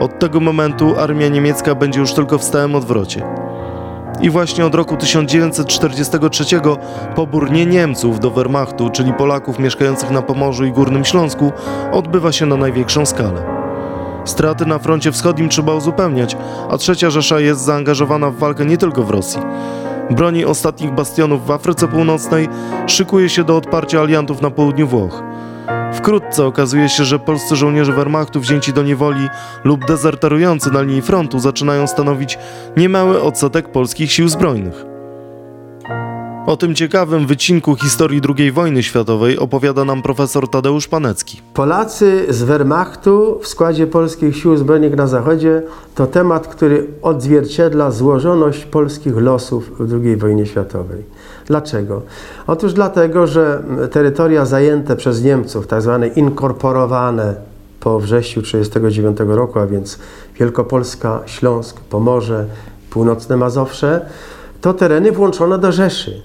Speaker 3: Od tego momentu armia niemiecka będzie już tylko w stałym odwrocie. I właśnie od roku 1943 pobór nie Niemców do Wehrmachtu, czyli Polaków mieszkających na Pomorzu i Górnym Śląsku, odbywa się na największą skalę. Straty na froncie wschodnim trzeba uzupełniać, a trzecia Rzesza jest zaangażowana w walkę nie tylko w Rosji. Broni ostatnich bastionów w Afryce Północnej, szykuje się do odparcia aliantów na południu Włoch. Wkrótce okazuje się, że polscy żołnierze Wehrmachtu wzięci do niewoli lub dezerterujący na linii frontu zaczynają stanowić niemały odsetek polskich sił zbrojnych. O tym ciekawym wycinku historii II wojny światowej opowiada nam profesor Tadeusz Panecki.
Speaker 4: Polacy z Wehrmachtu w składzie polskich sił zbrojnych na zachodzie to temat, który odzwierciedla złożoność polskich losów w II wojnie światowej. Dlaczego? Otóż dlatego, że terytoria zajęte przez Niemców, tak zwane inkorporowane po wrześniu 1939 roku, a więc Wielkopolska, Śląsk, Pomorze, Północne Mazowsze, to tereny włączone do Rzeszy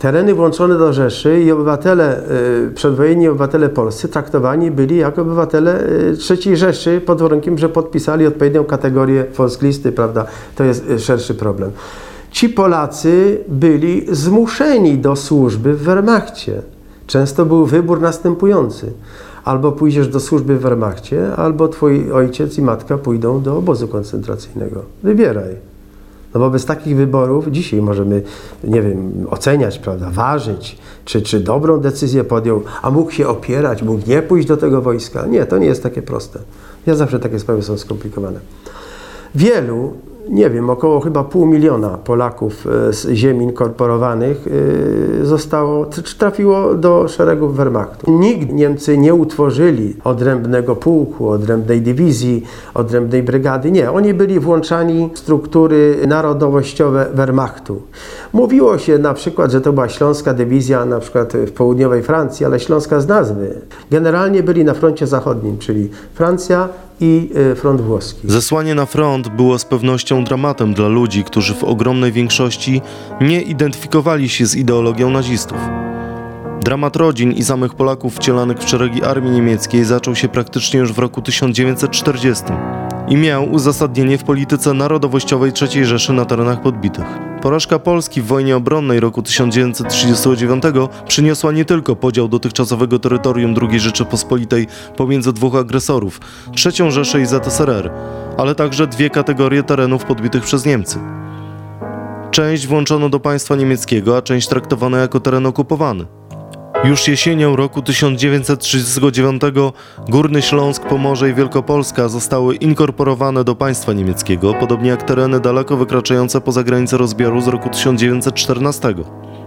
Speaker 4: tereny włączone do Rzeszy i obywatele, y, przedwojenni obywatele polscy traktowani byli jako obywatele y, III Rzeszy pod warunkiem, że podpisali odpowiednią kategorię Volkslisty, prawda? To jest y, szerszy problem. Ci Polacy byli zmuszeni do służby w Wehrmachcie. Często był wybór następujący. Albo pójdziesz do służby w Wehrmachcie, albo twój ojciec i matka pójdą do obozu koncentracyjnego. Wybieraj. No wobec takich wyborów dzisiaj możemy, nie wiem, oceniać, prawda, ważyć, czy, czy dobrą decyzję podjął, a mógł się opierać, mógł nie pójść do tego wojska. Nie, to nie jest takie proste. Ja zawsze takie sprawy są skomplikowane. Wielu nie wiem, około chyba pół miliona Polaków e, z ziem inkorporowanych e, zostało, trafiło do szeregów Wehrmachtu. Nigdy Niemcy nie utworzyli odrębnego pułku, odrębnej dywizji, odrębnej brygady. Nie, oni byli włączani w struktury narodowościowe Wehrmachtu. Mówiło się na przykład, że to była śląska dywizja na przykład w południowej Francji, ale śląska z nazwy. Generalnie byli na froncie zachodnim, czyli Francja, i e, front włoski.
Speaker 3: Zesłanie na front było z pewnością dramatem dla ludzi, którzy w ogromnej większości nie identyfikowali się z ideologią nazistów. Dramat rodzin i samych Polaków wcielanych w szeregi armii niemieckiej zaczął się praktycznie już w roku 1940 i miał uzasadnienie w polityce narodowościowej III Rzeszy na terenach podbitych. Porażka Polski w wojnie obronnej roku 1939 przyniosła nie tylko podział dotychczasowego terytorium II Rzeczypospolitej pomiędzy dwóch agresorów, III Rzeszę i ZSRR, ale także dwie kategorie terenów podbitych przez Niemcy. Część włączono do państwa niemieckiego, a część traktowano jako teren okupowany. Już jesienią roku 1939 Górny Śląsk, Pomorze i Wielkopolska zostały inkorporowane do państwa niemieckiego, podobnie jak tereny daleko wykraczające poza granice rozbioru z roku 1914.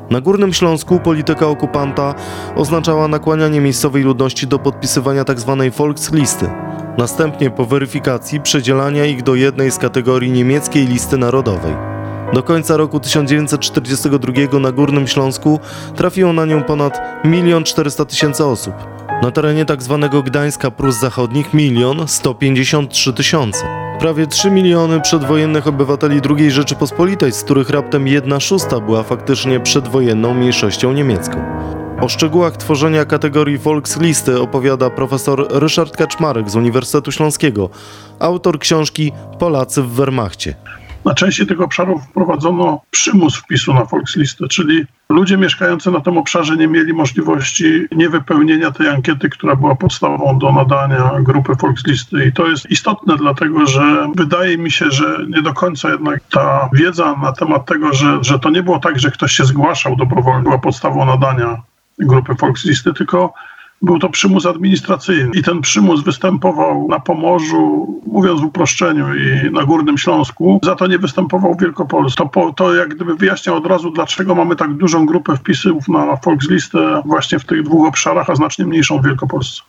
Speaker 3: Na Górnym Śląsku polityka okupanta oznaczała nakłanianie miejscowej ludności do podpisywania tzw. Tak Volkslisty. Następnie po weryfikacji przedzielania ich do jednej z kategorii niemieckiej listy narodowej. Do końca roku 1942 na Górnym Śląsku trafiło na nią ponad 1 400 tysięcy osób. Na terenie tzw. Tak Gdańska Prus Zachodnich 1 153 tysiące. Prawie 3 miliony przedwojennych obywateli II Rzeczypospolitej, z których raptem 1 szósta była faktycznie przedwojenną mniejszością niemiecką. O szczegółach tworzenia kategorii Volkslisty opowiada profesor Ryszard Kaczmarek z Uniwersytetu Śląskiego, autor książki Polacy w Wehrmachcie.
Speaker 17: Na części tych obszarów wprowadzono przymus wpisu na Volkslistę, czyli ludzie mieszkający na tym obszarze nie mieli możliwości niewypełnienia tej ankiety, która była podstawą do nadania grupy Volkslisty. I to jest istotne, dlatego że wydaje mi się, że nie do końca jednak ta wiedza na temat tego, że, że to nie było tak, że ktoś się zgłaszał dobrowolnie, była podstawą nadania grupy Volkslisty, tylko był to przymus administracyjny i ten przymus występował na Pomorzu, mówiąc w uproszczeniu, i na Górnym Śląsku. Za to nie występował w Wielkopolsce. To, po, to jak gdyby wyjaśniał od razu, dlaczego mamy tak dużą grupę wpisów na Volkslistę właśnie w tych dwóch obszarach, a znacznie mniejszą w Wielkopolsce.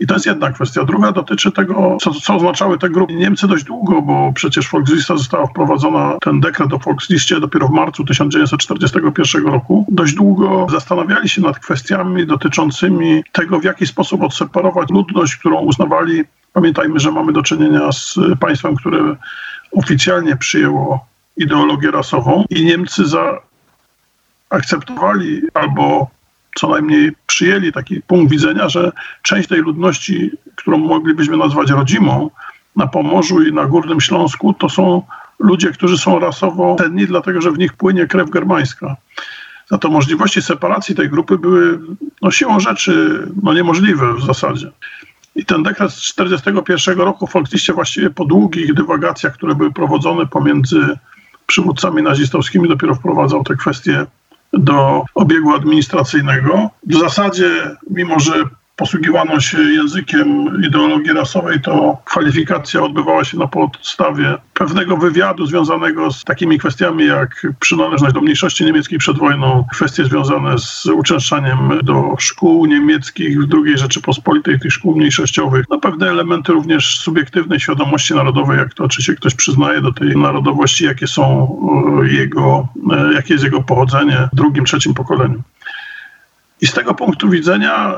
Speaker 17: I to jest jedna kwestia. Druga dotyczy tego, co, co oznaczały te grupy. Niemcy dość długo, bo przecież Volkslista została wprowadzona, ten dekret o Volksliście dopiero w marcu 1941 roku. Dość długo zastanawiali się nad kwestiami dotyczącymi tego, w jaki sposób odseparować ludność, którą uznawali. Pamiętajmy, że mamy do czynienia z państwem, które oficjalnie przyjęło ideologię rasową i Niemcy zaakceptowali albo co najmniej przyjęli taki punkt widzenia, że część tej ludności, którą moglibyśmy nazwać rodzimą, na Pomorzu i na Górnym Śląsku, to są ludzie, którzy są rasowo cenni, dlatego że w nich płynie krew germańska. Za to możliwości separacji tej grupy były no, siłą rzeczy no, niemożliwe w zasadzie. I ten dekret z 1941 roku faktycznie właściwie po długich dywagacjach, które były prowadzone pomiędzy przywódcami nazistowskimi, dopiero wprowadzał te kwestie do obiegu administracyjnego. W zasadzie, mimo że posługiwano się językiem ideologii rasowej, to kwalifikacja odbywała się na podstawie pewnego wywiadu związanego z takimi kwestiami jak przynależność do mniejszości niemieckiej przed wojną, kwestie związane z uczęszczaniem do szkół niemieckich w II Rzeczypospolitej, tych szkół mniejszościowych, no pewne elementy również subiektywnej świadomości narodowej, jak to, czy się ktoś przyznaje do tej narodowości, jakie są e, jego, e, jakie jest jego pochodzenie w drugim, trzecim pokoleniu. I z tego punktu widzenia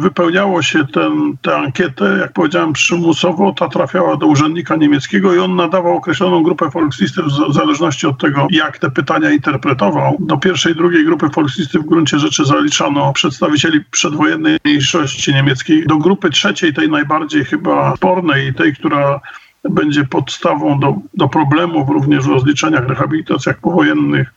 Speaker 17: wypełniało się ten, tę ankietę, jak powiedziałem, przymusowo. Ta trafiała do urzędnika niemieckiego i on nadawał określoną grupę Volkslisty w zależności od tego, jak te pytania interpretował. Do pierwszej, drugiej grupy Volkslisty w gruncie rzeczy zaliczano przedstawicieli przedwojennej mniejszości niemieckiej. Do grupy trzeciej, tej najbardziej chyba spornej, tej, która będzie podstawą do, do problemów również w rozliczeniach, rehabilitacjach powojennych,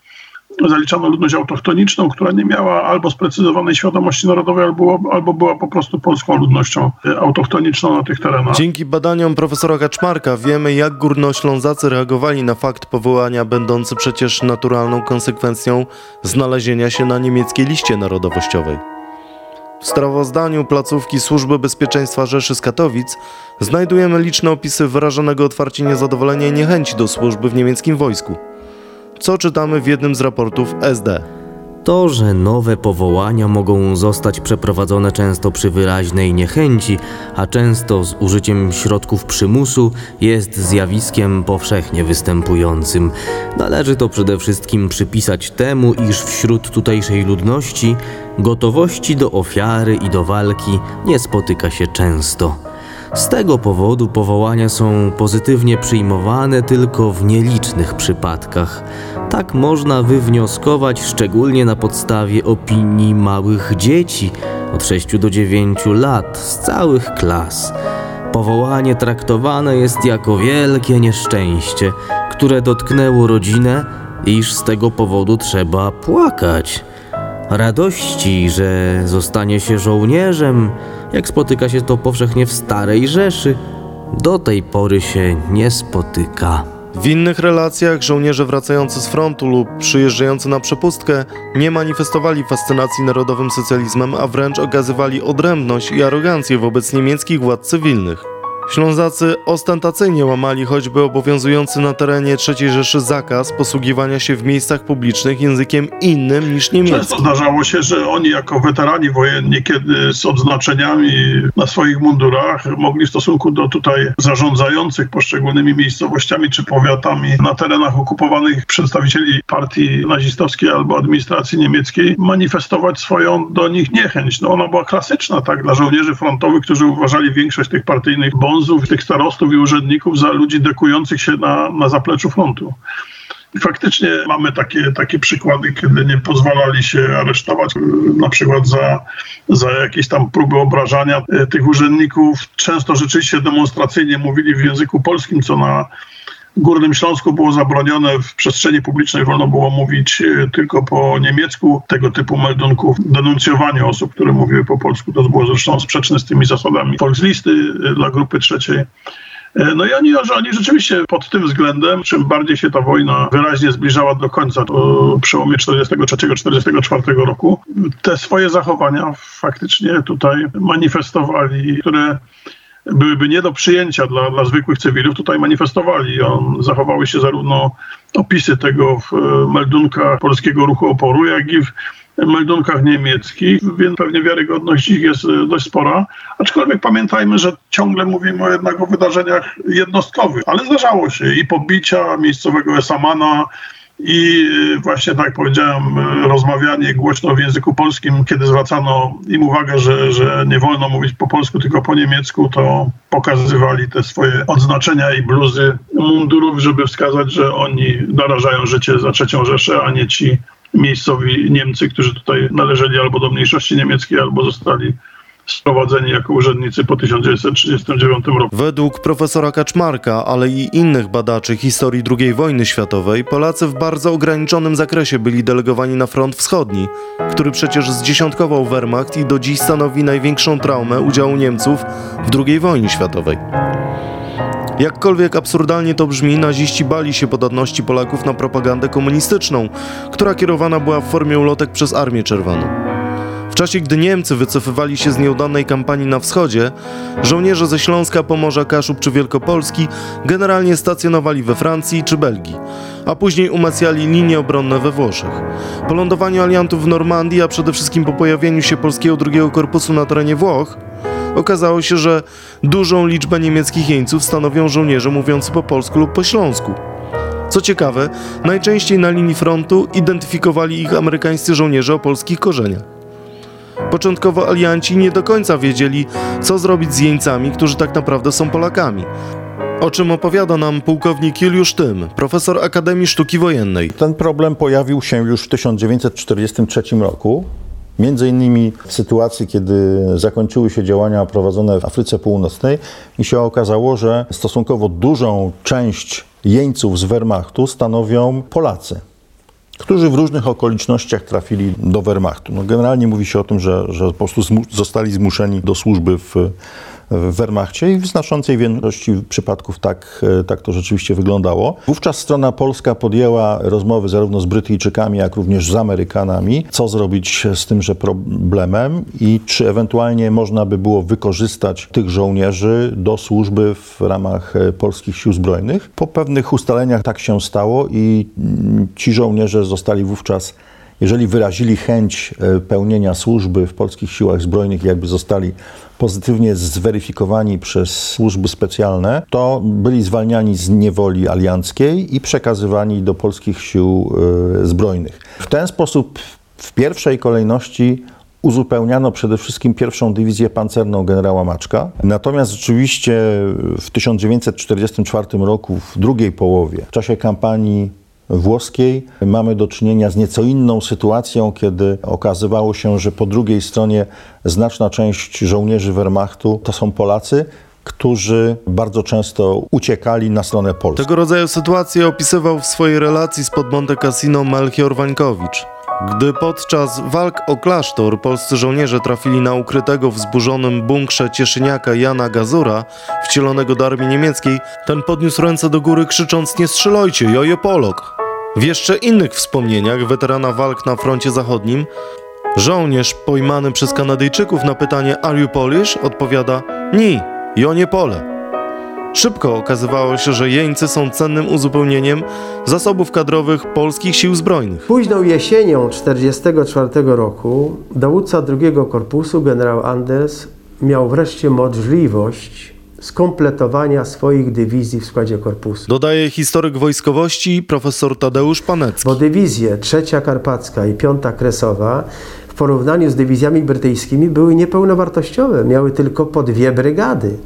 Speaker 17: zaliczano ludność autochtoniczną, która nie miała albo sprecyzowanej świadomości narodowej, albo, albo była po prostu polską ludnością e, autochtoniczną na tych terenach.
Speaker 3: Dzięki badaniom profesora Kaczmarka wiemy, jak górnoślązacy reagowali na fakt powołania, będący przecież naturalną konsekwencją znalezienia się na niemieckiej liście narodowościowej. W sprawozdaniu placówki Służby Bezpieczeństwa Rzeszy z Katowic znajdujemy liczne opisy wyrażonego otwarcie niezadowolenia i niechęci do służby w niemieckim wojsku co czytamy w jednym z raportów SD.
Speaker 2: To, że nowe powołania mogą zostać przeprowadzone często przy wyraźnej niechęci, a często z użyciem środków przymusu, jest zjawiskiem powszechnie występującym. Należy to przede wszystkim przypisać temu, iż wśród tutejszej ludności gotowości do ofiary i do walki nie spotyka się często. Z tego powodu powołania są pozytywnie przyjmowane tylko w nielicznych przypadkach. Tak można wywnioskować szczególnie na podstawie opinii małych dzieci od 6 do 9 lat z całych klas. Powołanie traktowane jest jako wielkie nieszczęście, które dotknęło rodzinę, iż z tego powodu trzeba płakać. Radości, że zostanie się żołnierzem, jak spotyka się to powszechnie w Starej Rzeszy, do tej pory się nie spotyka.
Speaker 3: W innych relacjach żołnierze wracający z frontu lub przyjeżdżający na przepustkę nie manifestowali fascynacji narodowym socjalizmem, a wręcz okazywali odrębność i arogancję wobec niemieckich władz cywilnych. Ślązacy ostentacyjnie łamali choćby obowiązujący na terenie III Rzeszy zakaz posługiwania się w miejscach publicznych językiem innym niż niemiecki.
Speaker 17: Często zdarzało się, że oni jako weterani wojenni, kiedy z odznaczeniami na swoich mundurach mogli w stosunku do tutaj zarządzających poszczególnymi miejscowościami czy powiatami na terenach okupowanych przedstawicieli partii nazistowskiej albo administracji niemieckiej manifestować swoją do nich niechęć. No ona była klasyczna tak dla żołnierzy frontowych, którzy uważali większość tych partyjnych bonów bonzów, tych starostów i urzędników za ludzi dekujących się na, na zapleczu frontu. I faktycznie mamy takie, takie przykłady, kiedy nie pozwalali się aresztować, na przykład za, za jakieś tam próby obrażania e, tych urzędników. Często rzeczywiście demonstracyjnie mówili w języku polskim, co na Górnym Śląsku było zabronione, w przestrzeni publicznej wolno było mówić e, tylko po niemiecku. Tego typu meldunków, denuncjowanie osób, które mówiły po polsku, to było zresztą sprzeczne z tymi zasadami Volkslisty e, dla grupy trzeciej. E, no i oni, oni rzeczywiście pod tym względem, czym bardziej się ta wojna wyraźnie zbliżała do końca, to przełomie 43-44 roku, te swoje zachowania faktycznie tutaj manifestowali, które byłyby nie do przyjęcia dla, dla zwykłych cywilów, tutaj manifestowali. On, zachowały się zarówno opisy tego w e, meldunkach Polskiego Ruchu Oporu, jak i w meldunkach niemieckich, więc pewnie wiarygodność ich jest e, dość spora. Aczkolwiek pamiętajmy, że ciągle mówimy jednak o wydarzeniach jednostkowych, ale zdarzało się i pobicia miejscowego esamana, i y, właśnie tak powiedziałem, y, rozmawianie głośno w języku polskim, kiedy zwracano im uwagę, że, że nie wolno mówić po polsku, tylko po niemiecku, to pokazywali te swoje odznaczenia i bluzy mundurów, żeby wskazać, że oni narażają życie za trzecią Rzeszę, a nie ci miejscowi Niemcy, którzy tutaj należeli albo do mniejszości niemieckiej, albo zostali sprowadzeni jako urzędnicy po 1939 roku.
Speaker 3: Według profesora Kaczmarka, ale i innych badaczy historii II wojny światowej, Polacy w bardzo ograniczonym zakresie byli delegowani na front wschodni, który przecież zdziesiątkował Wehrmacht i do dziś stanowi największą traumę udziału Niemców w II wojnie światowej. Jakkolwiek absurdalnie to brzmi, naziści bali się podatności Polaków na propagandę komunistyczną, która kierowana była w formie ulotek przez Armię Czerwoną. W czasie, gdy Niemcy wycofywali się z nieudanej kampanii na wschodzie, żołnierze ze Śląska, Pomorza, Kaszub czy Wielkopolski generalnie stacjonowali we Francji czy Belgii, a później umacniali linie obronne we Włoszech. Po lądowaniu aliantów w Normandii, a przede wszystkim po pojawieniu się polskiego drugiego korpusu na terenie Włoch, okazało się, że dużą liczbę niemieckich jeńców stanowią żołnierze mówiący po polsku lub po śląsku. Co ciekawe, najczęściej na linii frontu identyfikowali ich amerykańscy żołnierze o polskich korzeniach. Początkowo alianci nie do końca wiedzieli, co zrobić z jeńcami, którzy tak naprawdę są Polakami. O czym opowiada nam pułkownik Juliusz Tym, profesor Akademii Sztuki Wojennej.
Speaker 5: Ten problem pojawił się już w 1943 roku. Między innymi w sytuacji, kiedy zakończyły się działania prowadzone w Afryce Północnej i się okazało, że stosunkowo dużą część jeńców z Wehrmachtu stanowią Polacy którzy w różnych okolicznościach trafili do Wehrmachtu. No generalnie mówi się o tym, że, że po prostu zmu zostali zmuszeni do służby w w Wehrmachcie i w znaczącej większości przypadków tak, e, tak to rzeczywiście wyglądało. Wówczas strona polska podjęła rozmowy zarówno z Brytyjczykami, jak również z Amerykanami, co zrobić z tymże problemem i czy ewentualnie można by było wykorzystać tych żołnierzy do służby w ramach e, polskich sił zbrojnych. Po pewnych ustaleniach tak się stało i mm, ci żołnierze zostali wówczas jeżeli wyrazili chęć e, pełnienia służby w polskich siłach zbrojnych, jakby zostali pozytywnie zweryfikowani przez służby specjalne, to byli zwalniani z niewoli alianckiej i przekazywani do polskich sił e, zbrojnych. W ten sposób w pierwszej kolejności uzupełniano przede wszystkim pierwszą dywizję pancerną generała Maczka. Natomiast rzeczywiście w 1944 roku, w drugiej połowie, w czasie kampanii włoskiej mamy do czynienia z nieco inną sytuacją, kiedy okazywało się, że po drugiej stronie znaczna część żołnierzy Wehrmachtu to są Polacy, którzy bardzo często uciekali na stronę Polski.
Speaker 3: Tego rodzaju sytuację opisywał w swojej relacji z pod Monte Cassino Melchior Wańkowicz. Gdy podczas walk o klasztor polscy żołnierze trafili na ukrytego w zburzonym bunkrze cieszyniaka Jana Gazura, wcielonego do armii niemieckiej, ten podniósł ręce do góry krzycząc nie strzelajcie, jojo Polok. W jeszcze innych wspomnieniach weterana walk na froncie zachodnim żołnierz pojmany przez Kanadyjczyków na pytanie Are you Polish? odpowiada Ni, jo nie pole. Szybko okazywało się, że jeńcy są cennym uzupełnieniem zasobów kadrowych polskich sił zbrojnych.
Speaker 4: Późną jesienią 1944 roku dowódca drugiego korpusu, generał Anders, miał wreszcie możliwość skompletowania swoich dywizji w składzie korpusu.
Speaker 3: Dodaje historyk wojskowości profesor Tadeusz Panecki.
Speaker 4: Bo dywizje trzecia Karpacka i piąta Kresowa w porównaniu z dywizjami brytyjskimi były niepełnowartościowe. Miały tylko po dwie brygady.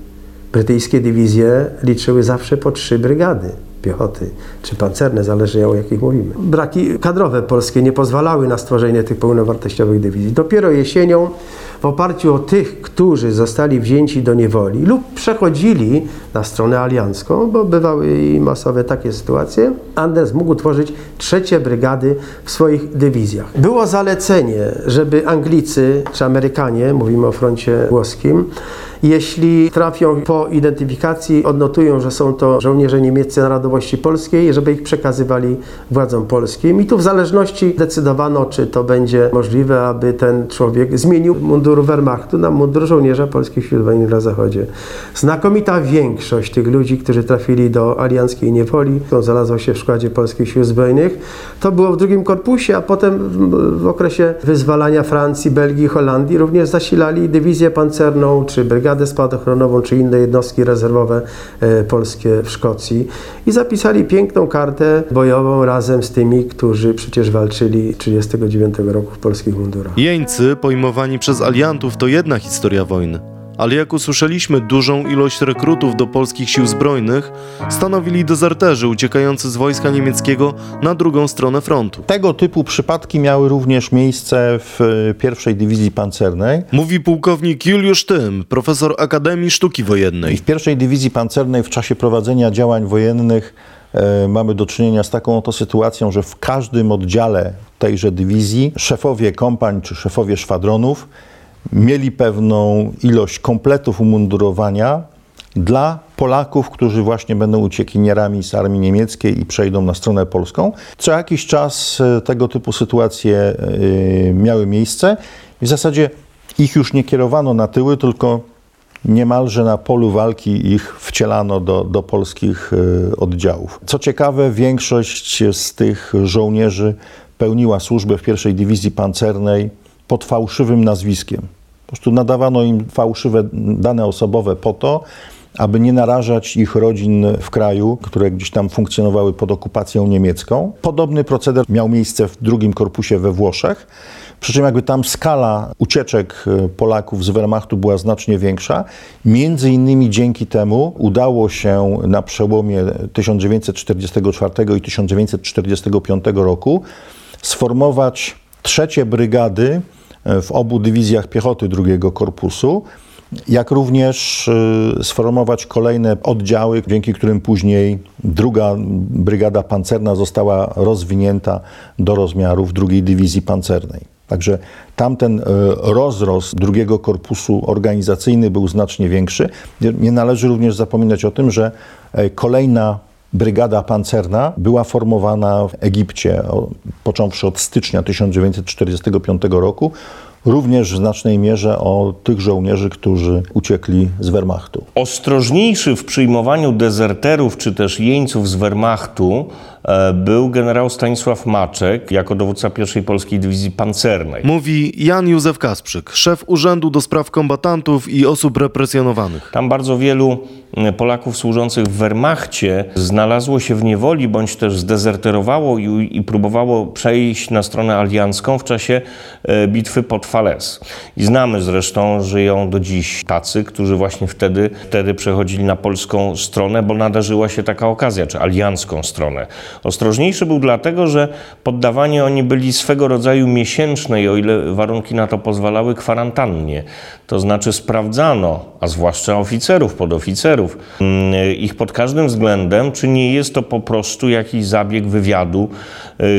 Speaker 4: Brytyjskie dywizje liczyły zawsze po trzy brygady piechoty czy pancerne, zależy o jakich mówimy. Braki kadrowe polskie nie pozwalały na stworzenie tych pełnowartościowych dywizji. Dopiero jesienią w oparciu o tych, którzy zostali wzięci do niewoli lub przechodzili na stronę aliancką, bo bywały i masowe takie sytuacje, Anders mógł tworzyć trzecie brygady w swoich dywizjach. Było zalecenie, żeby Anglicy czy Amerykanie, mówimy o froncie włoskim, jeśli trafią po identyfikacji, odnotują, że są to żołnierze niemieccy narodowości polskiej, żeby ich przekazywali władzom polskim. I tu w zależności decydowano, czy to będzie możliwe, aby ten człowiek zmienił mundur Wehrmachtu na mundur żołnierza polskich sił zbrojnych na zachodzie. Znakomita większość tych ludzi, którzy trafili do alianckiej niewoli, którą znalazła się w składzie polskich sił zbrojnych, to było w drugim korpusie, a potem w, w okresie wyzwalania Francji, Belgii, Holandii również zasilali dywizję pancerną, czy brygadę spadochronową, czy inne jednostki rezerwowe e, polskie w Szkocji i zapisali piękną kartę bojową razem z tymi, którzy przecież walczyli 1939 roku w polskich mundurach.
Speaker 3: Jeńcy pojmowani przez aliantów to jedna historia wojny. Ale jak usłyszeliśmy, dużą ilość rekrutów do polskich sił zbrojnych stanowili dezerterzy uciekający z wojska niemieckiego na drugą stronę frontu.
Speaker 5: Tego typu przypadki miały również miejsce w e, pierwszej dywizji pancernej.
Speaker 3: Mówi pułkownik Juliusz Tym, profesor Akademii Sztuki Wojennej.
Speaker 5: W pierwszej dywizji pancernej w czasie prowadzenia działań wojennych e, mamy do czynienia z taką oto sytuacją, że w każdym oddziale tejże dywizji szefowie kompań czy szefowie szwadronów mieli pewną ilość kompletów umundurowania dla Polaków, którzy właśnie będą uciekinierami z armii niemieckiej i przejdą na stronę polską. Co jakiś czas e, tego typu sytuacje e, miały miejsce. W zasadzie ich już nie kierowano na tyły, tylko niemalże na polu walki ich wcielano do, do polskich e, oddziałów. Co ciekawe, większość z tych żołnierzy pełniła służbę w pierwszej dywizji pancernej pod fałszywym nazwiskiem. Po prostu nadawano im fałszywe dane osobowe po to, aby nie narażać ich rodzin w kraju, które gdzieś tam funkcjonowały pod okupacją niemiecką. Podobny proceder miał miejsce w drugim korpusie we Włoszech. Przy czym jakby tam skala ucieczek e, Polaków z Wehrmachtu była znacznie większa. Między innymi dzięki temu udało się na przełomie 1944 i 1945 roku sformować trzecie brygady w obu dywizjach piechoty drugiego korpusu, jak również e, sformować kolejne oddziały, dzięki którym później druga brygada pancerna została rozwinięta do rozmiarów drugiej dywizji pancernej. Także tamten e, rozrost drugiego korpusu organizacyjny był znacznie większy. Nie należy również zapominać o tym, że kolejna brygada pancerna była formowana w Egipcie, począwszy od stycznia 1945 roku, również w znacznej mierze o tych żołnierzy, którzy uciekli z Wehrmachtu.
Speaker 7: Ostrożniejszy w przyjmowaniu dezerterów czy też jeńców z Wehrmachtu był generał Stanisław Maczek jako dowódca pierwszej polskiej dywizji pancernej.
Speaker 3: Mówi Jan Józef Kasprzyk, szef Urzędu do Spraw Kombatantów i Osób Represjonowanych.
Speaker 7: Tam bardzo wielu Polaków służących w Wehrmachcie znalazło się w niewoli bądź też zdezerterowało i, i próbowało przejść na stronę aliancką w czasie e, bitwy pod Fales. I znamy zresztą, żyją do dziś tacy, którzy właśnie wtedy, wtedy przechodzili na polską stronę, bo nadarzyła się taka okazja, czy aliancką stronę. Ostrożniejszy był dlatego, że poddawani oni byli swego rodzaju miesięcznej, o ile warunki na to pozwalały, kwarantannie. To znaczy sprawdzano, a zwłaszcza oficerów, podoficerów, mm, ich pod każdym względem, czy nie jest to po prostu jakiś zabieg wywiadu,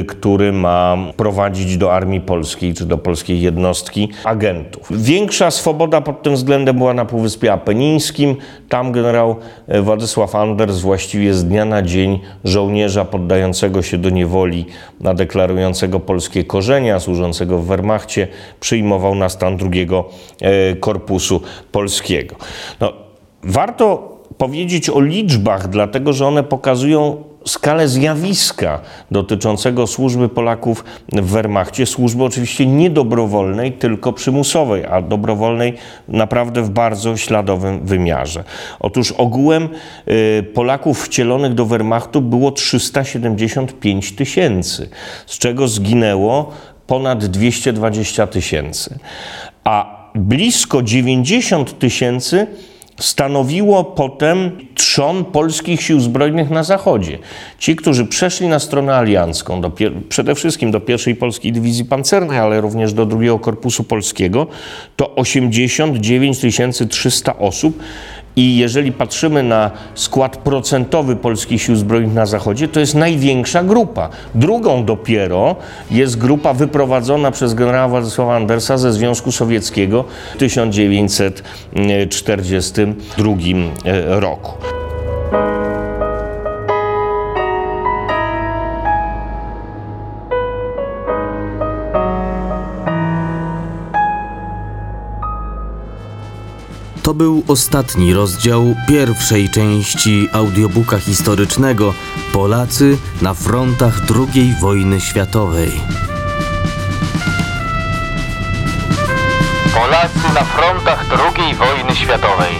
Speaker 7: y, który ma prowadzić do armii polskiej czy do polskiej jednostki agentów. Większa swoboda pod tym względem była na Półwyspie Apenińskim. Tam generał y, Władysław Anders właściwie z dnia na dzień żołnierza poddającego się do niewoli, na deklarującego polskie korzenia, służącego w Wehrmachcie, przyjmował na stan drugiego y, Korpusu Polskiego. No, warto powiedzieć o liczbach, dlatego że one pokazują skalę zjawiska dotyczącego służby Polaków w Wehrmachcie. Służby oczywiście nie dobrowolnej, tylko przymusowej, a dobrowolnej naprawdę w bardzo śladowym wymiarze. Otóż ogółem y, Polaków wcielonych do Wehrmachtu było 375 tysięcy, z czego zginęło ponad 220 tysięcy. A blisko 90 tysięcy stanowiło potem trzon polskich sił zbrojnych na Zachodzie. Ci, którzy przeszli na stronę aliancką, do, przede wszystkim do pierwszej polskiej dywizji pancernej, ale również do drugiego korpusu polskiego, to 89 300 osób i jeżeli patrzymy na skład procentowy polskich sił zbrojnych na Zachodzie, to jest największa grupa. Drugą dopiero jest grupa wyprowadzona przez generała Władysława Andersa ze Związku Sowieckiego w 1942 e, roku.
Speaker 2: To był ostatni rozdział pierwszej części audiobooka historycznego Polacy na frontach II wojny światowej.
Speaker 1: Polacy na frontach II wojny światowej.